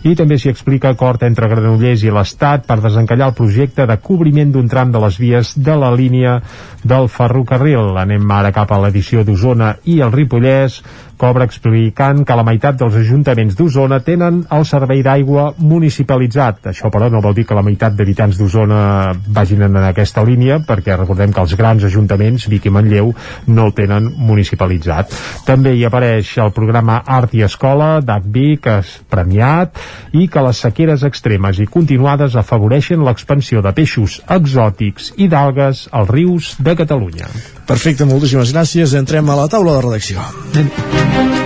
Speaker 3: i també s'hi explica acord entre Granollers i l'Estat per desencallar el projecte de cobriment d'un tram de les vies de la línia del ferrocarril. Anem ara cap a l'edició d'Osona i el Ripollès, cobra explicant que la meitat dels ajuntaments d'Osona tenen el servei d'aigua municipalitzat. Això, però, no vol dir que la meitat d'habitants d'Osona vagin en aquesta línia, perquè recordem que els grans ajuntaments, Vic i Manlleu, no el tenen municipalitzat. També hi apareix el programa Art i Escola d'ACVI, que és premiat, i que les sequeres extremes i continuades afavoreixen l'expansió de peixos exòtics i d'algues als rius de Catalunya.
Speaker 1: Perfecte, moltíssimes gràcies. Entrem a la taula de redacció.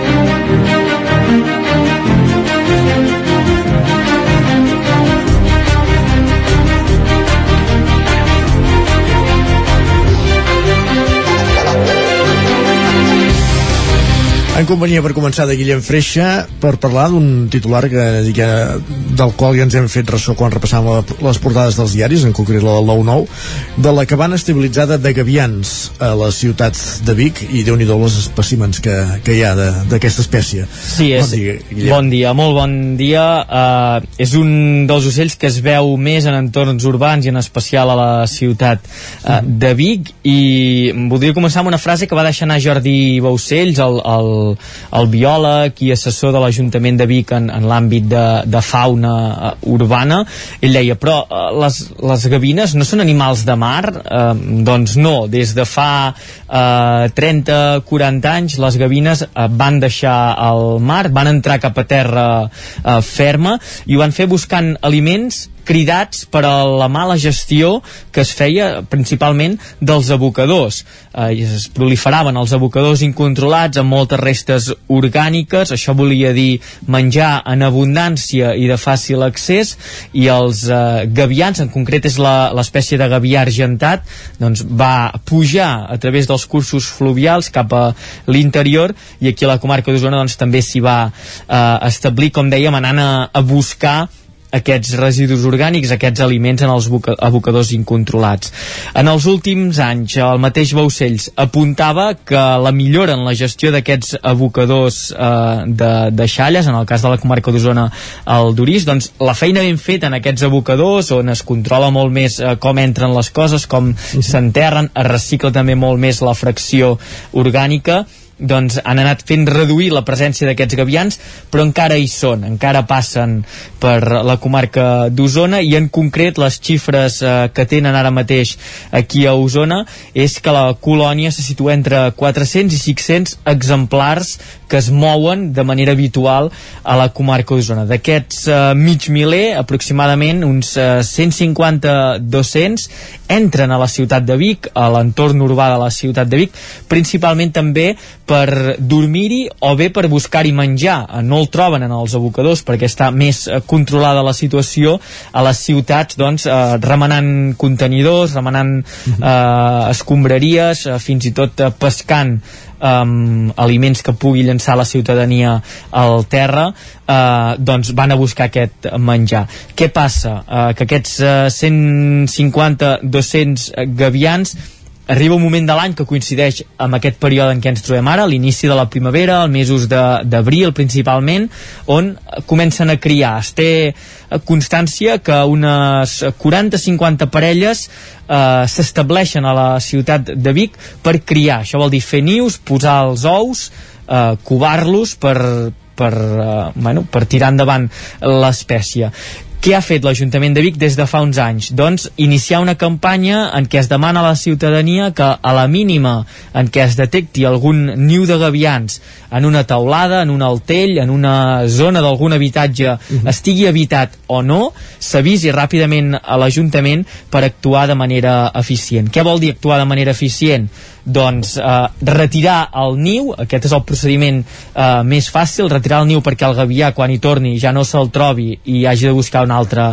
Speaker 1: En companyia per començar de Guillem Freixa per parlar d'un titular que, que, del qual ja ens hem fet ressò quan repassàvem les portades dels diaris, en concret la del 9-9, de la cabana estabilitzada de gavians a la ciutat de Vic i déu nhi els espècimens que, que hi ha de- d'aquesta espècie.
Speaker 29: Sí, és,
Speaker 1: Bon dia, Guillem.
Speaker 29: bon dia, molt bon dia. Uh, és un dels ocells que es veu més en entorns urbans i en especial a la ciutat uh, de Vic i voldria començar amb una frase que va deixar anar Jordi Baucells, el, el, el biòleg i assessor de l'Ajuntament de Vic en, en l'àmbit de, de fauna uh, urbana. Ell deia, però uh, les, les gavines no són animals de mar? Uh, doncs no, des de fa uh, 30-40 anys les gavines uh, van deixar el mar, van entrar cap a terra uh, ferma i ho van fer buscant aliments cridats per a la mala gestió que es feia principalment dels abocadors. Eh, es proliferaven els abocadors incontrolats amb moltes restes orgàniques, això volia dir menjar en abundància i de fàcil accés, i els eh, gavians, en concret és l'espècie de gavià argentat, doncs va pujar a través dels cursos fluvials cap a l'interior i aquí a la comarca d'Osona doncs, també s'hi va eh, establir, com dèiem, anant a, a buscar aquests residus orgànics, aquests aliments en els boca- abocadors incontrolats. En els últims anys, el mateix Baucells apuntava que la millora en la gestió d'aquests abocadors eh, de, de xalles, en el cas de la comarca d'Osona al Durís, doncs la feina ben feta en aquests abocadors, on es controla molt més eh, com entren les coses, com s'enterren, es recicla també molt més la fracció orgànica, doncs, han anat fent reduir la presència d'aquests gavians, però encara hi són, encara passen per la comarca d'Osona i en concret les xifres eh, que tenen ara mateix aquí a Osona és que la colònia se situa entre 400 i 500 exemplars que es mouen de manera habitual a la comarca d'Osona. D'aquests eh, mig miler, aproximadament uns eh, 150-200 entren a la ciutat de Vic, a l'entorn urbà de la ciutat de Vic, principalment també per dormir-hi o bé per buscar-hi menjar. Eh, no el troben en els abocadors perquè està més eh, controlada la situació a les ciutats, doncs, eh, remenant contenidors, remenant eh, escombraries, eh, fins i tot eh, pescant um, aliments que pugui llançar la ciutadania al terra eh, doncs van a buscar aquest menjar què passa? Eh, que aquests eh, 150-200 gavians arriba un moment de l'any que coincideix amb aquest període en què ens trobem ara, l'inici de la primavera, els mesos d'abril principalment, on comencen a criar. Es té constància que unes 40-50 parelles eh, s'estableixen a la ciutat de Vic per criar. Això vol dir fer nius, posar els ous, eh, covar-los per, per, eh, bueno, per tirar endavant l'espècie. Què ha fet l'Ajuntament de Vic des de fa uns anys? Doncs iniciar una campanya en què es demana a la ciutadania que a la mínima en què es detecti algun niu de gavians en una taulada, en un altell, en una zona d'algun habitatge uh -huh. estigui habitat o no, s'avisi ràpidament a l'Ajuntament per actuar de manera eficient. Què vol dir actuar de manera eficient? doncs eh, retirar el niu, aquest és el procediment eh, més fàcil, retirar el niu perquè el gavià quan hi torni ja no se'l trobi i hagi de buscar un altre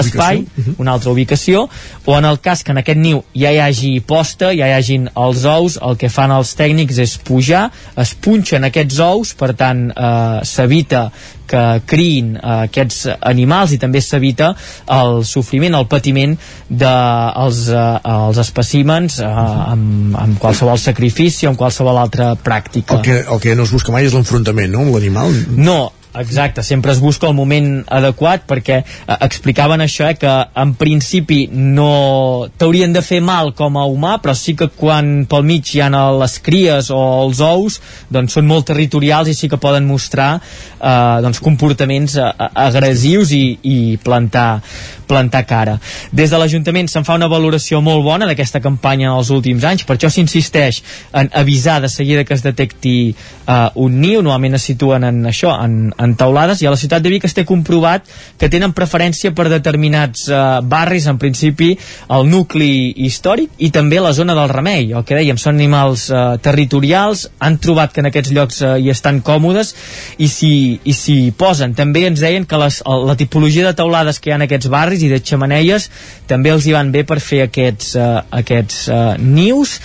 Speaker 29: espai,
Speaker 1: Ubicació.
Speaker 29: una altra ubicació, o en el cas que en aquest niu ja hi hagi posta, ja hi hagin els ous, el que fan els tècnics és pujar, es punxen aquests ous, per tant eh, s'evita que criïn eh, aquests animals i també s'evita el sofriment, el patiment dels de, eh, els espècimens eh, amb, amb qualsevol sacrifici o amb qualsevol altra pràctica.
Speaker 1: El que, el que no es busca mai és l'enfrontament, no?, amb l'animal.
Speaker 29: No, Exacte, sempre es busca el moment adequat perquè eh, explicaven això, eh, que en principi no t'haurien de fer mal com a humà, però sí que quan pel mig hi ha les cries o els ous, doncs són molt territorials i sí que poden mostrar eh, doncs comportaments eh, agressius i, i plantar, plantar cara. Des de l'Ajuntament se'n fa una valoració molt bona d'aquesta campanya en els últims anys, per això s'insisteix en avisar de seguida que es detecti eh, un niu, normalment es situen en això, en, en taulades, i a la ciutat de Vic es té comprovat que tenen preferència per determinats eh, barris, en principi el nucli històric i també la zona del remei, el que dèiem, són animals eh, territorials, han trobat que en aquests llocs eh, hi estan còmodes i s'hi posen. També ens deien que les, la tipologia de taulades que hi ha en aquests barris i de xamaneies també els hi van bé per fer aquests, eh, aquests eh, nius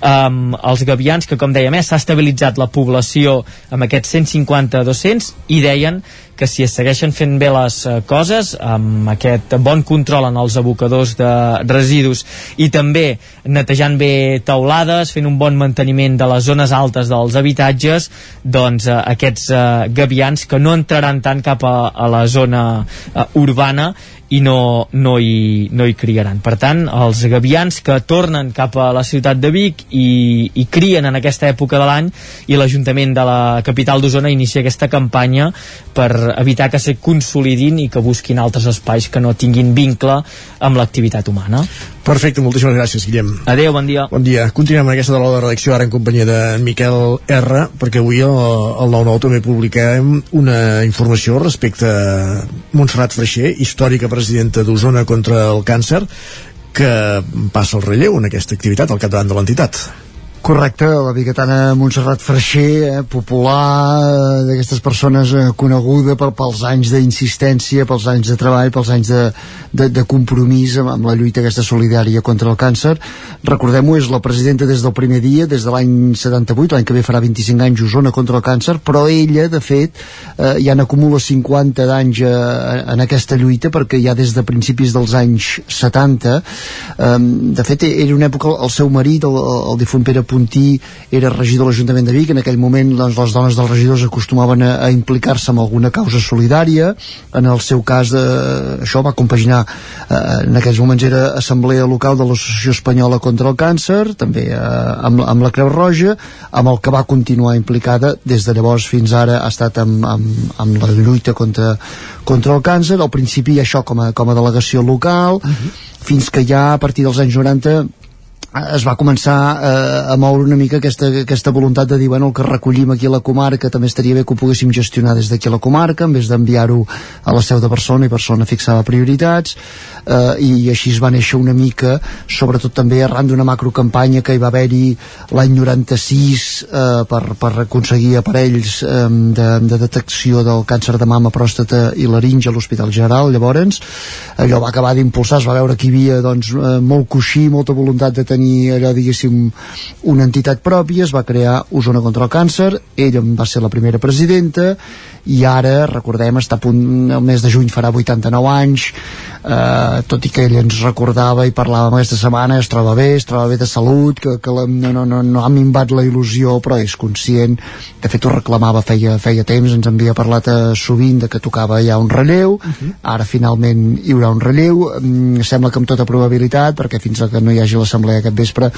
Speaker 29: um, els gavians que com dèiem eh, s'ha estabilitzat la població amb aquests 150-200 i deien que si es segueixen fent bé les eh, coses amb aquest bon control en els abocadors de residus i també netejant bé taulades, fent un bon manteniment de les zones altes dels habitatges doncs eh, aquests eh, gavians que no entraran tant cap a, a la zona eh, urbana i no, no, hi, no hi criaran. Per tant, els gavians que tornen cap a la ciutat de Vic i, i crien en aquesta època de l'any i l'Ajuntament de la capital d'Osona inicia aquesta campanya per evitar que se consolidin i que busquin altres espais que no tinguin vincle amb l'activitat humana.
Speaker 1: Perfecte, moltíssimes gràcies, Guillem.
Speaker 29: Adéu, bon dia.
Speaker 1: Bon dia. Continuem amb aquesta de de redacció ara en companyia de Miquel R, perquè avui al 9-9 també publiquem una informació respecte a Montserrat Freixer, històrica presidenta d'Osona contra el càncer, que passa el relleu en aquesta activitat al capdavant de l'entitat.
Speaker 30: Correcte, la biguetana Montserrat Freixer, eh, popular, eh, d'aquestes persones eh, coneguda per, pels anys d'insistència, pels anys de treball, pels anys de, de, de compromís amb, amb la lluita aquesta solidària contra el càncer. Recordem-ho, és la presidenta des del primer dia, des de l'any 78, l'any que ve farà 25 anys Osona contra el càncer, però ella, de fet, eh, ja n'acumula 50 d'anys eh, en aquesta lluita, perquè ja des de principis dels anys 70, eh, de fet, era una època el seu marit, el, el difunt Pere
Speaker 31: Puntí era regidor de l'Ajuntament de Vic, en aquell moment doncs, les dones dels regidors acostumaven a, a implicar-se en alguna causa solidària, en el seu cas eh, això va compaginar, eh, en aquells moments era assemblea local de l'Associació Espanyola contra el Càncer, també eh, amb, amb la Creu Roja, amb el que va continuar implicada des de llavors fins ara ha estat amb, amb, amb la lluita contra, contra el càncer, al principi això com a, com a delegació local, uh -huh. fins que ja a partir dels anys 90 es va començar eh, a moure una mica aquesta, aquesta voluntat de dir, bueno, el que recollim aquí a la comarca també estaria bé que ho poguéssim gestionar des d'aquí a la comarca, en vez d'enviar-ho a la seu de persona i persona fixava prioritats. Eh, i així es va néixer una mica, sobretot també arran d'una macrocampanya que hi va haver-hi l'any 96 eh, per, per aconseguir aparells eh, de, de detecció del càncer de mama, pròstata i laringe a l'Hospital General, llavors allò va acabar d'impulsar, es va veure que hi havia doncs, eh, molt coixí, molta voluntat de tenir tenir allò, diguéssim, una entitat pròpia, es va crear Osona contra el càncer, ella va ser la primera presidenta, i ara, recordem, està a punt, el mes de juny farà 89 anys, eh, tot i que ell ens recordava i parlàvem aquesta setmana, es troba bé, es troba bé de salut, que, que la, no, no, no, no ha minvat la il·lusió, però és conscient, de fet ho reclamava feia, feia temps, ens havia parlat eh, sovint de que tocava ja un relleu, uh -huh. ara finalment hi haurà un relleu, mm, sembla que amb tota probabilitat, perquè fins que no hi hagi l'assemblea aquest vespre,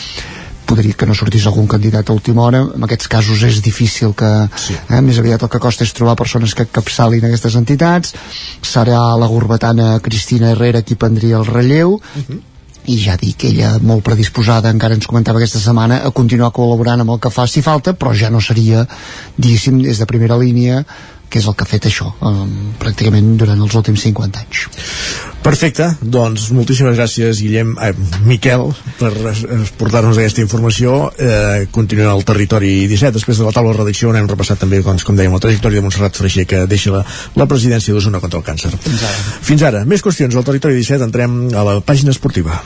Speaker 31: podria que no sortís algun candidat a última hora. En aquests casos és difícil que sí. eh, més aviat el que costa és trobar persones que capçalin aquestes entitats. Serà la gurbatana Cristina Herrera qui prendria el relleu. Uh -huh i ja dic, ella molt predisposada encara ens comentava aquesta setmana a continuar col·laborant amb el que faci falta però ja no seria, diguéssim, des de primera línia que és el que ha fet això eh, pràcticament durant els últims 50 anys.
Speaker 1: Perfecte, doncs moltíssimes gràcies Guillem, eh, Miquel per portar-nos aquesta informació. Eh, continuem al territori 17 després de la taula de redacció on hem repassat també doncs, com dèiem, la trajectòria de Montserrat Freixer que deixa la, la presidència d'Osona contra el càncer.
Speaker 31: Fins ara.
Speaker 1: Fins ara, més qüestions al territori 17 entrem a la pàgina esportiva.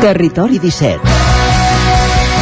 Speaker 32: Territori 17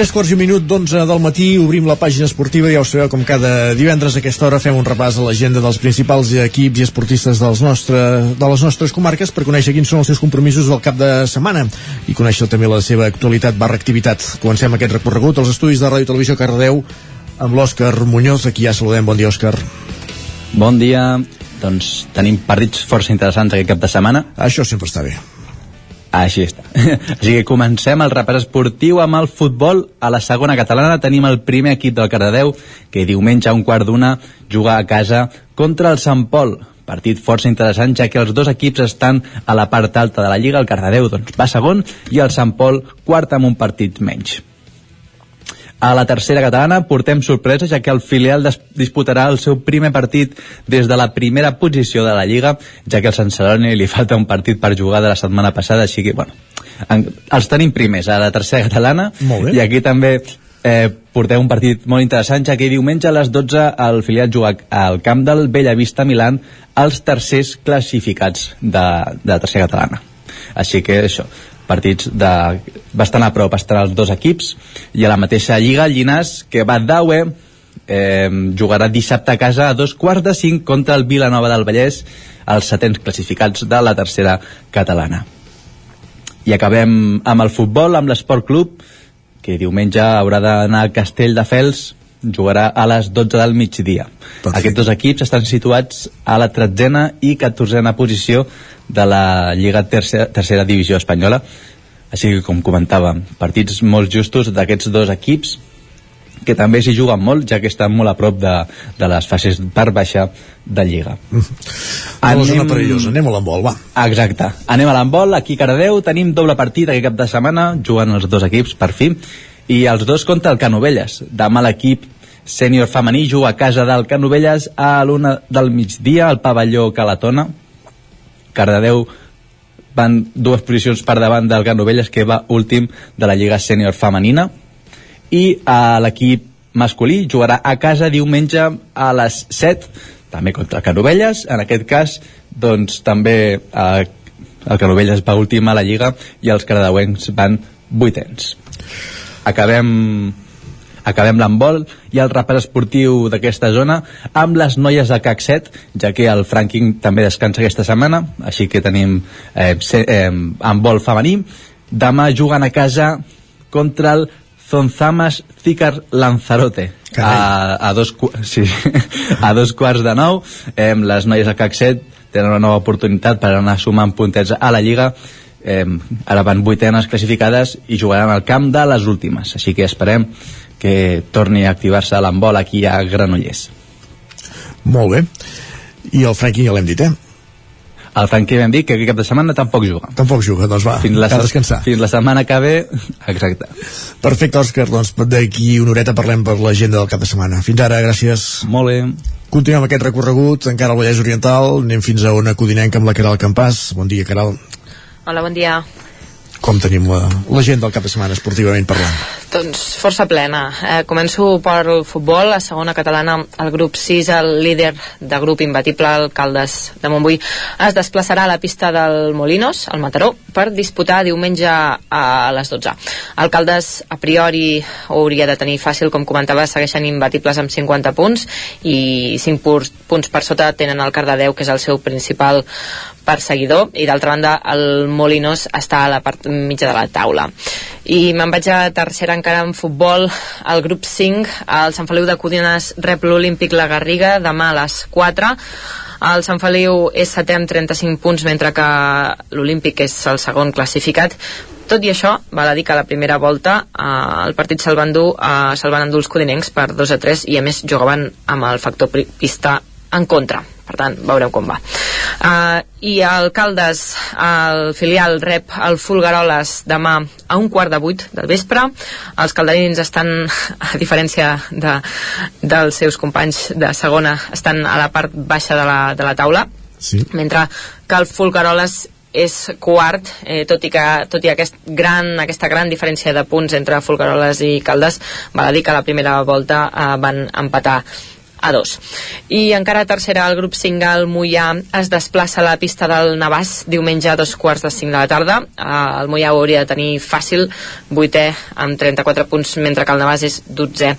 Speaker 1: Tres quarts i un minut d'onze del matí obrim la pàgina esportiva ja ho sabeu com cada divendres a aquesta hora fem un repàs a l'agenda dels principals equips i esportistes dels nostre, de les nostres comarques per conèixer quins són els seus compromisos del cap de setmana i conèixer també la seva actualitat barra activitat. Comencem aquest recorregut als estudis de Ràdio Televisió Cardedeu amb l'Òscar Muñoz, aquí ja saludem. Bon dia, Òscar.
Speaker 33: Bon dia. Doncs tenim partits força interessants aquest cap de setmana.
Speaker 1: Això sempre està bé.
Speaker 33: Així està. Així que comencem el repàs esportiu amb el futbol. A la segona catalana tenim el primer equip del Cardedeu, que diumenge a un quart d'una juga a casa contra el Sant Pol. Partit força interessant, ja que els dos equips estan a la part alta de la Lliga. El Cardedeu doncs, va segon i el Sant Pol quart amb un partit menys. A la tercera catalana. Portem sorpresa, ja que el filial disputarà el seu primer partit des de la primera posició de la Lliga, ja que al Sant Celoni li falta un partit per jugar de la setmana passada, així que, bueno, en, els tenim primers a la tercera catalana, i aquí també eh, portem un partit molt interessant, ja que diumenge a les 12 el filial juga al camp del Bellavista Milan els tercers classificats de, de la tercera catalana. Així que això, partits de, bastant a prop estan els dos equips i a la mateixa lliga Llinàs que va Daue eh, jugarà dissabte a casa a dos quarts de cinc contra el Vilanova del Vallès els setents classificats de la tercera catalana. I acabem amb el futbol amb l'Esport Club que diumenge haurà d'anar al Castell de Fels jugarà a les 12 del migdia. Perfecte. Aquests dos equips estan situats a la tretzena i catorzena posició de la Lliga tercera, tercera Divisió Espanyola. Així que, com comentàvem, partits molt justos d'aquests dos equips que també s'hi juguen molt, ja que estan molt a prop de, de les fases per baixa de Lliga.
Speaker 1: Anem... Una perillosa, anem a l'handbol, va.
Speaker 33: Exacte. Anem a l'handbol, aquí a tenim doble partit aquest cap de setmana, jugant els dos equips, per fi, i els dos contra el Canovelles. Demà l'equip sènior femení juga a casa del Canovelles a l'una del migdia al pavelló Calatona, Cardedeu van dues posicions per davant del Canovelles que va últim de la Lliga Sènior Femenina i a l'equip masculí jugarà a casa diumenge a les 7 també contra Canovelles, en aquest cas doncs també eh, el Canovelles va últim a la Lliga i els caradeuencs van vuitens. Acabem acabem l'handbol i el repàs esportiu d'aquesta zona amb les noies de CAC 7 ja que el Franking també descansa aquesta setmana així que tenim eh, se, eh, handbol femení. Demà juguen a casa contra el Zonzamas Zicar Lanzarote. A, a, dos, sí, a dos quarts de nou. Eh, les noies de CAC 7 tenen una nova oportunitat per anar sumant puntets a la Lliga eh, ara van vuitenes classificades i jugaran al camp de les últimes així que esperem que torni a activar-se l'embol aquí a Granollers
Speaker 1: Molt bé. I el Frankie ja l'hem dit, eh?
Speaker 33: el Franqui vam dir que aquest cap de setmana tampoc juga
Speaker 1: Tampoc juga, doncs va,
Speaker 33: fins la,
Speaker 1: cal descansar.
Speaker 33: fins la setmana que ve exacte
Speaker 1: Perfecte, Òscar, doncs d'aquí una horeta parlem per l'agenda del cap de setmana. Fins ara, gràcies.
Speaker 33: Molt bé.
Speaker 1: Continuem aquest recorregut, encara al Vallès Oriental, anem fins a Ona Codinenca amb la Caral Campàs. Bon dia, Caral.
Speaker 8: Hola, bon dia.
Speaker 1: Com tenim la- l'agenda del cap de setmana, esportivament parlant?
Speaker 8: Doncs força plena. Eh, començo pel futbol. A segona catalana, el grup 6, el líder de grup imbatible, el Caldes de Montbui, es desplaçarà a la pista del Molinos, al Mataró, per disputar diumenge a les 12. El Caldes, a priori, ho hauria de tenir fàcil, com comentava, segueixen imbatibles amb 50 punts i 5 punts, punts per sota tenen el Cardedeu, que és el seu principal perseguidor i d'altra banda el Molinos està a la part mitja de la taula i me'n vaig a tercera encara en futbol el grup 5 el Sant Feliu de Codines rep l'Olímpic La Garriga demà a les 4 el Sant Feliu és setè amb 35 punts mentre que l'Olímpic és el segon classificat. Tot i això, val a dir que a la primera volta eh, el partit se'l van dur eh, se'l van endur els codinencs per 2 a 3 i a més jugaven amb el factor pista en contra per tant, veurem com va. Uh, i el Caldes el filial rep el Fulgaroles demà a un quart de vuit del vespre. Els calderins estan a diferència de, dels seus companys de segona estan a la part baixa de la, de la taula.
Speaker 1: Sí.
Speaker 8: mentre que el Fulgaroles és quart, eh, tot i que tot i aquest gran, aquesta gran diferència de punts entre Fulgaroles i Caldes val a dir que a la primera volta eh, van empatar a dos. I encara a tercera, el grup 5 al Mollà es desplaça a la pista del Navàs diumenge a dos quarts de 5 de la tarda. Eh, el Mollà ho hauria de tenir fàcil, vuitè amb 34 punts, mentre que el Navàs és 12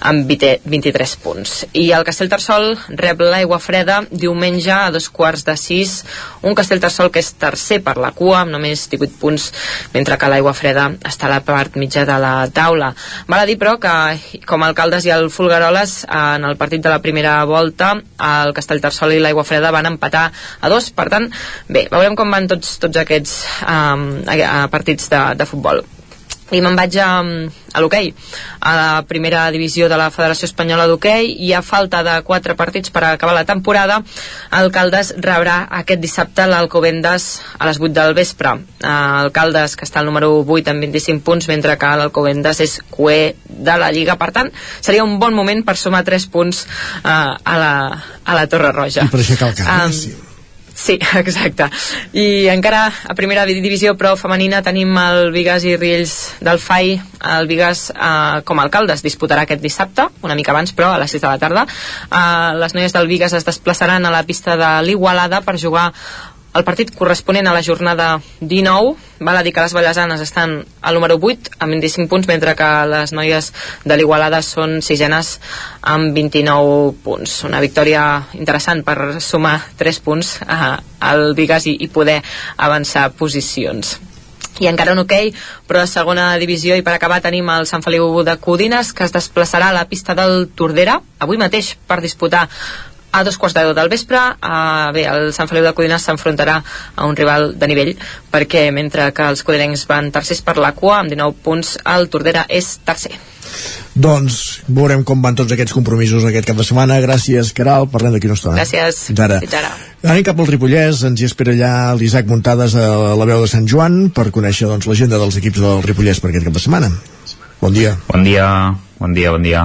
Speaker 8: amb 20, 23 punts. I el Castellterçol rep l'aigua freda diumenge a dos quarts de 6, un Castellterçol que és tercer per la cua amb només 18 punts, mentre que l'aigua freda està a la part mitja de la taula. Val a dir, però, que com el Caldes i el Fulgaroles, en el partit de la primera volta, el Castellterçol i l'Aigua Freda van empatar a dos, per tant, bé, veurem com van tots, tots aquests um, partits de, de futbol. I me'n vaig a, a l'hoquei, a la primera divisió de la Federació Espanyola d'Hoquei, i a falta de quatre partits per acabar la temporada, el Caldes rebrà aquest dissabte l'Alcobendas a les 8 del vespre. Eh, El Caldes, que està al número 8 amb 25 punts, mentre que l'Alcobendas és cué de la Lliga. Per tant, seria un bon moment per sumar 3 punts eh, a, la, a la Torre Roja.
Speaker 1: I per aixecar el cap,
Speaker 8: Um,
Speaker 1: sí.
Speaker 8: Exacte. I encara a primera divisió, però femenina, tenim el Vigas i Riells del FAI. El Vigas, eh, com a alcaldes, disputarà aquest dissabte, una mica abans, però a les 6 de la tarda. Eh, les noies del Vigas es desplaçaran a la pista de l'Igualada per jugar el partit corresponent a la jornada 19 val a dir que les ballesanes estan al número 8 amb 25 punts mentre que les noies de l'Igualada són sisenes amb 29 punts. Una victòria interessant per sumar 3 punts eh, al Vigas i, i poder avançar posicions. I encara en hoquei, però a segona divisió i per acabar tenim el Sant Feliu de Codines que es desplaçarà a la pista del Tordera avui mateix per disputar a dos quarts de deu del vespre uh, bé, el Sant Feliu de Codines s'enfrontarà a un rival de nivell perquè mentre que els codinencs van tercers per la cua amb 19 punts, el Tordera és tercer
Speaker 1: Doncs veurem com van tots aquests compromisos aquest cap de setmana. Gràcies, Caral. Parlem d'aquí una estona.
Speaker 8: Gràcies.
Speaker 1: Fins ara.
Speaker 8: Fins ara.
Speaker 1: Anem cap al Ripollès, ens hi espera allà l'Isaac Muntades a la veu de Sant Joan per conèixer doncs, l'agenda dels equips del Ripollès per aquest cap de setmana. Bon dia.
Speaker 4: Bon dia, bon dia, bon dia.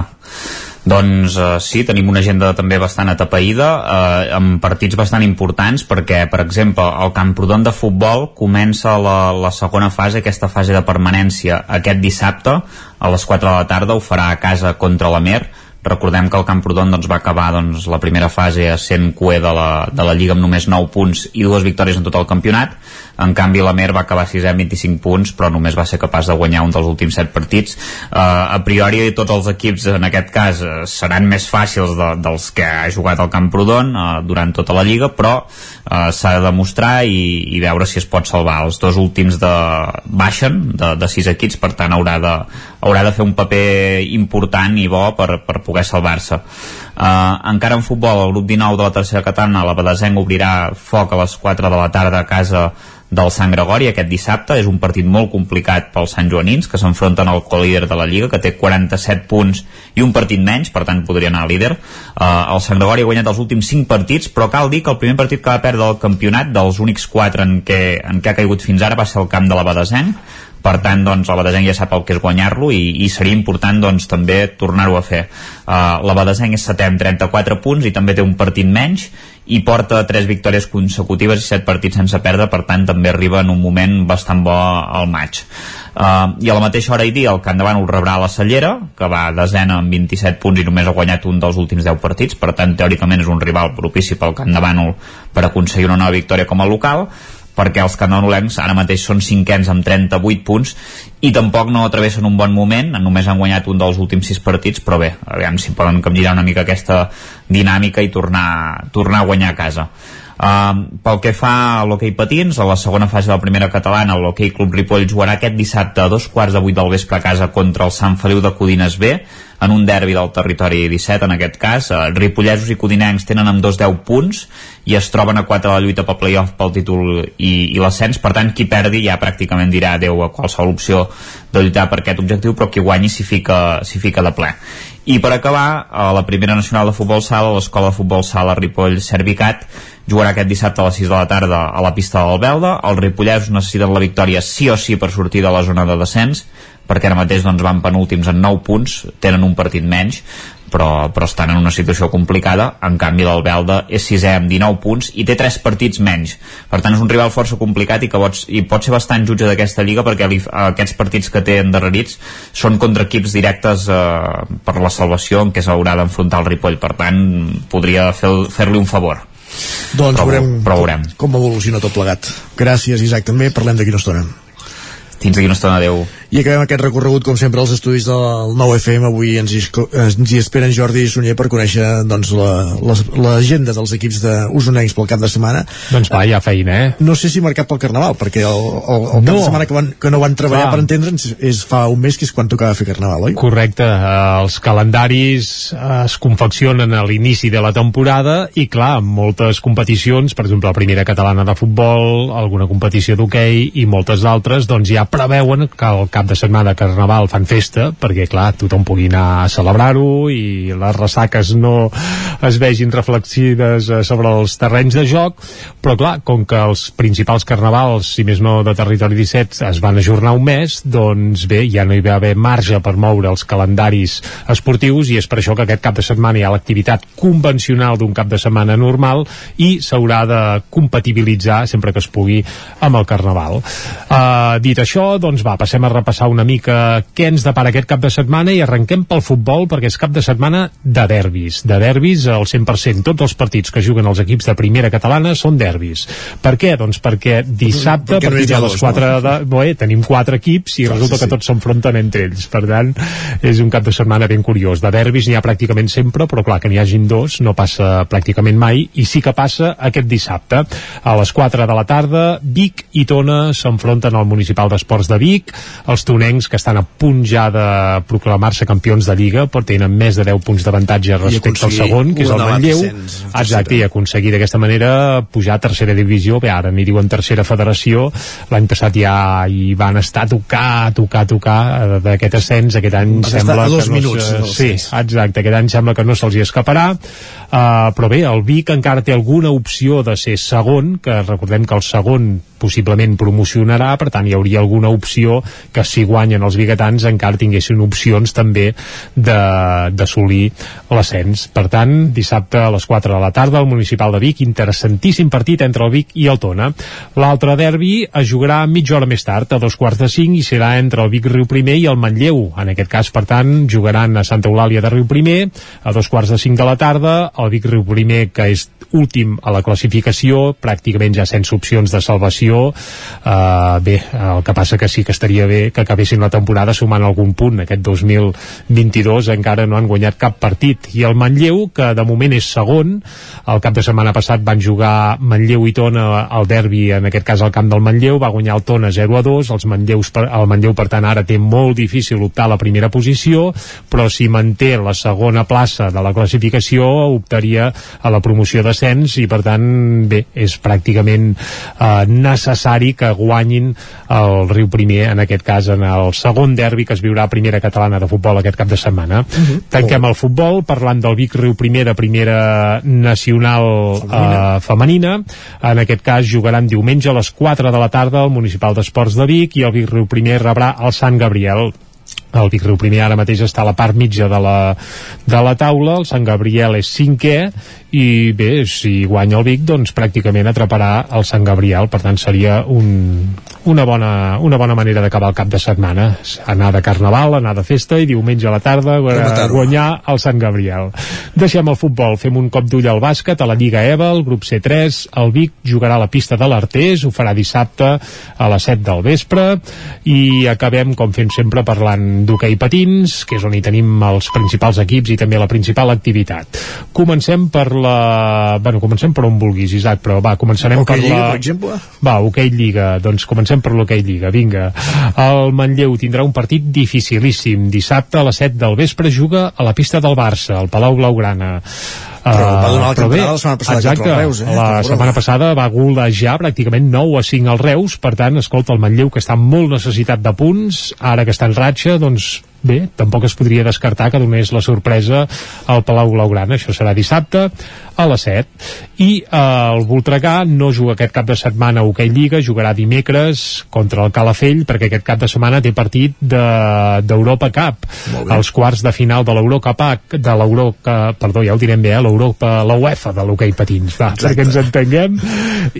Speaker 4: Doncs uh, sí, tenim una agenda també bastant atapeïda, uh, amb partits bastant importants, perquè, per exemple, el Camprodon de futbol comença la, la segona fase, aquesta fase de permanència, aquest dissabte, a les 4 de la tarda, ho farà a casa contra la Mer, recordem que el Camprodon doncs, va acabar doncs, la primera fase sent cué de la, de la Lliga amb només 9 punts i dues victòries en tot el campionat en canvi la Mer va acabar 6 amb 25 punts però només va ser capaç de guanyar un dels últims 7 partits. Eh, a priori tots els equips en aquest cas eh, seran més fàcils de, dels que ha jugat al Camprodon eh, durant tota la Lliga però eh, s'ha de demostrar i, i veure si es pot salvar. Els dos últims de baixen de, de 6 equips per tant haurà de, haurà de fer un paper important i bo per, per poder salvar-se Uh, encara en futbol, el grup 19 de la tercera catalana, la Badesenc obrirà foc a les 4 de la tarda a casa del Sant Gregori aquest dissabte. És un partit molt complicat pels Sant Joanins, que s'enfronten al co-líder de la Lliga, que té 47 punts i un partit menys, per tant podria anar líder. Uh, el Sant Gregori ha guanyat els últims 5 partits, però cal dir que el primer partit que va perdre el campionat, dels únics 4 en què, en què ha caigut fins ara, va ser el camp de la Badesenc, per tant doncs, la Badesenc ja sap el que és guanyar-lo i, i seria important doncs, també tornar-ho a fer. Uh, la Badesenc és setè amb 34 punts i també té un partit menys i porta 3 victòries consecutives i 7 partits sense perdre, per tant també arriba en un moment bastant bo al maig. Uh, i a la mateixa hora i dia el Camp Bànol rebrà la Cellera que va a desena amb 27 punts i només ha guanyat un dels últims 10 partits. Per tant teòricament és un rival propici pel Camp per aconseguir una nova victòria com a local perquè els canonolencs ara mateix són cinquens amb 38 punts i tampoc no atravessen un bon moment només han guanyat un dels últims sis partits però bé, aviam si poden capgirar una mica aquesta dinàmica i tornar, tornar a guanyar a casa. Uh, pel que fa a l'hoquei patins, a la segona fase de la primera catalana, l'hoquei Club Ripoll jugarà aquest dissabte a dos quarts de vuit del vespre a casa contra el Sant Feliu de Codines B, en un derbi del territori 17 en aquest cas. Uh, Ripollesos i Codinencs tenen amb dos 10 punts i es troben a 4 a la lluita pel playoff pel títol i, i l'ascens, per tant qui perdi ja pràcticament dirà adeu a qualsevol opció de lluitar per aquest objectiu, però qui guanyi s'hi fica, fica de ple. I per acabar, a la primera nacional de futbol sala, l'escola de futbol sala Ripoll Servicat jugarà aquest dissabte a les 6 de la tarda a la pista de l'Albelda. Els ripollesos necessiten la victòria sí o sí per sortir de la zona de descens, perquè ara mateix doncs, van penúltims en 9 punts, tenen un partit menys, però, però estan en una situació complicada. En canvi l'Albelda és sisè amb 19 punts i té 3 partits menys. Per tant és un rival força complicat i que pots, i pot ser bastant jutge d'aquesta lliga perquè li, aquests partits que té endarrerits són contra equips directes eh, per la salvació en què s'haurà d'enfrontar el Ripoll. Per tant podria fer-li fer un favor.
Speaker 1: Doncs
Speaker 4: però,
Speaker 1: veurem,
Speaker 4: però veurem
Speaker 1: com, com evoluciona tot plegat. Gràcies Isaac. També, parlem d'aquí una estona.
Speaker 4: Fins d'aquí una estona, adeu
Speaker 1: i acabem aquest recorregut, com sempre, als estudis del 9FM. Avui ens hi, ens hi esperen Jordi i Sunyer per conèixer doncs, l'agenda la, dels equips d'Usonencs pel cap de setmana.
Speaker 3: Doncs va, ha feina, eh?
Speaker 1: No sé si marcat pel Carnaval, perquè el, el, el cap no. de setmana que, van, que no van treballar, va. per entendre'ns, és fa un mes que és quan tocava fer Carnaval, oi?
Speaker 3: Correcte. Els calendaris es confeccionen a l'inici de la temporada i, clar, moltes competicions, per exemple, la primera catalana de futbol, alguna competició d'hoquei i moltes d'altres, doncs ja preveuen que el cap cap de setmana de Carnaval fan festa, perquè clar, tothom pugui anar a celebrar-ho i les ressaques no es vegin reflexides eh, sobre els terrenys de joc, però clar, com que els principals carnavals, si més no de Territori 17, es van ajornar un mes, doncs bé, ja no hi va haver marge per moure els calendaris esportius i és per això que aquest cap de setmana hi ha l'activitat convencional d'un cap de setmana normal i s'haurà de compatibilitzar sempre que es pugui amb el Carnaval. Uh, dit això, doncs va, passem a repassar repassar una mica què ens depara aquest cap de setmana i arrenquem pel futbol perquè és cap de setmana de derbis. De derbis al 100%. Tots els partits que juguen els equips de primera catalana són derbis. Per què? Doncs perquè dissabte, perquè a partir de les 4 no? de... Bé, tenim quatre equips i resulta sí, sí. que tots s'enfronten entre ells. Per tant, és un cap de setmana ben curiós. De derbis n'hi ha pràcticament sempre, però clar, que n'hi hagin dos no passa pràcticament mai i sí que passa aquest dissabte. A les 4 de la tarda, Vic i Tona s'enfronten al Municipal d'Esports de Vic. Els els tonencs que estan a punt ja de proclamar-se campions de Lliga però tenen més de 10 punts d'avantatge respecte al segon, que és el Manlleu. exacte, i aconseguir d'aquesta manera pujar a tercera divisió, bé, ara n'hi diuen tercera federació, l'any passat ja hi van estar a tocar, a tocar, a tocar eh, d'aquest ascens, aquest any
Speaker 1: Vas
Speaker 3: sembla
Speaker 1: que no
Speaker 3: minuts, sí, exacte, aquest any sembla que no se'ls hi escaparà. Uh, però bé, el Vic encara té alguna opció de ser segon, que recordem que el segon possiblement promocionarà, per tant hi hauria alguna opció que si guanyen els biguetans encara tinguessin opcions també d'assolir l'ascens. Per tant, dissabte a les 4 de la tarda al Municipal de Vic, interessantíssim partit entre el Vic i el Tona. L'altre derbi es jugarà mitja hora més tard, a dos quarts de cinc, i serà entre el Vic Riu Primer i el Manlleu. En aquest cas, per tant, jugaran a Santa Eulàlia de Riu Primer, a dos quarts de cinc de la tarda, el Vic Riu Primer, que és últim a la classificació, pràcticament ja sense opcions de salvació classificació uh, bé, el que passa que sí que estaria bé que acabessin la temporada sumant algun punt. Aquest 2022 encara no han guanyat cap partit. I el Manlleu, que de moment és segon el cap de setmana passat van jugar Manlleu i Tona al derbi en aquest cas al camp del Manlleu, va guanyar el Tona 0 a 2, els Manlleus, el Manlleu per tant ara té molt difícil optar a la primera posició però si manté la segona plaça de la classificació optaria a la promoció d'ascens i per tant bé, és pràcticament eh, necessari que guanyin el Riu Primer en aquest cas en el segon derbi que es viurà a primera catalana de futbol aquest cap de setmana. Uh -huh. Tanquem el futbol parlant del Vic Riu Primer de primera nacional femenina. Eh, femenina. En aquest cas jugaran diumenge a les 4 de la tarda al Municipal d'Esports de Vic i el Vic Riu Primer rebrà el Sant Gabriel el Vic Riu Primer ara mateix està a la part mitja de la, de la taula, el Sant Gabriel és cinquè i bé, si guanya el Vic doncs pràcticament atraparà el Sant Gabriel. Per tant seria un, una, bona, una bona manera d'acabar el cap de setmana. Anar de Carnaval, anar de festa i diumenge a la tarda guanyar el Sant Gabriel. Deixem el futbol, fem un cop d'ull al bàsquet a la Lliga EVA, el grup C3 el Vic jugarà a la pista de l'Artés ho farà dissabte a les 7 del vespre. I acabem com fem sempre parlant d'hoquei patins que és on hi tenim els principals equips i també la principal activitat. Comencem per la... Bueno, comencem per on vulguis, Isaac, però va, començarem
Speaker 1: okay
Speaker 3: per
Speaker 1: Lliga,
Speaker 3: la...
Speaker 1: per exemple?
Speaker 3: Va, hoquei okay Lliga, doncs comencem per l'hoquei Lliga, vinga. El Manlleu tindrà un partit dificilíssim. Dissabte a les 7 del vespre juga a la pista del Barça, al Palau Blaugrana.
Speaker 1: Però va donar la
Speaker 3: però bé,
Speaker 1: campanada la setmana passada
Speaker 3: exacte,
Speaker 1: contra el Reus, eh?
Speaker 3: la setmana passada va golejar pràcticament 9 a 5 al Reus, per tant, escolta, el Manlleu que està molt necessitat de punts, ara que està en ratxa, doncs bé, tampoc es podria descartar que donés la sorpresa al Palau Blaugrana, això serà dissabte a les 7 i eh, el Voltregà no juga aquest cap de setmana a Hockey Lliga, jugarà dimecres contra el Calafell perquè aquest cap de setmana té partit d'Europa de, Cup els quarts de final de l'Europa de l'Europa, perdó, ja ho direm bé eh, l'Europa, la UEFA de l'hoquei patins va,
Speaker 1: Exacte.
Speaker 3: perquè ens entenguem.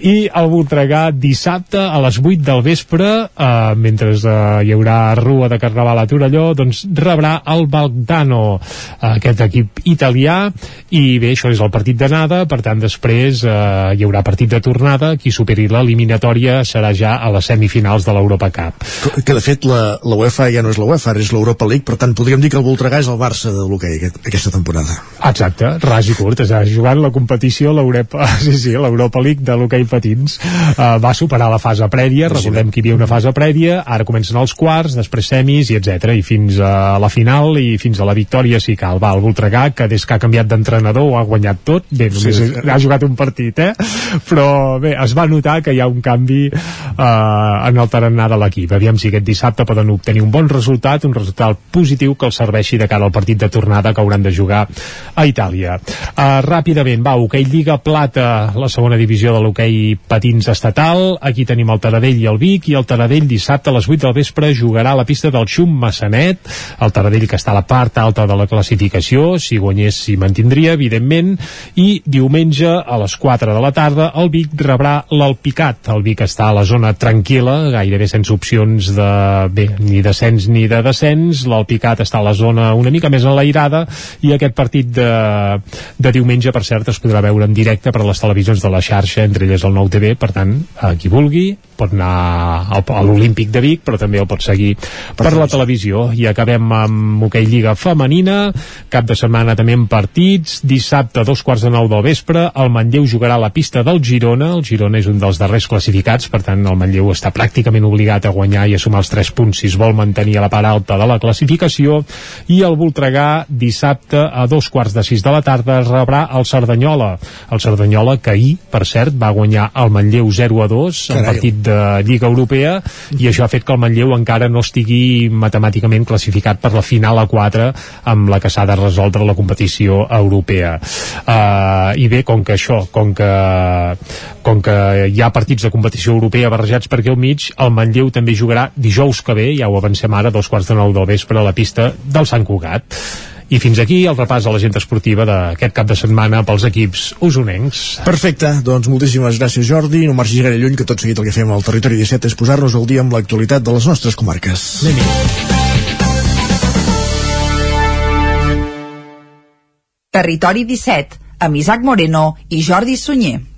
Speaker 3: I el Voltregà dissabte a les 8 del vespre eh, mentre eh, hi haurà rua de Carnaval a Torelló doncs rebrà el Balgdano aquest equip italià. I bé, això és el partit d'anada. Per tant després eh, hi haurà partit de tornada. Qui superi l'eliminatòria serà ja a les semifinals de l'Europa Cup.
Speaker 1: Que, que de fet la, la UEFA ja no és la UEFA, ara és l'Europa League, per tant podríem dir que el Voltregà és el Barça de l'hoquei aquest, aquesta temporada.
Speaker 3: Exacte, ras i curt, és a dir, jugant la competició l'Europa, sí, sí, l'Europa League de l'hoquei patins. Uh, va superar la fase prèvia, recordem que hi havia una fase prèvia, ara comencen els quarts, després semis i etc i fins a la final i fins a la victòria si cal, va, el Voltregà, que des que ha canviat d'entrenador ho ha guanyat tot, bé, només
Speaker 1: Sí.
Speaker 3: ha jugat un partit, eh? Però bé, es va notar que hi ha un canvi uh, en el tarannà de l'equip. Aviam si aquest dissabte poden obtenir un bon resultat, un resultat positiu que els serveixi de cara al partit de tornada que hauran de jugar a Itàlia. Uh, ràpidament, va, hoquei Lliga Plata, la segona divisió de l'hoquei patins estatal. Aquí tenim el Taradell i el Vic, i el Taradell dissabte a les 8 del vespre jugarà a la pista del Xum Massanet, el Taradell que està a la part alta de la classificació, si guanyés s'hi mantindria, evidentment, i diumenge a les 4 de la tarda el Vic rebrà l'Alpicat. El Vic està a la zona tranquil·la, gairebé sense opcions de, bé, ni descens ni de descens, l'Alpicat està a la zona una mica més enlairada i aquest partit de, de diumenge, per cert, es podrà veure en directe per a les televisions de la xarxa, entre elles el nou TV, per tant, a qui vulgui pot anar al, a l'Olímpic de Vic, però també el pot seguir per la televisió. I acabem amb Hockey Lliga Femenina, cap de setmana també en partits, dissabte a dos quarts de nou del vespre, el Manlleu jugarà a la pista del Girona, el Girona és un dels darrers classificats, per tant el Manlleu està pràcticament obligat a guanyar i a sumar els 3 punts si es vol mantenir a la part alta de la classificació, i el Voltregà dissabte a dos quarts de sis de la tarda rebrà el Cerdanyola, el Cerdanyola que ahir, per cert, va guanyar el Manlleu 0 a 2 en partit de Lliga Europea i això ha fet que el Manlleu encara no estigui matemàticament classificat per la final a 4 amb la que s'ha de resoldre la competició europea. Uh, i bé, com que això com que, com que hi ha partits de competició europea barrejats per aquí al mig, el Manlleu també jugarà dijous que ve, ja ho avancem ara dos quarts de nou del vespre a la pista del Sant Cugat i fins aquí el repàs a l'agenda esportiva d'aquest cap de setmana pels equips usonencs.
Speaker 1: Perfecte, doncs moltíssimes gràcies Jordi, no marxis gaire lluny que tot seguit el que fem al Territori 17 és posar-nos al dia amb l'actualitat de les nostres comarques.
Speaker 26: Territori 17, amb Isaac Moreno i Jordi Sunyer.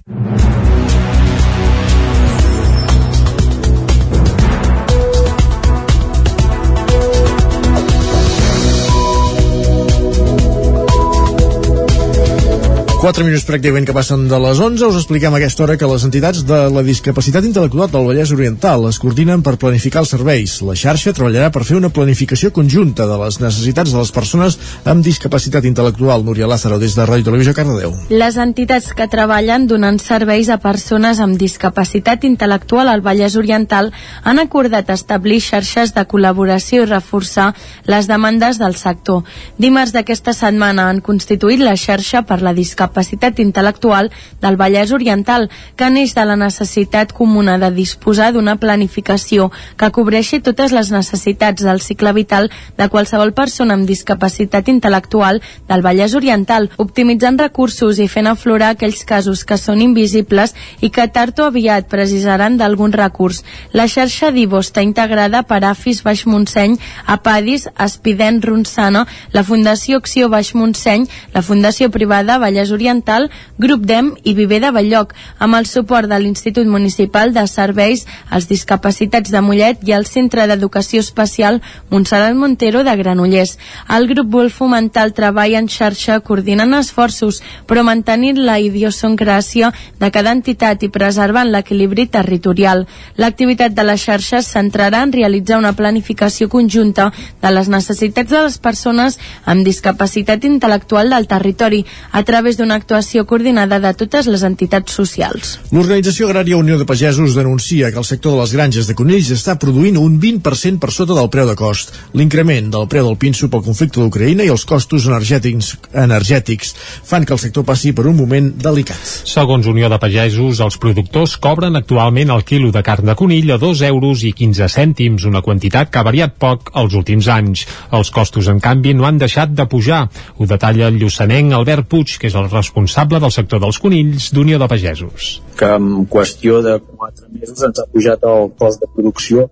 Speaker 1: 4 minuts pràcticament que passen de les 11 us expliquem a aquesta hora que les entitats de la discapacitat intel·lectual del Vallès Oriental es coordinen per planificar els serveis. La xarxa treballarà per fer una planificació conjunta de les necessitats de les persones amb discapacitat intel·lectual. Núria Lázaro, des de Ràdio Televisió Cardedeu.
Speaker 10: Les entitats que treballen donant serveis a persones amb discapacitat intel·lectual al Vallès Oriental han acordat establir xarxes de col·laboració i reforçar les demandes del sector. Dimarts d'aquesta setmana han constituït la xarxa per la discapacitat discapacitat intel·lectual del Vallès Oriental, que neix de la necessitat comuna de disposar d'una planificació que cobreixi totes les necessitats del cicle vital de qualsevol persona amb discapacitat intel·lectual del Vallès Oriental, optimitzant recursos i fent aflorar aquells casos que són invisibles i que tard o aviat precisaran d'algun recurs. La xarxa d'Ivo està integrada per AFIS Baix Montseny, APADIS, Espident Ronçana, la Fundació Acció Baix Montseny, la Fundació Privada Vallès Oriental Oriental, Grup DEM i Viver de Balloc, amb el suport de l'Institut Municipal de Serveis als Discapacitats de Mollet i el Centre d'Educació Especial Montserrat Montero de Granollers. El grup vol fomentar el treball en xarxa coordinant esforços, però mantenint la idiosincràsia de cada entitat i preservant l'equilibri territorial. L'activitat de la xarxa es centrarà en realitzar una planificació conjunta de les necessitats de les persones amb discapacitat intel·lectual del territori a través d'una actuació coordinada de totes les entitats socials.
Speaker 1: L'Organització Agrària Unió de Pagesos denuncia que el sector de les granges de conills està produint un 20% per sota del preu de cost. L'increment del preu del pinso pel conflicte d'Ucraïna i els costos energètics, energètics fan que el sector passi per un moment delicat.
Speaker 3: Segons Unió de Pagesos, els productors cobren actualment el quilo de carn de conill a 2 euros i 15 cèntims, una quantitat que ha variat poc els últims anys. Els costos, en canvi, no han deixat de pujar. Ho detalla el lluçanenc Albert Puig, que és el responsable del sector dels conills d'Unió de Pagesos.
Speaker 5: Que en qüestió de 4 mesos ens ha pujat el cost de producció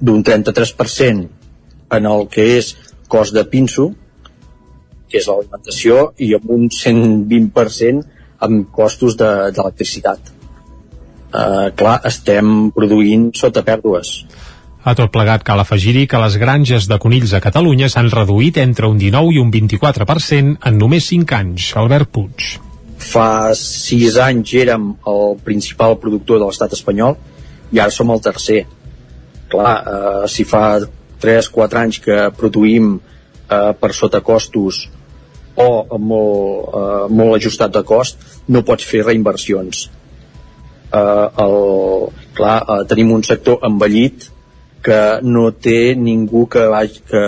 Speaker 5: d'un 33% en el que és cost de pinso, que és l'alimentació, i amb un 120% amb costos d'electricitat. De, uh, clar, estem produint sota pèrdues.
Speaker 3: A tot plegat cal afegir-hi que les granges de conills a Catalunya s'han reduït entre un 19 i un 24% en només 5 anys. Albert Puig.
Speaker 5: Fa 6 anys érem el principal productor de l'estat espanyol i ara som el tercer. Clar, eh, si fa 3-4 anys que produïm eh, per sota costos o molt, eh, molt ajustat de cost, no pots fer reinversions. Eh, el, clar, eh, tenim un sector envellit que no té ningú que, vagi, que,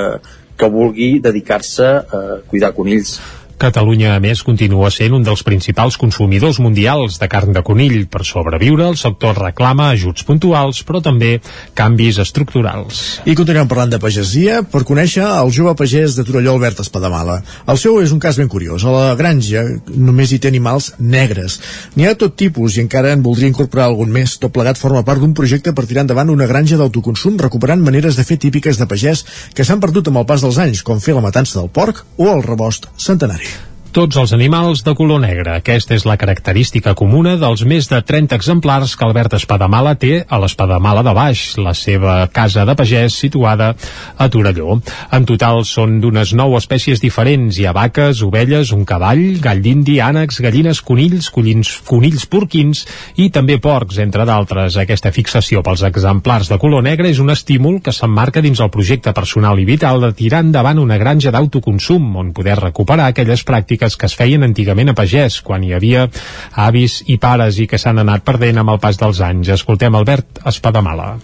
Speaker 5: que vulgui dedicar-se a cuidar conills.
Speaker 3: Catalunya, a més, continua sent un dels principals consumidors mundials de carn de conill. Per sobreviure, el sector reclama ajuts puntuals, però també canvis estructurals.
Speaker 1: I continuem parlant de pagesia per conèixer el jove pagès de Torelló, Albert Espadamala. El seu és un cas ben curiós. A la granja només hi té animals negres. N'hi ha tot tipus i encara en voldria incorporar algun més. Tot plegat forma part d'un projecte per tirar endavant una granja d'autoconsum recuperant maneres de fer típiques de pagès que s'han perdut amb el pas dels anys, com fer la matança del porc o el rebost centenari
Speaker 3: tots els animals de color negre. Aquesta és la característica comuna dels més de 30 exemplars que Albert Espadamala té a l'Espadamala de Baix, la seva casa de pagès situada a Torelló. En total són d'unes 9 espècies diferents. Hi ha vaques, ovelles, un cavall, gall d'indi, ànecs, gallines, conills, conills, conills porquins i també porcs, entre d'altres. Aquesta fixació pels exemplars de color negre és un estímul que s'emmarca dins el projecte personal i vital de tirar endavant una granja d'autoconsum on poder recuperar aquelles pràctiques pràctiques que es feien antigament a pagès, quan hi havia avis i pares i que s'han anat perdent amb el pas dels anys. Escoltem Albert Espadamala.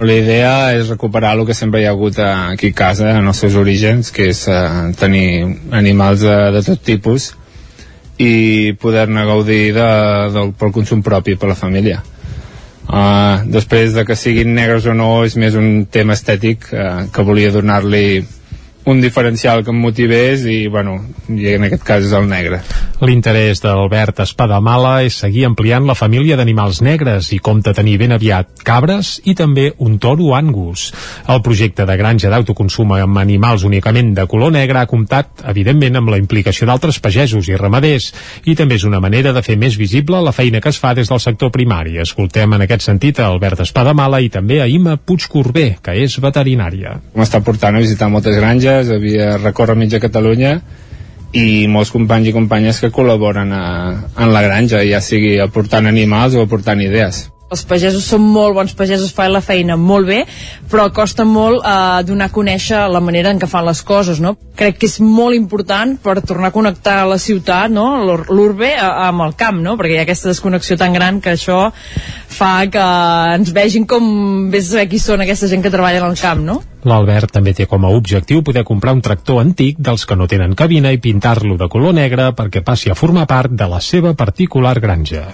Speaker 6: La idea és recuperar el que sempre hi ha hagut aquí a casa, en els seus orígens, que és eh, tenir animals de, de tot tipus i poder-ne gaudir de, de, pel consum propi per la família. Uh, després de que siguin negres o no és més un tema estètic uh, que volia donar-li un diferencial que em motivés i, bueno, i en aquest cas és el negre.
Speaker 3: L'interès d'Albert Espadamala és seguir ampliant la família d'animals negres i compta tenir ben aviat cabres i també un toro angus. El projecte de granja d'autoconsum amb animals únicament de color negre ha comptat, evidentment, amb la implicació d'altres pagesos i ramaders i també és una manera de fer més visible la feina que es fa des del sector primari. Escoltem en aquest sentit a Albert Espadamala i també a Ima Puigcorbé, que és veterinària.
Speaker 6: M'està portant a visitar moltes granges, havia recórrer mitja Catalunya
Speaker 34: i molts companys i companyes que col·laboren a, en la granja, ja sigui aportant animals o aportant idees
Speaker 35: els pagesos són molt bons pagesos, fan la feina molt bé, però costa molt eh, donar a conèixer la manera en què fan les coses, no? Crec que és molt important per tornar a connectar la ciutat, no?, l'urbe amb el camp, no?, perquè hi ha aquesta desconnexió tan gran que això fa que ens vegin com vés a saber qui són aquesta gent que treballa en el camp, no?
Speaker 3: L'Albert també té com a objectiu poder comprar un tractor antic dels que no tenen cabina i pintar-lo de color negre perquè passi a formar part de la seva particular granja.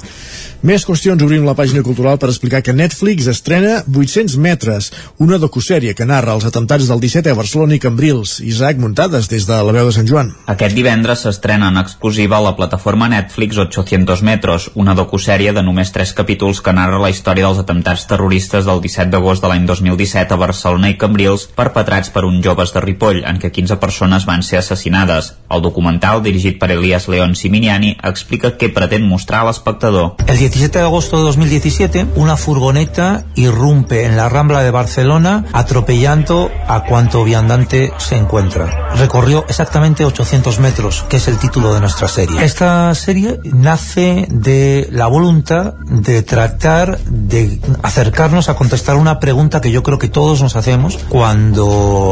Speaker 1: Més qüestions, obrim la pàgina cultural per explicar que Netflix estrena 800 metres, una docusèrie que narra els atemptats del 17 a Barcelona i Cambrils. Isaac Muntades, des de la veu de Sant Joan.
Speaker 4: Aquest divendres s'estrena en exclusiva a la plataforma Netflix 800 metros, una docusèrie de només 3 capítols que narra la història dels atemptats terroristes del 17 d'agost de l'any 2017 a Barcelona i Cambrils perpetrats per uns joves de Ripoll, en què 15 persones van ser assassinades. El documental, dirigit per Elias León Siminiani, explica què pretén mostrar a l'espectador.
Speaker 36: El 17 de agosto de 2017, una furgoneta irrumpe en la Rambla de Barcelona atropellando a cuanto viandante se encuentra. Recorrió exactamente 800 metros, que es el título de nuestra serie. Esta serie nace de la voluntad de tratar de acercarnos a contestar una pregunta que yo creo que todos nos hacemos cuando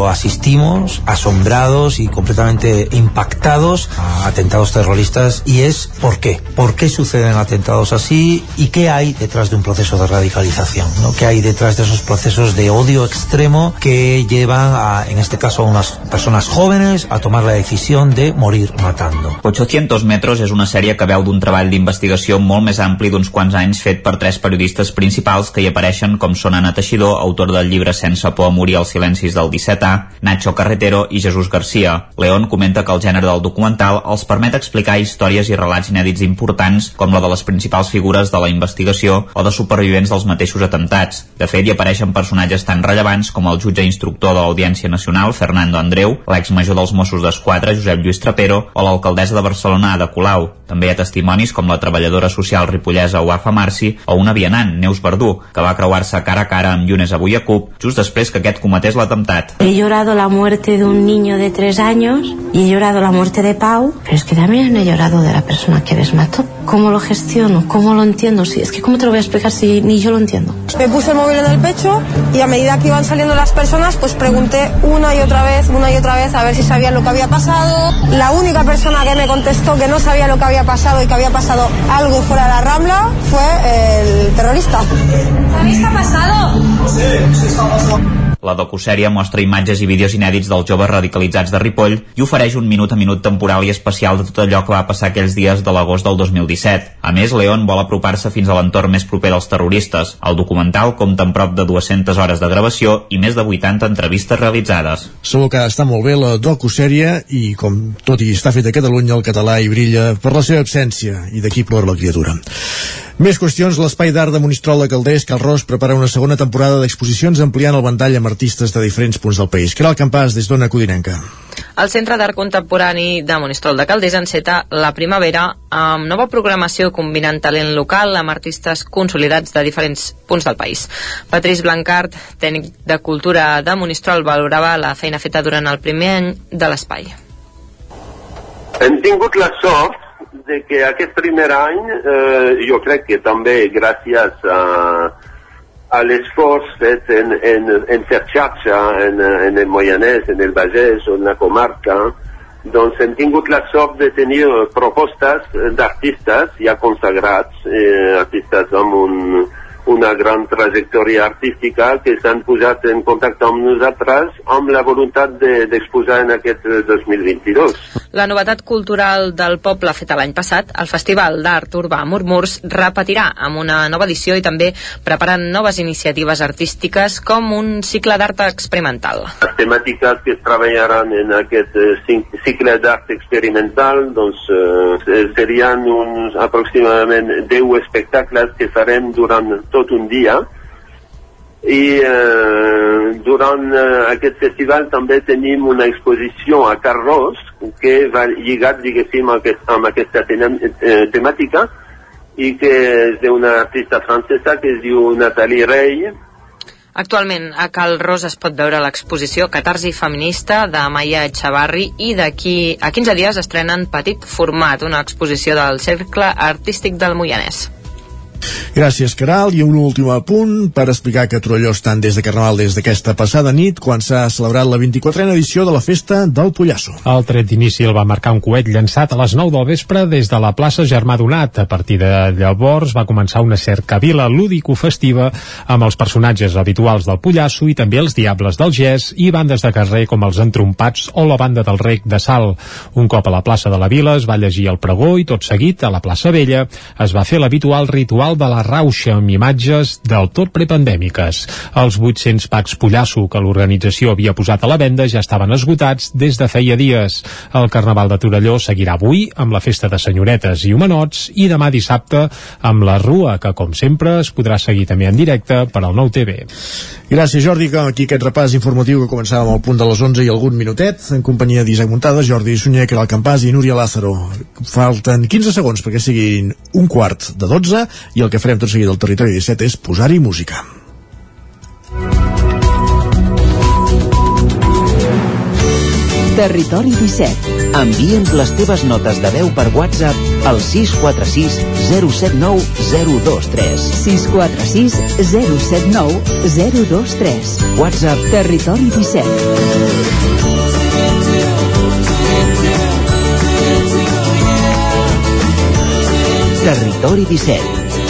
Speaker 36: asistimos asombrados y completamente impactados a atentados terroristas y es ¿por qué? ¿Por qué suceden atentados así? y qué hay detrás de un proceso de radicalización, ¿no? ¿Qué hay detrás de esos procesos de odio extremo que llevan a, en este caso, a unas personas jóvenes a tomar la decisión de morir matando?
Speaker 4: 800 metres és una sèrie que veu d'un treball d'investigació molt més ampli d'uns quants anys fet per tres periodistes principals que hi apareixen com són Anna Teixidor, autor del llibre Sense por a morir als silencis del 17A, Nacho Carretero i Jesús Garcia. León comenta que el gènere del documental els permet explicar històries i relats inèdits importants com la de les principals figures de la investigació o de supervivents dels mateixos atemptats. De fet, hi apareixen personatges tan rellevants com el jutge instructor de l'Audiència Nacional, Fernando Andreu, l'ex-major dels Mossos d'Esquadra, Josep Lluís Trapero, o l'alcaldessa de Barcelona, Ada Colau. També hi ha testimonis com la treballadora social ripollesa Uafa Marci o una vianant, Neus Verdú, que va creuar-se cara a cara amb Llunes Cup just després que aquest cometés l'atemptat.
Speaker 37: He llorado la muerte de un niño de 3 años y he llorado la muerte de Pau, pero es que también he llorado de la persona que les mató. ¿Cómo lo gestiono? ¿Cómo lo entiendo. Sí, es que ¿cómo te lo voy a explicar si ni yo lo entiendo?
Speaker 38: Me puse el móvil en el pecho y a medida que iban saliendo las personas, pues pregunté una y otra vez, una y otra vez, a ver si sabían lo que había pasado. La única persona que me contestó que no sabía lo que había pasado y que había pasado algo fuera de la Rambla fue el terrorista.
Speaker 37: ¿Sabéis qué ha pasado?
Speaker 38: Sí, sí, está pasando.
Speaker 4: La docusèrie mostra imatges i vídeos inèdits dels joves radicalitzats de Ripoll i ofereix un minut a minut temporal i especial de tot allò que va passar aquells dies de l'agost del 2017. A més, León vol apropar-se fins a l'entorn més proper dels terroristes. El documental compta amb prop de 200 hores de gravació i més de 80 entrevistes realitzades.
Speaker 1: Segur que està molt bé la docusèrie i com tot i està fet a Catalunya, el català hi brilla per la seva absència i d'aquí plora la criatura. Més qüestions, l'Espai d'Art de Monistrol de Calders, Calrós, prepara una segona temporada d'exposicions ampliant el ventall amb artistes de diferents punts del país. Caral Campàs, des d'Ona Codinenca.
Speaker 8: El Centre d'Art Contemporani de Monistrol de Calders enceta la primavera amb nova programació combinant talent local amb artistes consolidats de diferents punts del país. Patrís Blancart, tècnic de cultura de Monistrol, valorava la feina feta durant el primer any de l'espai.
Speaker 39: Hem tingut la sort de que aquest primer any, eh, jo crec que també gràcies a, a l'esforç fet en, en, en fer xarxa en, en el Moianès, en el Vallès o en la comarca, doncs hem tingut la sort de tenir propostes d'artistes ja consagrats, eh, artistes amb un, una gran trajectòria artística que s'han posat en contacte amb nosaltres amb la voluntat d'exposar de, en aquest 2022.
Speaker 8: La novetat cultural del poble feta l'any passat, el Festival d'Art Urbà Murmurs, repetirà amb una nova edició i també preparant noves iniciatives artístiques com un cicle d'art experimental.
Speaker 39: Les temàtiques que es treballaran en aquest eh, cicle d'art experimental doncs, eh, serien uns aproximadament 10 espectacles que farem durant tot un dia i eh, durant eh, aquest festival també tenim una exposició a Carros que va lligat, diguéssim, amb, aquest, amb aquesta eh, temàtica i que és d'una artista francesa que es diu Nathalie Rey
Speaker 8: Actualment a Cal Ros es pot veure l'exposició Catarsi Feminista de Maia Echavarri i d'aquí a 15 dies estrenen Petit Format, una exposició del Cercle Artístic del Moianès.
Speaker 1: Gràcies, Caral. I un últim apunt per explicar que Torelló estan des de Carnaval des d'aquesta passada nit, quan s'ha celebrat la 24a edició de la Festa del Pollasso.
Speaker 3: El tret d'inici el va marcar un coet llançat a les 9 del vespre des de la plaça Germà Donat. A partir de llavors va començar una cercavila lúdico-festiva amb els personatges habituals del Pollasso i també els Diables del Gès i bandes de carrer com els Entrompats o la banda del Rec de Sal. Un cop a la plaça de la Vila es va llegir el pregó i tot seguit a la plaça Vella es va fer l'habitual ritual de la rauxa amb imatges del tot prepandèmiques. Els 800 packs Pollasso que l'organització havia posat a la venda ja estaven esgotats des de feia dies. El Carnaval de Torelló seguirà avui amb la festa de senyoretes i homenots i demà dissabte amb la Rua, que com sempre es podrà seguir també en directe per al nou TV.
Speaker 1: Gràcies, Jordi, que aquí aquest repàs informatiu que començàvem al punt de les 11 i algun minutet, en companyia d'Isaac Montada, Jordi Sunyer, Caral Campàs i Núria Lázaro. Falten 15 segons perquè siguin un quart de 12 i el que farem tot seguit al Territori 17 és posar-hi música.
Speaker 14: Territori 17. Envia'ns les teves notes de veu per WhatsApp al 646 079 023. 646 079 023. WhatsApp Territori 17. Territori 17.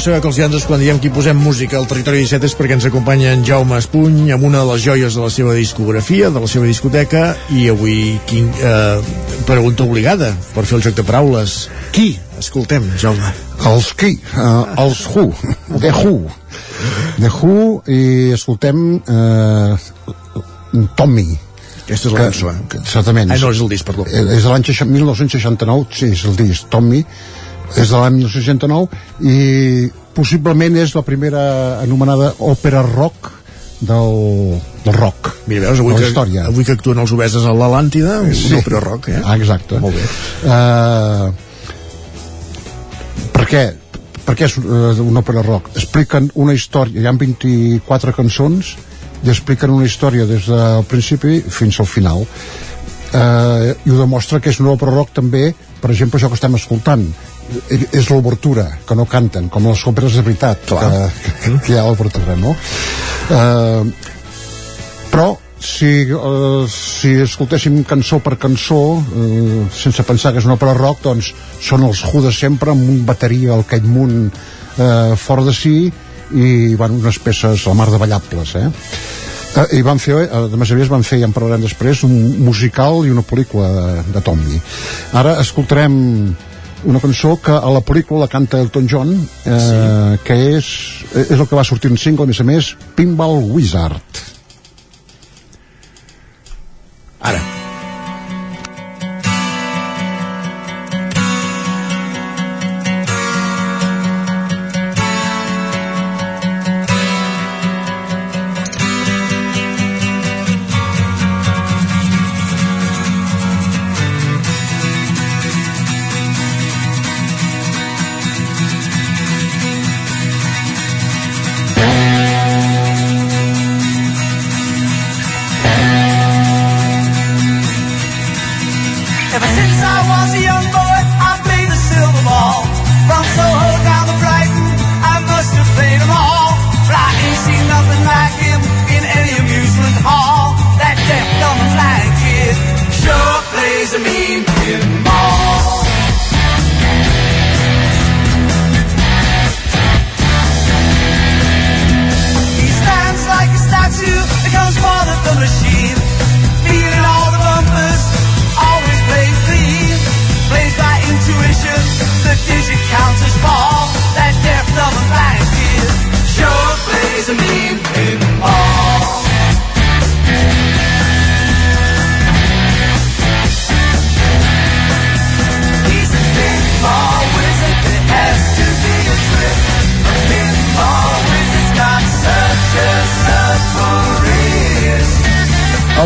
Speaker 1: Sabeu que els divendres quan diem que hi posem música al Territori 17 és perquè ens acompanya en Jaume Espuny amb una de les joies de la seva discografia, de la seva discoteca i avui quin, eh, pregunta obligada per fer el joc de paraules. Qui? Escoltem, Jaume.
Speaker 40: Els qui? Uh, els Who. The Who. The Who i escoltem uh, Tommy.
Speaker 1: Aquesta és la cançó, eh?
Speaker 40: Que, certament.
Speaker 1: Ah, no, és el disc, perdó.
Speaker 40: Eh, És de l'any 1969, sí, és el disc, Tommy és de l'any 1969 i possiblement és la primera anomenada òpera rock del, del rock
Speaker 1: Mira, veus, avui, que,
Speaker 40: història
Speaker 1: avui que actuen els obeses a l'Atlàntida, sí. un òpera rock, eh?
Speaker 40: ah, exacte
Speaker 1: Molt bé.
Speaker 40: uh, per què? per què és uh, un òpera rock? expliquen una història, hi ha 24 cançons i expliquen una història des del principi fins al final uh, i ho demostra que és un òpera rock també per exemple això que estem escoltant és l'obertura, que no canten com les òperes de veritat que, que, que hi ha a l'obertura no? Uh, però si, uh, si escoltéssim cançó per cançó uh, sense pensar que és una òpera rock doncs són els Who de sempre amb un bateria al Kate Moon uh, fora de si i bueno, unes peces a la mar de ballables eh? Uh, i van fer, uh, de més aviat van fer, ja en parlarem després, un musical i una pel·lícula de, de Tommy. Ara escoltarem una cançó que a la pel·lícula la canta Elton John eh, sí. que és, és el que va sortir en single a més a més Pinball Wizard
Speaker 1: Ara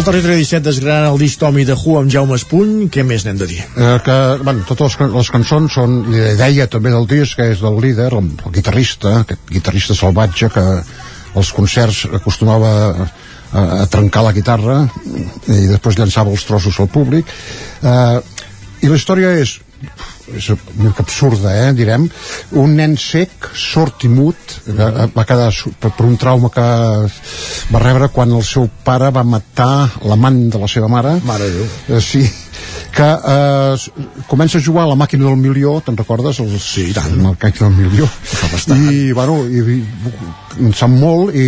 Speaker 1: El territori 17 desgranant el disc Tommy de Who amb Jaume Espuny, què més n'hem de dir?
Speaker 40: eh, que, bueno, totes les, les cançons són la idea també del disc que és del líder, el, el guitarrista aquest guitarrista salvatge que als concerts acostumava a, a trencar la guitarra i després llançava els trossos al públic eh, i la història és és una mica absurda, eh, direm. Un nen sec, sord i mut eh, va quedar per, per un trauma que va rebre quan el seu pare va matar l'amant de la seva mare.
Speaker 1: Mare Déu.
Speaker 40: eh, sí que eh, comença a jugar a la màquina del milió, te'n recordes? El, sí, tant. La màquina del milió. I, bueno, i, i en sap molt i,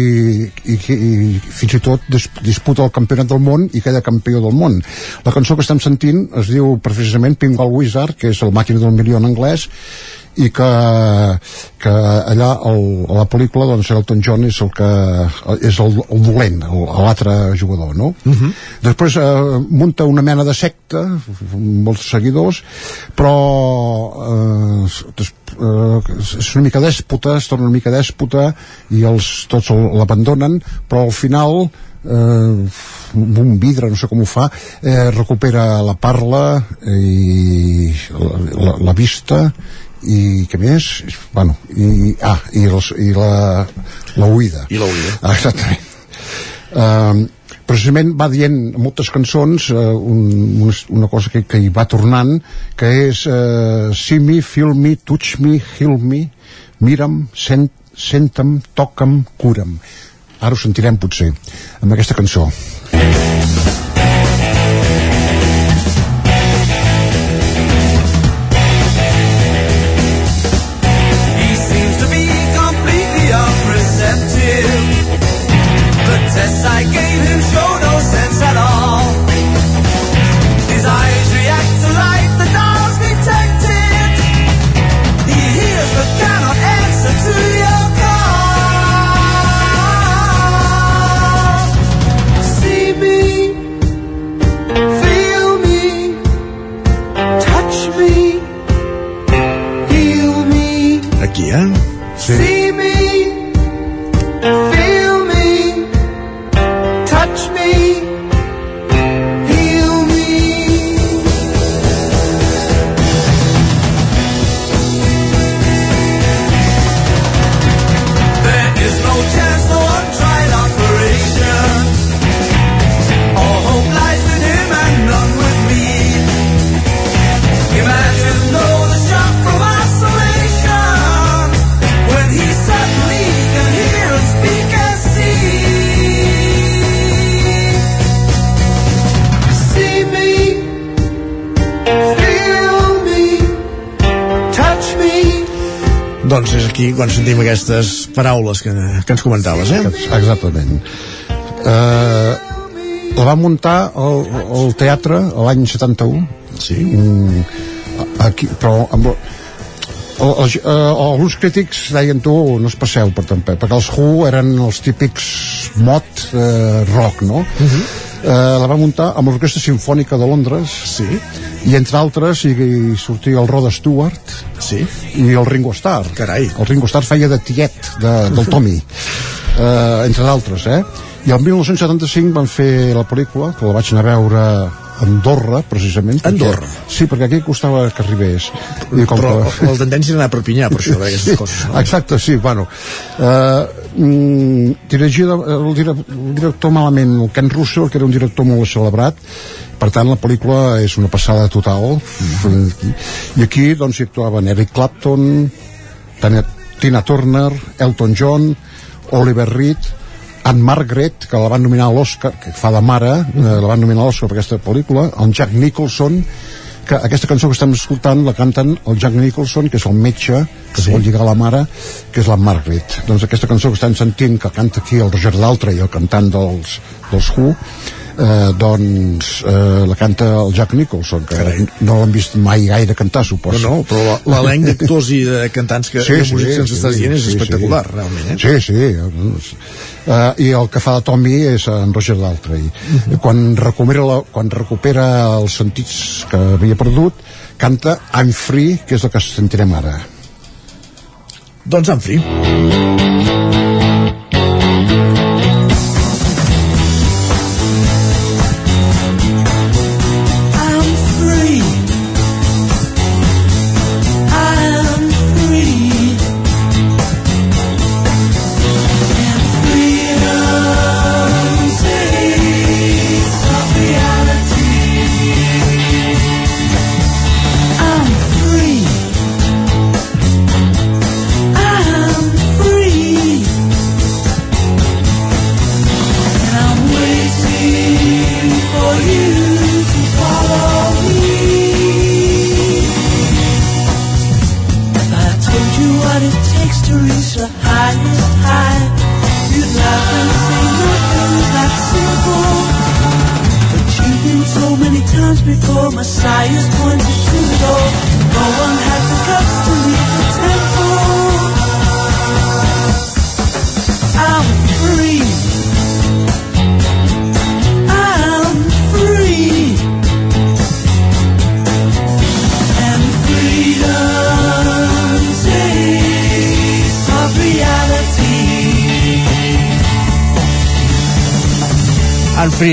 Speaker 40: i, i fins i tot dis, disputa el campionat del món i queda campió del món. La cançó que estem sentint es diu precisament Pinball Wizard, que és el màquina del milió en anglès, i que, que allà el, a la pel·lícula doncs Elton John és el que és el, el dolent, l'altre jugador no? Uh -huh. després eh, munta una mena de secta molts seguidors però eh, des, eh, és una mica dèspota es torna una mica dèspota i els tots l'abandonen però al final eh, un vidre, no sé com ho fa eh, recupera la parla i la, la, la vista i què més? Bueno, i, ah, i, els, i la, la huida.
Speaker 1: I la huida.
Speaker 40: Ah, exactament. Um, precisament va dient en moltes cançons uh, un, una, cosa que, que hi va tornant que és uh, see me, feel me, touch me, heal me mira'm, sent, senta'm, toca'm, cura'm ara ho sentirem potser amb aquesta cançó
Speaker 16: The tests I gave
Speaker 1: Doncs és aquí quan sentim aquestes paraules que, que ens comentaves, eh?
Speaker 40: Exactament. Eh, la va muntar al, al teatre l'any 71.
Speaker 1: Sí.
Speaker 40: Mm, aquí, però amb, el, els, eh, alguns crítics deien tu no es passeu per també, perquè els Who eren els típics mod eh, rock, no? Uh -huh. Eh, la va muntar amb l'Orquestra Simfònica de Londres
Speaker 1: sí.
Speaker 40: i entre altres hi, hi sortia el Rod Stewart
Speaker 1: sí.
Speaker 40: i el Ringo Starr
Speaker 1: Carai.
Speaker 40: el Ringo Starr feia de tiet de, del Tommy eh, entre d'altres eh? i el 1975 van fer la pel·lícula que la vaig anar a veure Andorra, precisament. perquè-
Speaker 1: Andorra?
Speaker 40: Sí, perquè aquí costava que arribés. I com
Speaker 1: Però
Speaker 40: que...
Speaker 1: la tendència era anar a Perpinyà, per això, d'aquestes coses. No?
Speaker 40: Exacte, sí, bueno. Eh, mm, dirigia el, dire- el director malament el Ken Russell que era un director molt celebrat per tant la pel·lícula és una passada total i aquí doncs hi actuaven Eric Clapton Tina Turner Elton John Oliver Reed Anne Margaret, que la van nominar a l'Oscar, que fa de mare, eh, la van nominar a l'Oscar per aquesta pel·lícula, el Jack Nicholson, que aquesta cançó que estem escoltant la canten el Jack Nicholson, que és el metge que sí. es vol lligar a la mare, que és la Margaret. Doncs aquesta cançó que estem sentint, que canta aquí el Roger Daltrey, el cantant dels, dels Who, eh, doncs eh, la canta el Jack Nicholson que Carai. no l'han vist mai gaire cantar suposo
Speaker 17: No, no, però l'elenc d'actors i de cantants que- músics que ens estàs dient és espectacular, realment, eh?
Speaker 40: sí, sí doncs, eh, i el que fa de Tommy és en Roger Daltrey
Speaker 17: Mhm.
Speaker 40: quan, recupera la, quan recupera els sentits que havia perdut canta I'm Free que és el que sentirem ara
Speaker 17: Doncs en free.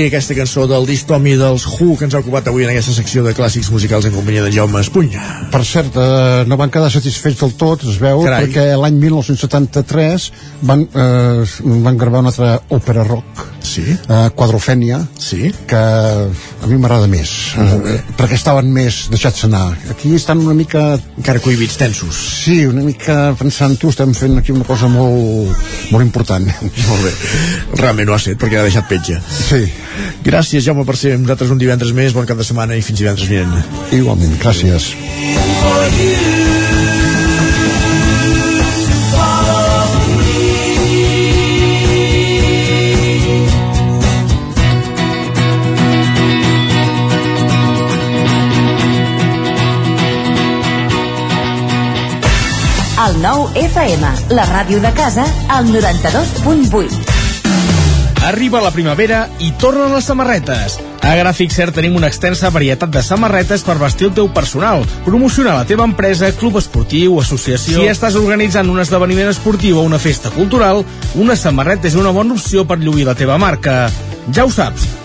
Speaker 17: Aquesta cançó del disc Tommy dels Who que ens ha ocupat avui en aquesta secció de clàssics musicals en companyia de Jaume Espunya.
Speaker 40: per cert, eh, no van quedar satisfets del tot es veu,
Speaker 17: Carai.
Speaker 40: perquè l'any 1973 van, eh, van gravar una altra òpera rock
Speaker 17: sí.
Speaker 40: eh, Quadrofènia
Speaker 17: sí.
Speaker 40: que a mi m'agrada més. Eh, perquè estaven més deixats anar. Aquí estan una mica
Speaker 17: encara cohibits tensos.
Speaker 40: Sí, una mica pensant tu estem fent aquí una cosa molt molt important.
Speaker 17: Molt bé, realment ho ha set perquè ha deixat petja.
Speaker 40: Sí.
Speaker 17: gràcies Jaume per ser amb nosaltres un divendres més. Bon cap de setmana i fins divendres vinent.
Speaker 40: Igualment, gràcies.
Speaker 41: For
Speaker 2: nou FM, la ràdio de casa, al 92.8.
Speaker 16: Arriba la primavera i tornen les samarretes. A Gràfic Cert tenim una extensa varietat de samarretes per vestir el teu personal, promocionar la teva empresa, club esportiu, associació... Si estàs organitzant un esdeveniment esportiu o una festa cultural, una samarreta és una bona opció per lluir la teva marca. Ja ho saps,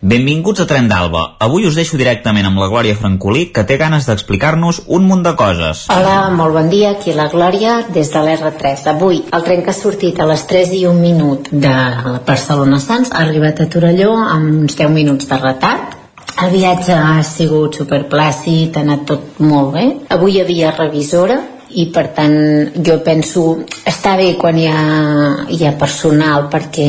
Speaker 4: Benvinguts a Tren d'Alba. Avui us deixo directament amb la Glòria Francolí, que té ganes d'explicar-nos un munt de coses.
Speaker 42: Hola, molt bon dia, aquí la Glòria des de l'R3. Avui el tren que ha sortit a les 3 i un minut de Barcelona Sants ha arribat a Torelló amb uns 10 minuts de retard. El viatge ha sigut superplàcid, ha anat tot molt bé. Avui hi havia revisora, i per tant jo penso està bé quan hi ha, hi ha personal perquè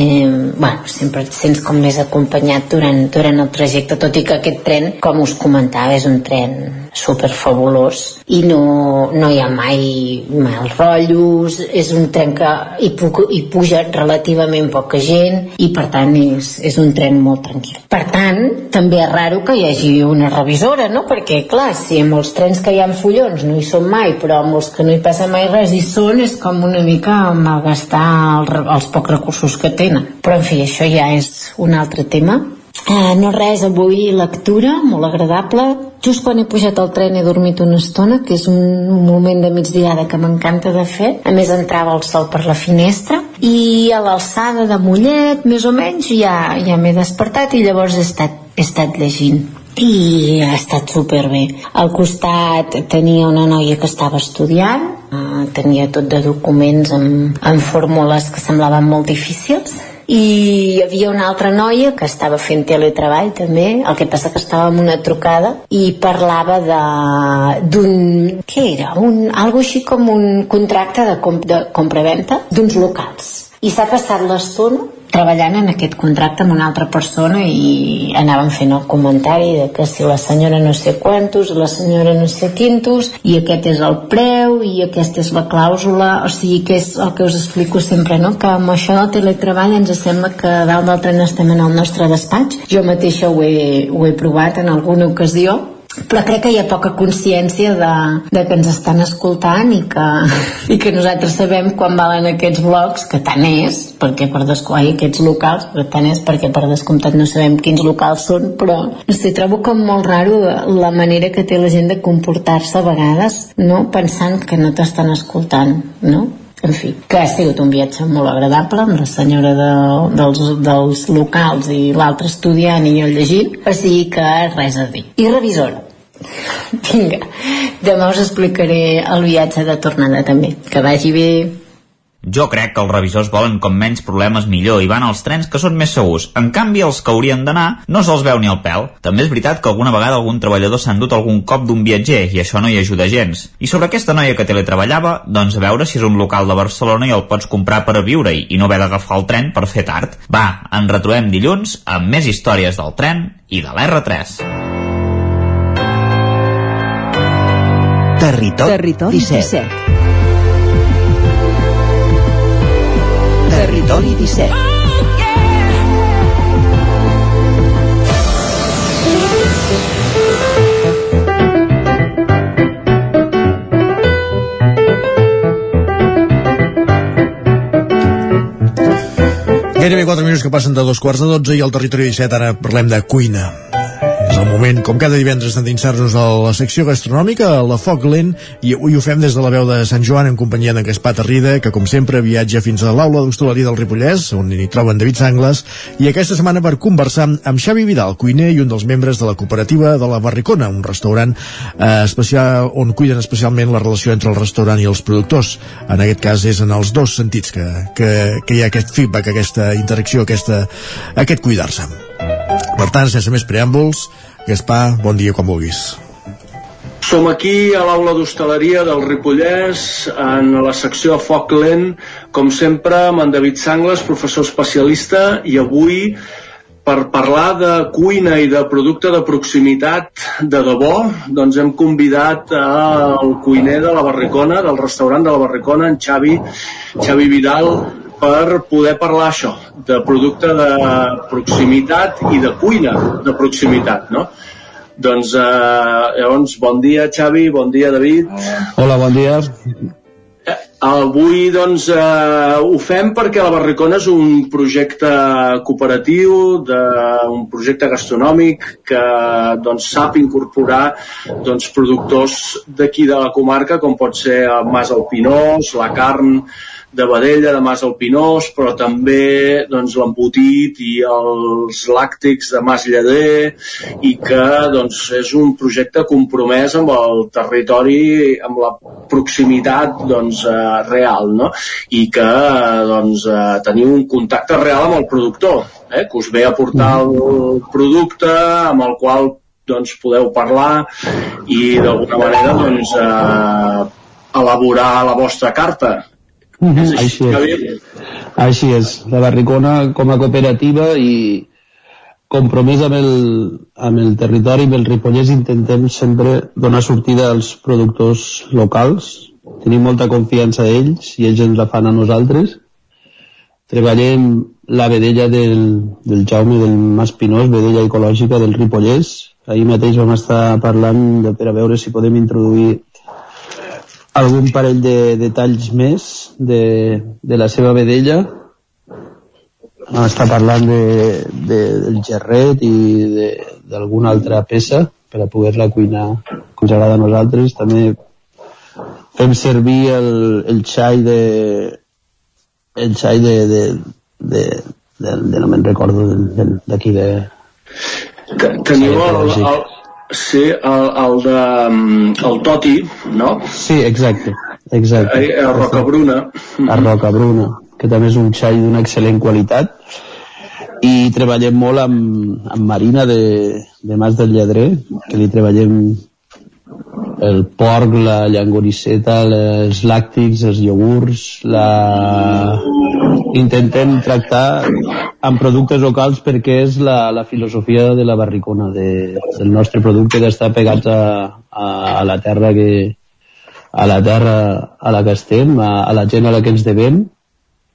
Speaker 42: bueno, sempre et sents com més acompanyat durant, durant el trajecte tot i que aquest tren com us comentava és un tren super fabulós i no, no hi ha mai mal rotllos és un tren que hi, puc, hi puja relativament poca gent i per tant és, és un tren molt tranquil per tant també és raro que hi hagi una revisora no? perquè clar, si amb els trens que hi ha follons no hi són mai però amb els que no hi passa mai res i són és com una mica malgastar el, els pocs recursos que tenen però en fi, això ja és un altre tema Eh, no res, avui lectura, molt agradable. Just quan he pujat al tren he dormit una estona, que és un moment de migdiada que m'encanta de fer. A més entrava el sol per la finestra i a l'alçada de Mollet, més o menys, ja, ja m'he despertat i llavors he estat, he estat llegint i ha estat superbé. Al costat tenia una noia que estava estudiant, eh, tenia tot de documents amb, amb fórmules que semblaven molt difícils i hi havia una altra noia que estava fent teletreball també, el que passa que estava amb una trucada i parlava d'un... què era? Un, algo així com un contracte de, comp de compra-venta d'uns locals i s'ha passat l'estona treballant en aquest contracte amb una altra persona i anàvem fent el comentari de que si la senyora no sé quantos, la senyora no sé quintos, i aquest és el preu, i aquesta és la clàusula, o sigui que és el que us explico sempre, no? que amb això del teletreball ens sembla que dalt del tren estem en el nostre despatx. Jo mateixa ho he, ho he provat en alguna ocasió, però crec que hi ha poca consciència de, de que ens estan escoltant i que, i que nosaltres sabem quan valen aquests blocs, que tant és, perquè per descomptat, aquests locals, però tant és perquè per descomptat no sabem quins locals són, però no sé, trobo com molt raro la manera que té la gent de comportar-se a vegades, no? pensant que no t'estan escoltant, no? En fi, que ha sigut un viatge molt agradable amb la senyora de, dels, dels locals i l'altre estudiant i jo llegint, o sigui que res a dir. I revisora. Vinga, demà us explicaré el viatge de tornada també. Que vagi bé.
Speaker 4: Jo crec que els revisors volen com menys problemes millor i van als trens que són més segurs. En canvi, els que haurien d'anar no se'ls veu ni al pèl. També és veritat que alguna vegada algun treballador s'ha endut algun cop d'un viatger i això no hi ajuda gens. I sobre aquesta noia que teletreballava, doncs a veure si és un local de Barcelona i el pots comprar per a viure-hi i no haver d'agafar el tren per fer tard. Va, ens retrobem dilluns amb més històries del tren i de l'R3.
Speaker 14: Territori,
Speaker 32: Territori
Speaker 14: 17.
Speaker 32: 17.
Speaker 14: Territori 17.
Speaker 1: Gairebé 4 minuts que passen de dos quarts de 12 i al territori 17 ara parlem de cuina. És el moment, com cada divendres, d'endinsar-nos a la secció gastronòmica, a la Foc Lent, i avui ho fem des de la veu de Sant Joan en companyia d'en Gaspar Tarrida, que com sempre viatja fins a l'aula d'hostaleria del Ripollès, on hi troben David Sangles, i aquesta setmana per conversar amb Xavi Vidal, cuiner i un dels membres de la cooperativa de la Barricona, un restaurant eh, especial on cuiden especialment la relació entre el restaurant i els productors. En aquest cas és en els dos sentits que, que, que hi ha aquest feedback, aquesta interacció, aquesta, aquest cuidar-se. Per tant, sense més preàmbuls, Gaspar, bon dia quan vulguis.
Speaker 43: Som aquí a l'aula d'hostaleria del Ripollès, en la secció Foc Lent, com sempre, amb en David Sangles, professor especialista, i avui per parlar de cuina i de producte de proximitat de debò, doncs hem convidat al cuiner de la Barricona, del restaurant de la Barricona, en Xavi, Xavi Vidal, per poder parlar això, de producte de proximitat i de cuina de proximitat, no? Doncs, eh, llavors, bon dia, Xavi, bon dia, David.
Speaker 44: Hola, bon dia.
Speaker 43: Avui doncs, eh, ho fem perquè la Barricona és un projecte cooperatiu, de, un projecte gastronòmic que doncs, sap incorporar doncs, productors d'aquí de la comarca, com pot ser el Mas al Pinós, la carn de vedella, de Mas al Pinós, però també doncs, l'embotit i els làctics de Mas Lleder i que doncs, és un projecte compromès amb el territori, amb la proximitat doncs, eh, real no? i que doncs, eh, teniu un contacte real amb el productor eh, que us ve a portar el producte amb el qual doncs, podeu parlar i d'alguna manera doncs, eh, elaborar la vostra carta
Speaker 44: Mm -hmm. Així és. Així és. La Barricona com a cooperativa i compromís amb el, amb el territori, amb el Ripollès, intentem sempre donar sortida als productors locals. Tenim molta confiança d'ells i ells ens la fan a nosaltres. Treballem la vedella del, del Jaume del Mas Pinós, vedella ecològica del Ripollès. Ahir mateix vam estar parlant de, per a veure si podem introduir algun parell de detalls més de, de la seva vedella? Està parlant de, de, del gerret i d'alguna altra peça per a poder-la cuinar com ens agrada a nosaltres. També fem servir el, el xai de el xai de, de, de, de, de no me'n recordo d'aquí de,
Speaker 43: de teniu el, el, Sí, el, el de el Toti, no?
Speaker 44: Sí, exacte, exacte.
Speaker 43: A, a Rocabruna.
Speaker 44: A Rocabruna, que també és un xai d'una excel·lent qualitat i treballem molt amb, amb Marina de, de Mas del Lledrer, que li treballem el porc, la llangoriceta, els làctics, els iogurts, la... intentem tractar amb productes locals perquè és la, la filosofia de la barricona, de, del nostre producte d'estar pegats a, a, a la terra que a la terra a la que estem, a, a la gent a la que ens devem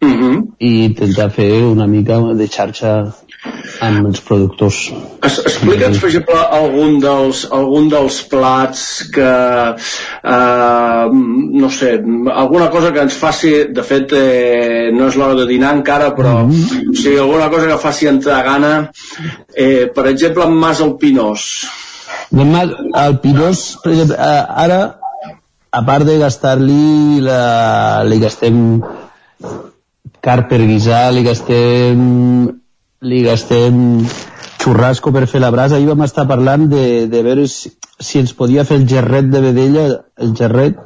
Speaker 43: uh -huh.
Speaker 44: i intentar fer una mica de xarxa amb els productors.
Speaker 43: Es, Explica'ns, per exemple, algun dels, algun dels plats que, eh, no sé, alguna cosa que ens faci, de fet, eh, no és l'hora de dinar encara, però mm -hmm. o sigui, alguna cosa que faci entrar gana, eh, per exemple, amb Mas al Pinós.
Speaker 44: Al Pinós, per exemple, eh, ara, a part de gastar-li, la, li gastem car per guisar, li gastem li gastem xurrasco per fer la brasa. Ahir vam estar parlant de, de veure si, si ens podia fer el gerret de vedella, el gerret,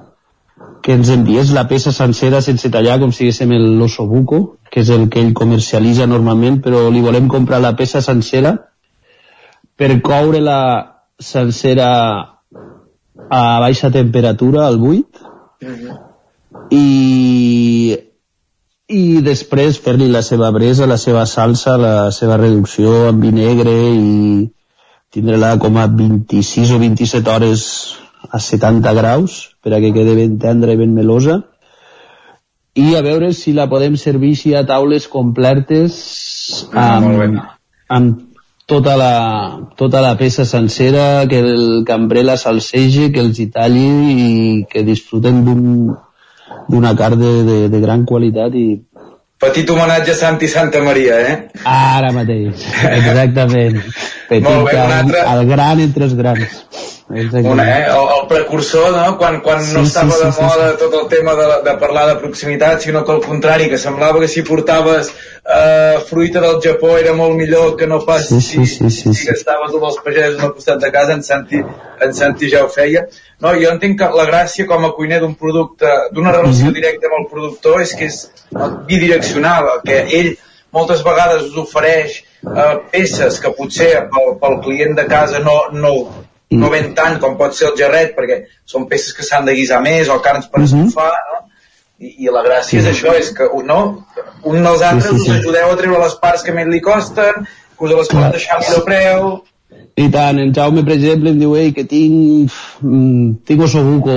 Speaker 44: que ens enviés la peça sencera sense tallar, com si diguéssim l'ossobuco, que és el que ell comercialitza normalment, però li volem comprar la peça sencera per coure-la sencera a baixa temperatura, al buit, i i després fer-li la seva bresa, la seva salsa, la seva reducció en vi negre i tindre-la com a 26 o 27 hores a 70 graus per a que quede ben tendra i ben melosa. I a veure si la podem servir així a taules completes amb, amb tota la, tota la peça sencera, que el cambrer la salsegi, que els hi talli i que disfruten d'un d'una carn de, de, de gran qualitat i
Speaker 45: Petit homenatge a Santi Santa Maria, eh?
Speaker 44: Ara mateix, exactament. Petit,
Speaker 45: Molt bé,
Speaker 44: el,
Speaker 45: altre-
Speaker 44: el gran entre els grans.
Speaker 45: Una, eh? el, el precursor, no? Quan, quan
Speaker 44: Sí,
Speaker 45: no
Speaker 44: sí,
Speaker 45: estava
Speaker 44: sí,
Speaker 45: de
Speaker 44: sí,
Speaker 45: moda tot el tema de, de parlar de proximitat, sinó que al contrari, que semblava que si portaves eh, fruita del Japó era molt millor que no pas
Speaker 44: Sí, sí, sí, sí,
Speaker 45: si gastaves els pagesos al costat de casa, en Santi, en Santi ja ho feia. No, jo entenc que la gràcia com a cuiner d'un producte, d'una relació
Speaker 44: Mhm.
Speaker 45: directa amb el productor és que és bidireccional, que ell moltes vegades us ofereix eh, peces que potser pel, pel client de casa no, no, no ven tant com pot ser el gerret, perquè són peces que s'han de guisar més o carns per escofar, no? I, I la gràcia és això, és que no, un dels altres
Speaker 44: Sí, sí, sí.
Speaker 45: us ajudeu a treure les parts que més li costen, que us les pot deixar millor preu,
Speaker 44: I tant, el Jaume, per exemple, em diu Ei, que tinc, mm, tinc ossobuco,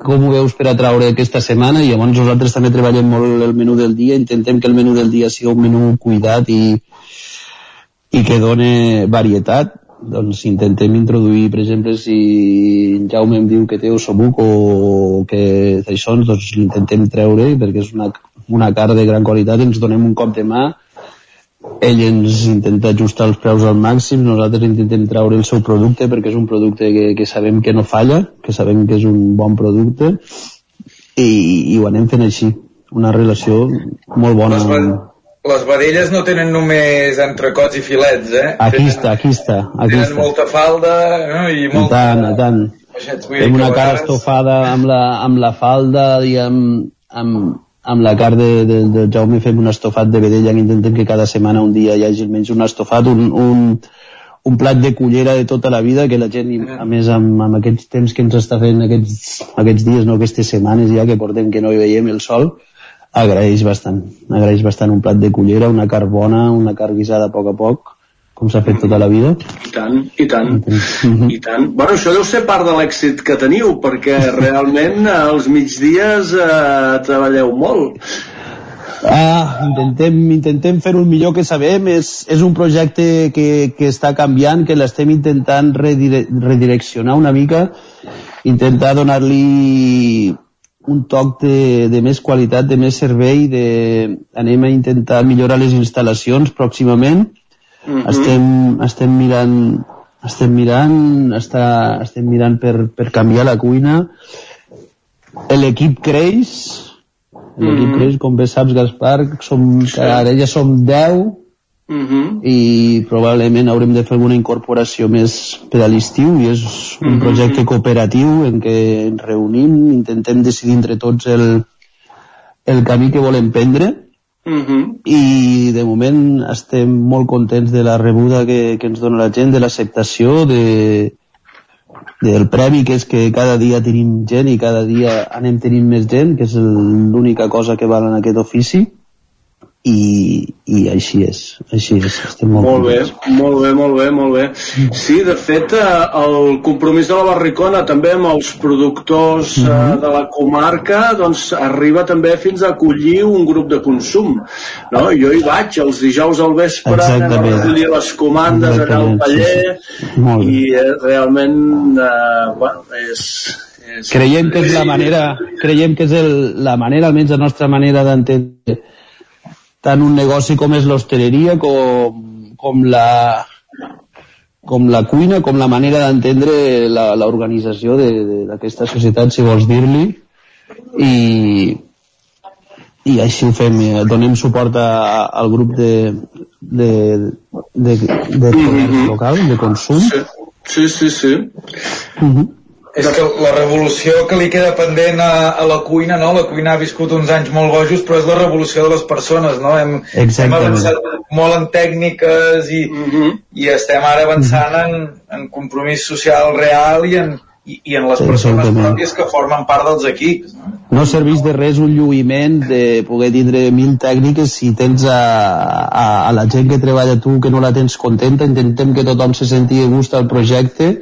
Speaker 44: com ho veus per a traure aquesta setmana? I llavors nosaltres també treballem molt el menú del dia, intentem que el menú del dia sigui un menú cuidat i, i que done varietat. Doncs intentem introduir, per exemple, si en Jaume em diu que té ossobuco o que això, doncs l'intentem treure perquè és una, una carn de gran qualitat, ens donem un cop de mà ell ens intenta ajustar els preus al màxim, nosaltres intentem treure el seu producte perquè és un producte que, que sabem que no falla, que sabem que és un bon producte i, i ho anem fent així, una relació molt bona.
Speaker 45: Ve- les vedelles no tenen només entrecots i filets, eh?
Speaker 44: Aquí està, aquí està, aquí
Speaker 45: Tenen
Speaker 44: està.
Speaker 45: molta falda no? i
Speaker 44: I
Speaker 45: molta...
Speaker 44: tant, i tant.
Speaker 45: Vull dir
Speaker 44: Fem
Speaker 45: que
Speaker 44: una cara
Speaker 45: vegades-
Speaker 44: estofada amb la, amb la falda i amb, amb, amb la carn de, de, de Jaume fem un estofat de vedella que intentem que cada setmana un dia hi hagi almenys un estofat, un, un, un plat de cullera de tota la vida que la gent, i, a més amb, amb aquests temps que ens està fent aquests, aquests dies, no aquestes setmanes ja que portem que no hi veiem el sol agraeix bastant, agraeix bastant un plat de cullera, una carn bona, una carn guisada a poc a poc com s'ha fet tota la vida
Speaker 43: I tant, i tant, i tant. Bueno, això deu ser part de l'èxit que teniu, perquè realment eh, als migdies eh, treballeu molt.
Speaker 44: Ah, intentem, intentem fer el millor que sabem. És, és un projecte que, que està canviant, que l'estem intentant redire, redireccionar una mica, intentar donar-li un toc de, de més qualitat, de més servei, de, anem a intentar millorar les instal·lacions pròximament.
Speaker 43: Mhm.
Speaker 44: estem, estem mirant estem mirant està, estem mirant per, per canviar la cuina l'equip creix l'equip
Speaker 43: Mhm.
Speaker 44: creix, com bé saps Gaspar som,
Speaker 43: Sí.
Speaker 44: ara ja som 10
Speaker 43: Mm -hmm.
Speaker 44: i probablement haurem de fer alguna incorporació més per a l'estiu i és un
Speaker 43: Mhm.
Speaker 44: projecte cooperatiu en què ens reunim, intentem decidir entre tots el, el camí que volem prendre
Speaker 43: Mm -hmm.
Speaker 44: i de moment estem molt contents de la rebuda que, que ens dona la gent, de l'acceptació, de, del premi que és que cada dia tenim gent i cada dia anem tenint més gent, que és l'única cosa que val en aquest ofici i, i així és, així és, estem molt,
Speaker 43: Molt bé,
Speaker 44: contents.
Speaker 43: molt bé, molt bé, molt bé. Sí, de fet, eh, el compromís de la Barricona també amb els productors
Speaker 44: Mhm.
Speaker 43: eh, de la comarca doncs arriba també fins a acollir un grup de consum. No? Jo hi vaig els dijous al vespre, anem a
Speaker 44: Exactament.
Speaker 43: recollir les comandes allà al
Speaker 44: Exactament, sí,
Speaker 43: paller
Speaker 44: sí. Bé.
Speaker 43: i eh, realment eh, bueno, és, és...
Speaker 44: creiem que és la manera creiem que és el, la manera, almenys la nostra manera d'entendre tant un negoci com és l'hostaleria com, com la com la cuina, com la manera d'entendre la- l'organització de- de- d'aquesta societat, si vols dir-li, i, i així ho fem, eh, donem suport a, al grup de, de, de, de comerç local, de consum.
Speaker 43: Sí, sí, sí.
Speaker 44: Mhm.
Speaker 45: És que la revolució que li queda pendent a, a la cuina, no? La cuina ha viscut uns anys molt bojos, però és la revolució de les persones, no? Hem, hem avançat molt en tècniques i, i estem ara avançant en, en compromís social real i en, i, i en les persones pròpies que formen part dels equips. No?
Speaker 44: no serveix de res un lluïment de poder tindre mil tècniques si tens a, a, a la gent que treballa tu que no la tens contenta intentem que tothom se senti a gust al projecte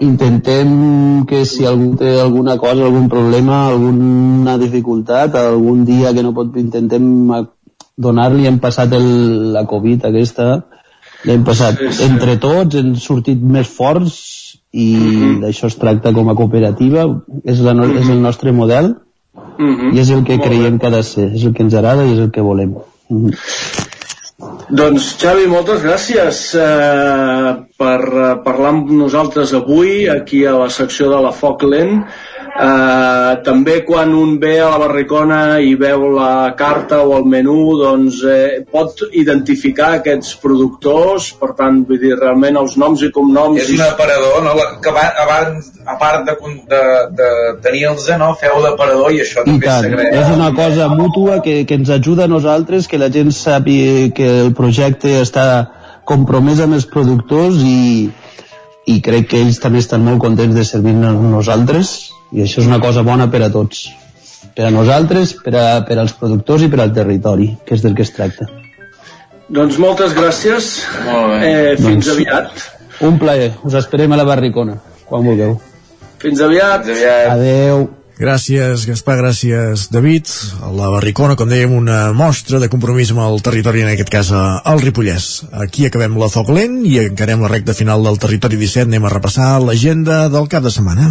Speaker 44: intentem que si algú té alguna cosa, algun problema, alguna dificultat, algun dia que no pot, intentem donar-li, hem passat el, la Covid aquesta, l'hem passat
Speaker 43: Sí, sí.
Speaker 44: entre tots, hem sortit més forts i d'això es tracta com a cooperativa, és, la, no- és el nostre model
Speaker 43: Mhm.
Speaker 44: I és el que creiem que ha de ser, és el que ens agrada i és el que volem. Mm.
Speaker 43: Doncs Xavi, moltes gràcies eh, per eh, parlar amb nosaltres avui aquí a la secció de la Foc Lent. Eh, també quan un ve a la barricona i veu la carta o el menú doncs eh, pot identificar aquests productors per tant vull dir realment els noms i cognoms
Speaker 45: És un aparador, no? La, que va, abans, a part de, con- de, de tenir-los, no? feu d'aparador i això
Speaker 44: I
Speaker 45: també
Speaker 44: tant,
Speaker 45: s'agraeix.
Speaker 44: és una cosa mútua que, que ens ajuda a nosaltres, que la gent sàpiga que el projecte està compromès amb els productors i, i crec que ells també estan molt contents de servir-nos nosaltres i això és una cosa bona per a tots per a nosaltres, per, a, per als productors i per al territori, que és del que es tracta.
Speaker 43: Doncs moltes gràcies. Eh, fins
Speaker 44: Doncs-
Speaker 43: aviat.
Speaker 44: Un plaer, us esperem a la barricona, quan vulgueu.
Speaker 43: Fins aviat.
Speaker 45: Fins aviat.
Speaker 44: Adeu.
Speaker 1: Gràcies, Gaspar, gràcies, David. A la Barricona, com dèiem, una mostra de compromís amb el territori, en aquest cas al Ripollès. Aquí acabem la Foc Lent i encarem la recta final del Territori 17. Anem a repassar l'agenda del cap de setmana.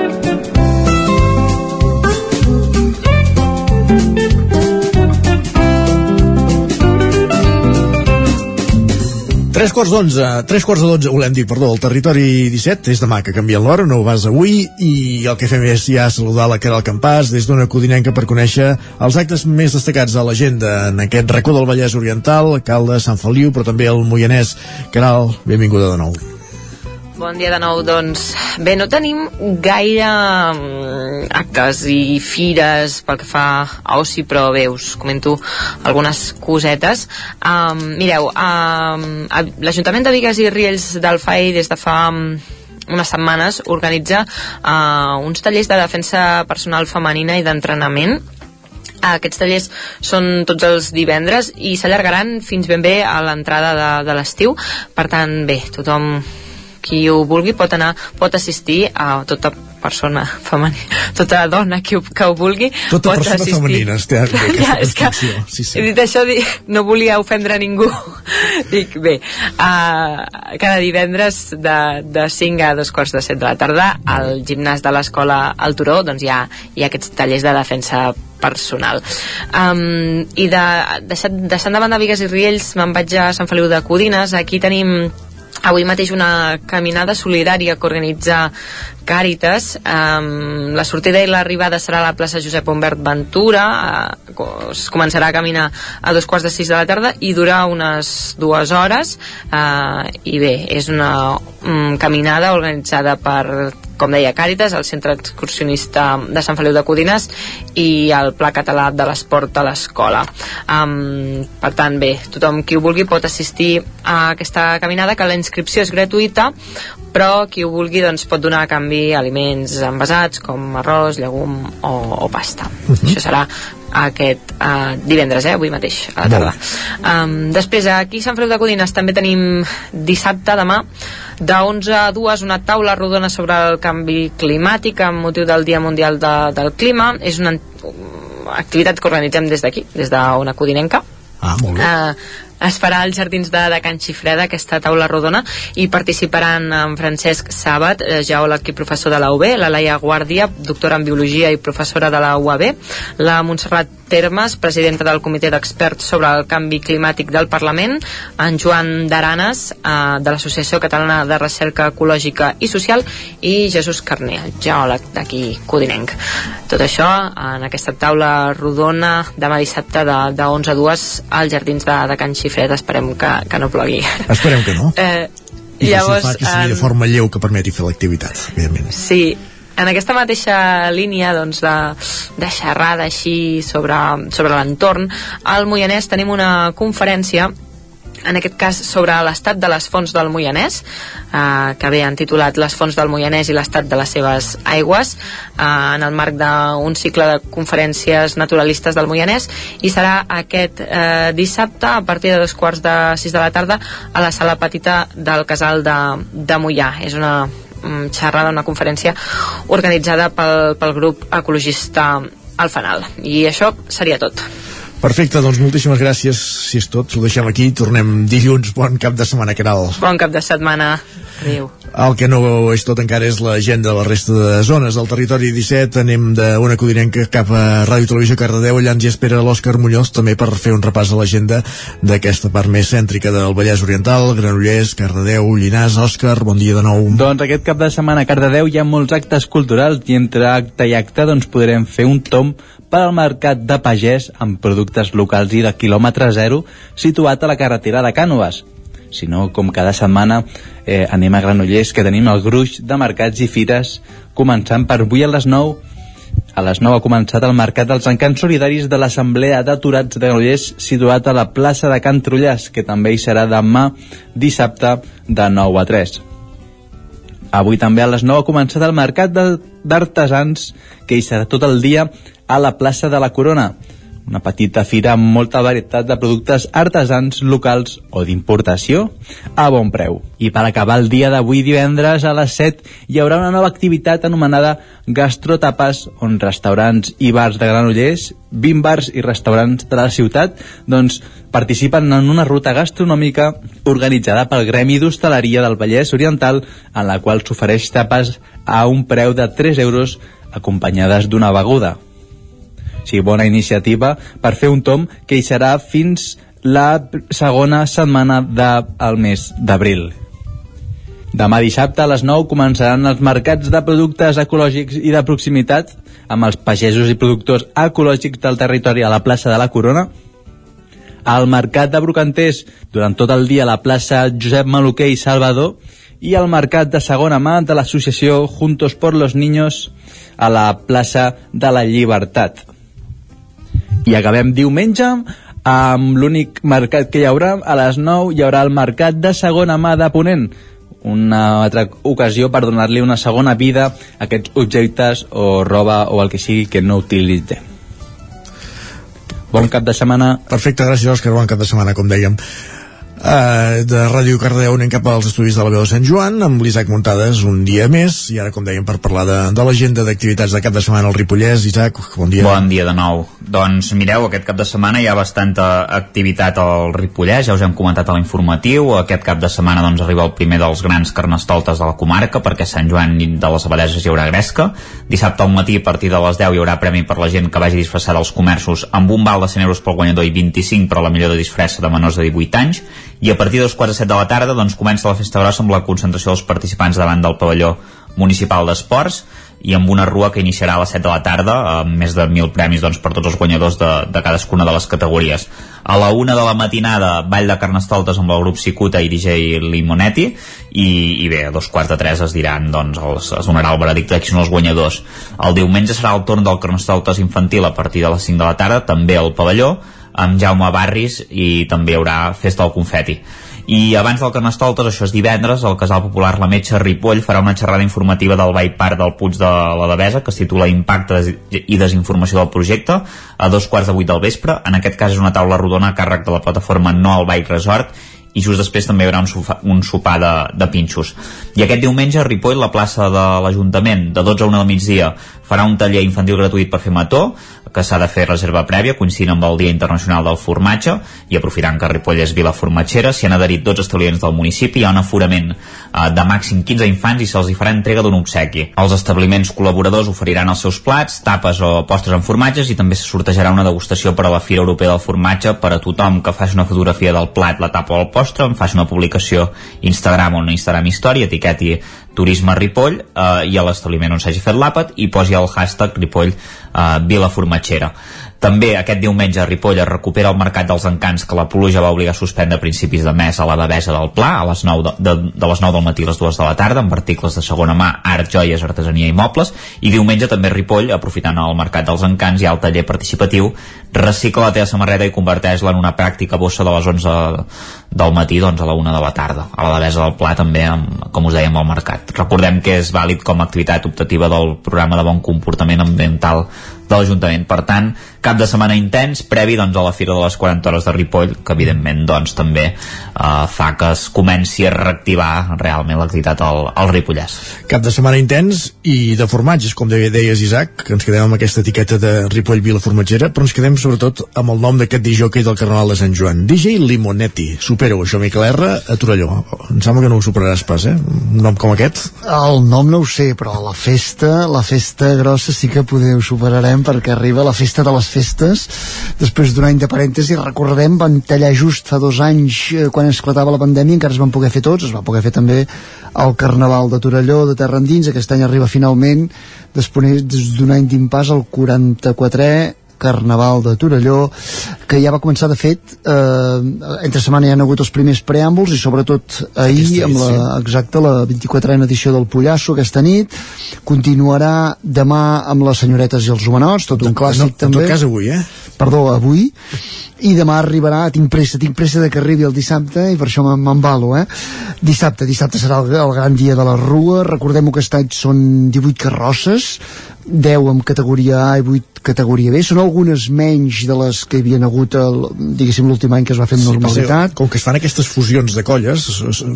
Speaker 1: Tres quarts d'onze, tres quarts de dotze, volem dir, perdó, el territori 17, és demà que canvien l'hora, no ho vas avui, i el que fem és ja saludar la Caral Campàs des d'una codinenca per conèixer els actes més destacats de l'agenda en aquest racó del Vallès Oriental, Calde, Sant Feliu, però també el Moianès. Caral, benvinguda de nou.
Speaker 8: Bon dia de nou, doncs bé, no tenim gaire mm, actes i fires pel que fa a oci, però bé, us comento algunes cosetes. Um, mireu, um, l'Ajuntament de Vigues i Riells del FAI des de fa mm, unes setmanes organitza uh, uns tallers de defensa personal femenina i d'entrenament aquests tallers són tots els divendres i s'allargaran fins ben bé a l'entrada de, de l'estiu. Per tant, bé, tothom qui ho vulgui pot anar, pot assistir a tota persona femenina, tota dona que ho, que ho vulgui
Speaker 1: Tota
Speaker 8: pot
Speaker 1: persona
Speaker 8: assistir.
Speaker 1: femenina, té
Speaker 8: ja, és que.
Speaker 1: Sí, sí.
Speaker 8: he dit això, dic, no volia ofendre ningú. Dic, bé, uh, cada divendres de, de 5 a dos quarts de 7 de la tarda al gimnàs de l'escola al Turó doncs hi ha, hi ha aquests tallers de defensa personal. Um, I de, deixant, deixant de banda Vigues i Riells me'n vaig a Sant Feliu de Codines. Aquí tenim avui mateix una caminada solidària que organitza Càritas. Um, la sortida i l'arribada serà a la plaça Josep Humbert Ventura. Uh, es començarà a caminar a dos quarts de sis de la tarda i durarà unes dues hores. Uh, i bé, és una um, caminada organitzada per com deia Càritas, el centre excursionista de Sant Feliu de Codines i el Pla Català de l'Esport a l'escola. Um, per tant, bé, tothom qui ho vulgui pot assistir a aquesta caminada, que la inscripció és gratuïta, però qui ho vulgui doncs, pot donar a canvi aliments envasats com arròs, llegum o, o pasta. Uh -huh. Això serà aquest uh, divendres, eh, avui mateix, a la tarda. Um, després, aquí a Sant Feliu de Codines també tenim dissabte, demà, de 11 a 2 una taula rodona sobre el canvi climàtic amb motiu del Dia Mundial de, del Clima. És una activitat que organitzem des d'aquí, des d'una codinenca.
Speaker 1: Ah, molt bé.
Speaker 8: Uh, es farà als jardins de, de Can Xifreda aquesta taula rodona i participaran en Francesc Sàbat, eh, geòleg i professor de la UB, la Laia Guàrdia, doctora en Biologia i professora de la UAB, la Montserrat Termes, presidenta del Comitè d'Experts sobre el Canvi Climàtic del Parlament, en Joan Daranes, eh, de l'Associació Catalana de Recerca Ecològica i Social, i Jesús Carner, el geòleg d'aquí, Codinenc. Tot això en aquesta taula rodona demà dissabte de, de 11 a 2 als jardins de, de Can Xifret. Esperem que, que no plogui.
Speaker 1: Esperem que no.
Speaker 8: Eh,
Speaker 1: I
Speaker 8: llavors,
Speaker 1: que si fa que sigui de forma lleu que permeti fer l'activitat, evidentment.
Speaker 8: Sí, en aquesta mateixa línia doncs, de, de xerrada així sobre, sobre l'entorn, al Moianès tenim una conferència en aquest cas sobre l'estat de les fonts del Moianès eh, que bé han titulat les fonts del Moianès i l'estat de les seves aigües eh, en el marc d'un cicle de conferències naturalistes del Moianès i serà aquest eh, dissabte a partir de dos quarts de sis de la tarda a la sala petita del casal de, de Moià. És una mm, xerrada, una conferència organitzada pel, pel grup ecologista al Fanal i això seria tot
Speaker 1: Perfecte, doncs moltíssimes gràcies, si és tot, ho deixem aquí, tornem dilluns, bon cap de setmana, Caral.
Speaker 8: Bon cap de setmana. Adéu.
Speaker 1: El que no és tot encara és l'agenda de la resta de zones del territori 17. Anem d'una codinenca cap a Ràdio Televisió Cardedeu. Allà ens hi espera l'Òscar Muñoz també per fer un repàs a l'agenda d'aquesta part més cèntrica del Vallès Oriental, Granollers, Cardedeu, Llinàs. Òscar, bon dia de nou.
Speaker 33: Doncs aquest cap de setmana a Cardedeu hi ha molts actes culturals i entre acte i acte doncs podrem fer un tom per al mercat de pagès amb productes locals i de quilòmetre zero situat a la carretera de Cànoves si no, com cada setmana eh, anem a Granollers, que tenim el gruix de mercats i fires, començant per avui a les 9 a les 9 ha començat el Mercat dels Encants Solidaris de l'Assemblea d'Aturats de Granollers situat a la plaça de Can Trullàs, que també hi serà demà dissabte de 9 a 3. Avui també a les 9 ha començat el Mercat d'Artesans, que hi serà tot el dia a la plaça de la Corona una petita fira amb molta varietat de productes artesans locals o d'importació a bon preu. I per acabar el dia d'avui divendres a les 7 hi haurà una nova activitat anomenada Gastrotapas, on restaurants i bars de Granollers, 20 bars i restaurants de la ciutat, doncs participen en una ruta gastronòmica organitzada pel Gremi d'Hostaleria del Vallès Oriental, en la qual s'ofereix tapes a un preu de 3 euros acompanyades d'una beguda. Sí, bona iniciativa per fer un tom que hi serà fins la segona setmana del mes d'abril. Demà dissabte a les 9 començaran els mercats de productes ecològics i de proximitat amb els pagesos i productors ecològics del territori a la plaça de la Corona. Al mercat de Brocanters durant tot el dia a la plaça Josep Maluquer i Salvador i al mercat de segona mà de l'associació Juntos por los Niños a la plaça de la Llibertat. I acabem diumenge amb l'únic mercat que hi haurà. A les 9 hi haurà el mercat de segona mà de Ponent, una altra ocasió per donar-li una segona vida a aquests objectes o roba o el que sigui que no utilitzem. Bon cap de setmana.
Speaker 1: Perfecte, gràcies Òscar, bon cap de setmana, com dèiem. Uh, de Ràdio Cardeu anem cap als estudis de la veu de Sant Joan amb l'Isaac Muntades un dia més i ara com dèiem per parlar de, de l'agenda d'activitats de cap de setmana al Ripollès. Isaac, bon dia.
Speaker 4: Bon dia de nou. Doncs mireu, aquest cap de setmana hi ha bastanta activitat al Ripollès ja us hem comentat a l'informatiu. Aquest cap de setmana doncs arriba el primer dels grans carnestoltes de la comarca perquè Sant Joan de les Abadeses hi haurà gresca. Dissabte al matí a partir de les 10 hi haurà premi per la gent que vagi disfressada als comerços amb un val de 100 euros pel guanyador i 25 per a la millor de disfressa de menors de 18 anys i a partir dels quarts de set de la tarda doncs, comença la festa grossa amb la concentració dels participants davant del pavelló municipal d'esports i amb una rua que iniciarà a les 7 de la tarda amb més de 1.000 premis doncs, per tots els guanyadors de, de cadascuna de les categories. A la una de la matinada, ball de carnestoltes amb el grup Cicuta i DJ Limonetti i, i bé, a dos quarts de tres es diran doncs, els, es donarà el veredicte de qui són els guanyadors. El diumenge serà el torn del carnestoltes infantil a partir de les 5 de la tarda, també al pavelló, amb Jaume Barris i també hi haurà festa del confeti i abans del Carnestoltes, això és divendres, el Casal Popular La Metxa Ripoll farà una xerrada informativa del Vall Parc del Puig de la Devesa que es titula Impacte i desinformació del projecte a dos quarts de vuit del vespre. En aquest cas és una taula rodona a càrrec de la plataforma No al Bike Resort i just després també hi haurà un, sofà, un sopar de, de pinxos. I aquest diumenge a Ripoll, la plaça de l'Ajuntament, de 12 a 1 del migdia, farà un taller infantil gratuït per fer mató, que s'ha de fer reserva prèvia, coincidint amb el Dia Internacional del Formatge, i aprofitant que Ripoll és vila formatgera, s'hi han adherit 12 establiments del municipi, hi ha un aforament de màxim 15 infants i se'ls hi farà entrega d'un obsequi. Els establiments col·laboradors oferiran els seus plats, tapes o postres amb formatges i també se sortejarà una degustació per a la Fira Europea del Formatge per a tothom que faci una fotografia del plat, la tapa o el postre, en faci una publicació Instagram o una Instagram Story, etiqueti Turisme Ripoll eh, i a l'establiment on s'hagi fet l'àpat i posi el hashtag Ripoll eh, Vila Formatgera. També aquest diumenge Ripoll es recupera el Mercat dels Encants que la pluja va obligar a suspendre a principis de mes a la Devesa del Pla a les 9 de, de, de les 9 del matí a les 2 de la tarda amb articles de segona mà, art, joies, artesania i mobles. I diumenge també Ripoll aprofitant el Mercat dels Encants i el taller participatiu recicla la teva samarreta i converteix-la en una pràctica bossa de les 11 del matí doncs, a la 1 de la tarda. A la Devesa del Pla també amb, com us dèiem al mercat. Recordem que és vàlid com a activitat optativa del programa de bon comportament ambiental de l'Ajuntament. Per tant, cap de setmana intens, previ doncs, a la Fira de les 40 hores de Ripoll, que evidentment doncs, també eh, fa que es comenci a reactivar realment l'activitat al, al Ripollès.
Speaker 1: Cap de setmana intens i de formatges, com deies Isaac, que ens quedem amb aquesta etiqueta de Ripoll Vila Formatgera, però ens quedem sobretot amb el nom d'aquest disjockey del Carnaval de Sant Joan. DJ Limonetti. Supera-ho, això, Miquel R, a Torelló. Em sembla que no ho superaràs pas, eh? Un nom com aquest?
Speaker 31: El nom no ho sé, però la festa, la festa grossa sí que poder ho superarem perquè arriba la festa de les festes. Després d'un any de parèntesi, recordem van tallar just fa dos anys eh, quan esclatava la pandèmia, encara es van poder fer tots es va poder fer també el Carnaval de Torelló de Terra Endins, aquest any arriba finalment després d'un any d'impàs el 44è Carnaval de Torelló, que ja va començar de fet, eh, entre setmana hi ha hagut els primers preàmbuls i sobretot ahir,
Speaker 1: Aquesta
Speaker 31: amb la,
Speaker 1: edició.
Speaker 31: exacte, la 24a edició del Pollasso aquesta nit, continuarà demà amb les senyoretes i els homenots, tot un clàssic
Speaker 1: no, en
Speaker 31: també.
Speaker 1: tot cas avui, eh?
Speaker 31: Perdó, avui, i demà arribarà, tinc pressa, tinc pressa de que arribi el dissabte i per això m'embalo, eh? Dissabte, dissabte serà el, el gran dia de la Rua, recordem que aquest any són 18 carrosses, 10 en categoria A i 8 categoria B, són algunes menys de les que hi havia hagut, el, diguéssim, l'últim any que es va fer amb normalitat.
Speaker 1: Com que es fan aquestes fusions de colles,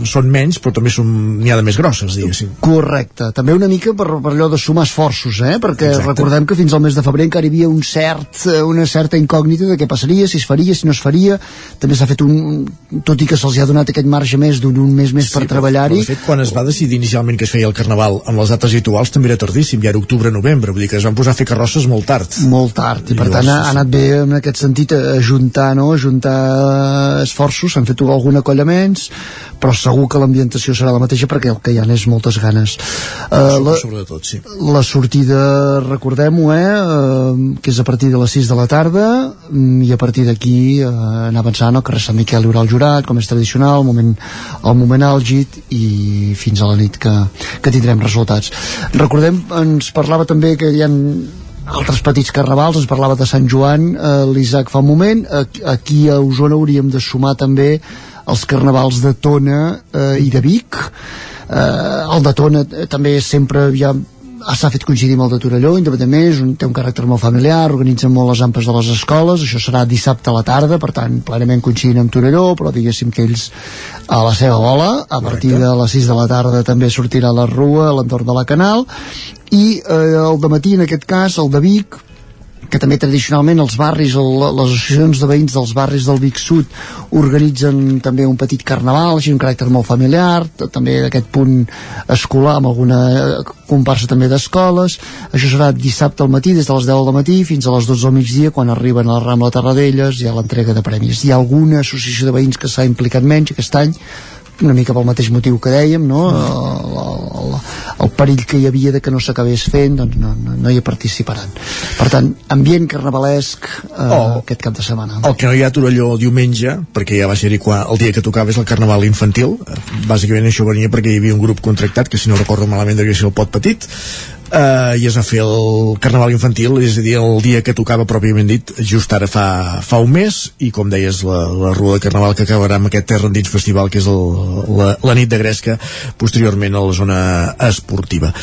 Speaker 1: són menys, però també n'hi ha de més grosses, diguéssim.
Speaker 31: Correcte, també una mica per, per allò de sumar esforços, eh? perquè
Speaker 1: Exacte.
Speaker 31: recordem que fins al mes de febrer encara hi havia un cert, eh, una certa incògnita de què passaria, si es faria, si no es faria, també s'ha fet un, tot i que se'ls ha donat aquest marge més d'un un mes més per
Speaker 1: Però,
Speaker 31: treballar-hi,
Speaker 1: de fet, quan es va decidir inicialment que es feia el Carnaval amb les dates habituals també era tardíssim, ja era octubre-novembre, vull dir que es van posar a fer carrosses molt tard.
Speaker 31: molt tard, i per
Speaker 1: llavors,
Speaker 31: tant ha, ha anat bé en aquest sentit a ajuntar, no? ajuntar esforços, s'han fet alguna colla menys, però segur que l'ambientació serà la mateixa perquè el que hi ha és moltes ganes. Uh, la,
Speaker 1: Sobretot, sí.
Speaker 31: la sortida, recordem-ho, eh, eh, que és a partir de les 6 de la tarda mm, i a partir d'aquí eh, anar avançant al carrer Sant Miquel hi haurà el jurat, com és tradicional, el moment, el moment àlgid i fins a la nit que, que tindrem resultats. Recordem, ens parlava també que hi ha altres petits carnavals, ens parlava de Sant Joan, eh, l'Isaac fa un moment, aquí, a Osona hauríem de sumar també els carnavals de Tona eh, i de Vic, eh, el de Tona eh, també sempre ja s'ha fet coincidir amb el de Torelló, independentment, és un, té un caràcter molt familiar, organitzen molt les ampes de les escoles, això serà dissabte a la tarda, per tant, plenament coincidint amb Torelló, però diguéssim que ells a la seva bola, a partir de les 6 de la tarda també sortirà la rua a l'entorn de la Canal, i eh, el de matí, en aquest cas, el de Vic, que també tradicionalment els barris, les associacions de veïns dels barris del Vic Sud organitzen també un petit carnaval, així un caràcter molt familiar, també d'aquest punt escolar amb alguna eh, comparsa també d'escoles. Això serà dissabte al matí, des de les 10 del matí fins a les 12 del migdia, quan arriben a la Rambla Tarradellas i a l'entrega de premis. Hi ha alguna associació de veïns que s'ha implicat menys aquest any, una mica pel mateix motiu que dèiem, no? El, el, el perill que hi havia de que no s'acabés fent, doncs no, no, no hi participaran. Per tant, ambient carnavalesc eh,
Speaker 1: Oh.
Speaker 31: aquest cap de setmana.
Speaker 1: El que no hi ha a Torelló diumenge, perquè ja va ser-hi el dia que tocava és el carnaval infantil, eh, bàsicament això venia perquè hi havia un grup contractat, que si no recordo malament devia ser el Pot Petit, eh, i es va fer el carnaval infantil, és a dir, el dia que tocava pròpiament dit, just ara fa, fa un mes, i com deies, la, la rua de carnaval que acabarà amb aquest Terra Endins Festival, que és el, la, la nit de Gresca, posteriorment a la zona esportiva.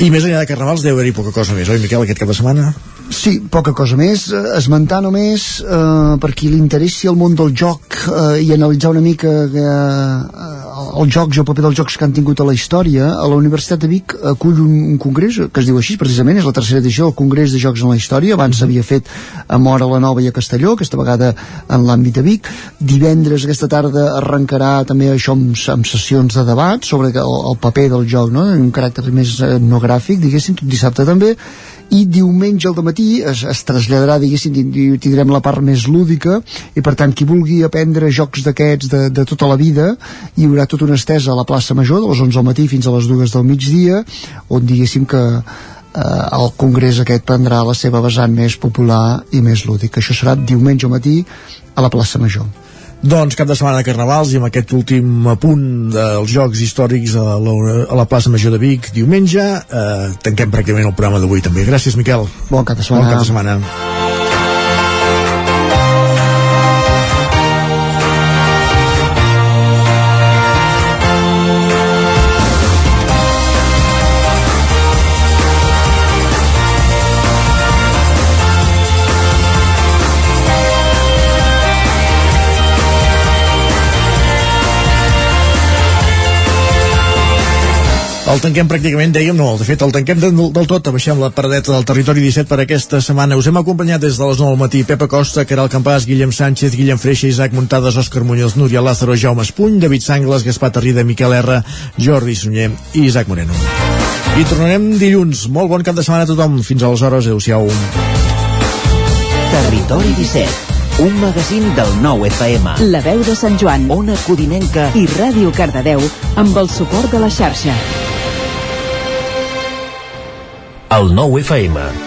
Speaker 1: I més enllà de carnavals deu haver-hi poca cosa més, oi Miquel, aquest cap de setmana?
Speaker 31: Sí, poca cosa més. Eh, Esmentar només, eh, per qui li interessi el món del joc eh, i analitzar una mica eh, els jocs i el paper dels jocs que han tingut a la història, a la Universitat de Vic acull un, un congrés que es diu així, precisament, és la tercera edició del Congrés de Jocs en la Història, abans s'havia fet a Mora, la Nova i a Castelló, aquesta vegada en l'àmbit de Vic. Divendres aquesta tarda arrencarà també això amb, amb sessions de debat sobre el, el paper del joc, no? un caràcter més etnogràfic, diguéssim, tot dissabte també, i diumenge al matí es, es traslladarà, diguéssim, tin- tin- tindrem la part més lúdica i per tant qui vulgui aprendre jocs d'aquests de, de tota la vida hi haurà tota una estesa a la plaça Major de les 11 al matí fins a les 2 del migdia on diguéssim que eh, el congrés aquest prendrà la seva vessant més popular i més lúdic. Això serà diumenge al matí a la plaça Major.
Speaker 1: Doncs cap de setmana de Carnavals i amb aquest últim apunt dels Jocs Històrics a la, a la plaça Major de Vic diumenge eh, tanquem pràcticament el programa d'avui també. Gràcies Miquel.
Speaker 31: Bon cap de setmana.
Speaker 1: Bon cap de setmana. El tanquem pràcticament, dèiem, no, de fet el tanquem del, del tot, abaixem la paradeta del territori 17 per aquesta setmana. Us hem acompanyat des de les 9 del matí Pepa Costa, Caral Campàs, Guillem Sánchez, Guillem Freixa, Isaac Muntades, Òscar Muñoz, Núria Lázaro, Jaume Espuny, David Sangles, Gaspar Tarrida, Miquel R, Jordi Sunyer i Isaac Moreno. I tornarem dilluns. Molt bon cap de setmana a tothom. Fins aleshores, adeu-siau.
Speaker 14: Territori 17 un magazín del nou FM.
Speaker 32: La veu de Sant Joan,
Speaker 14: Ona Codinenca
Speaker 32: i Ràdio Cardedeu amb el suport de la xarxa.
Speaker 14: El nou FM.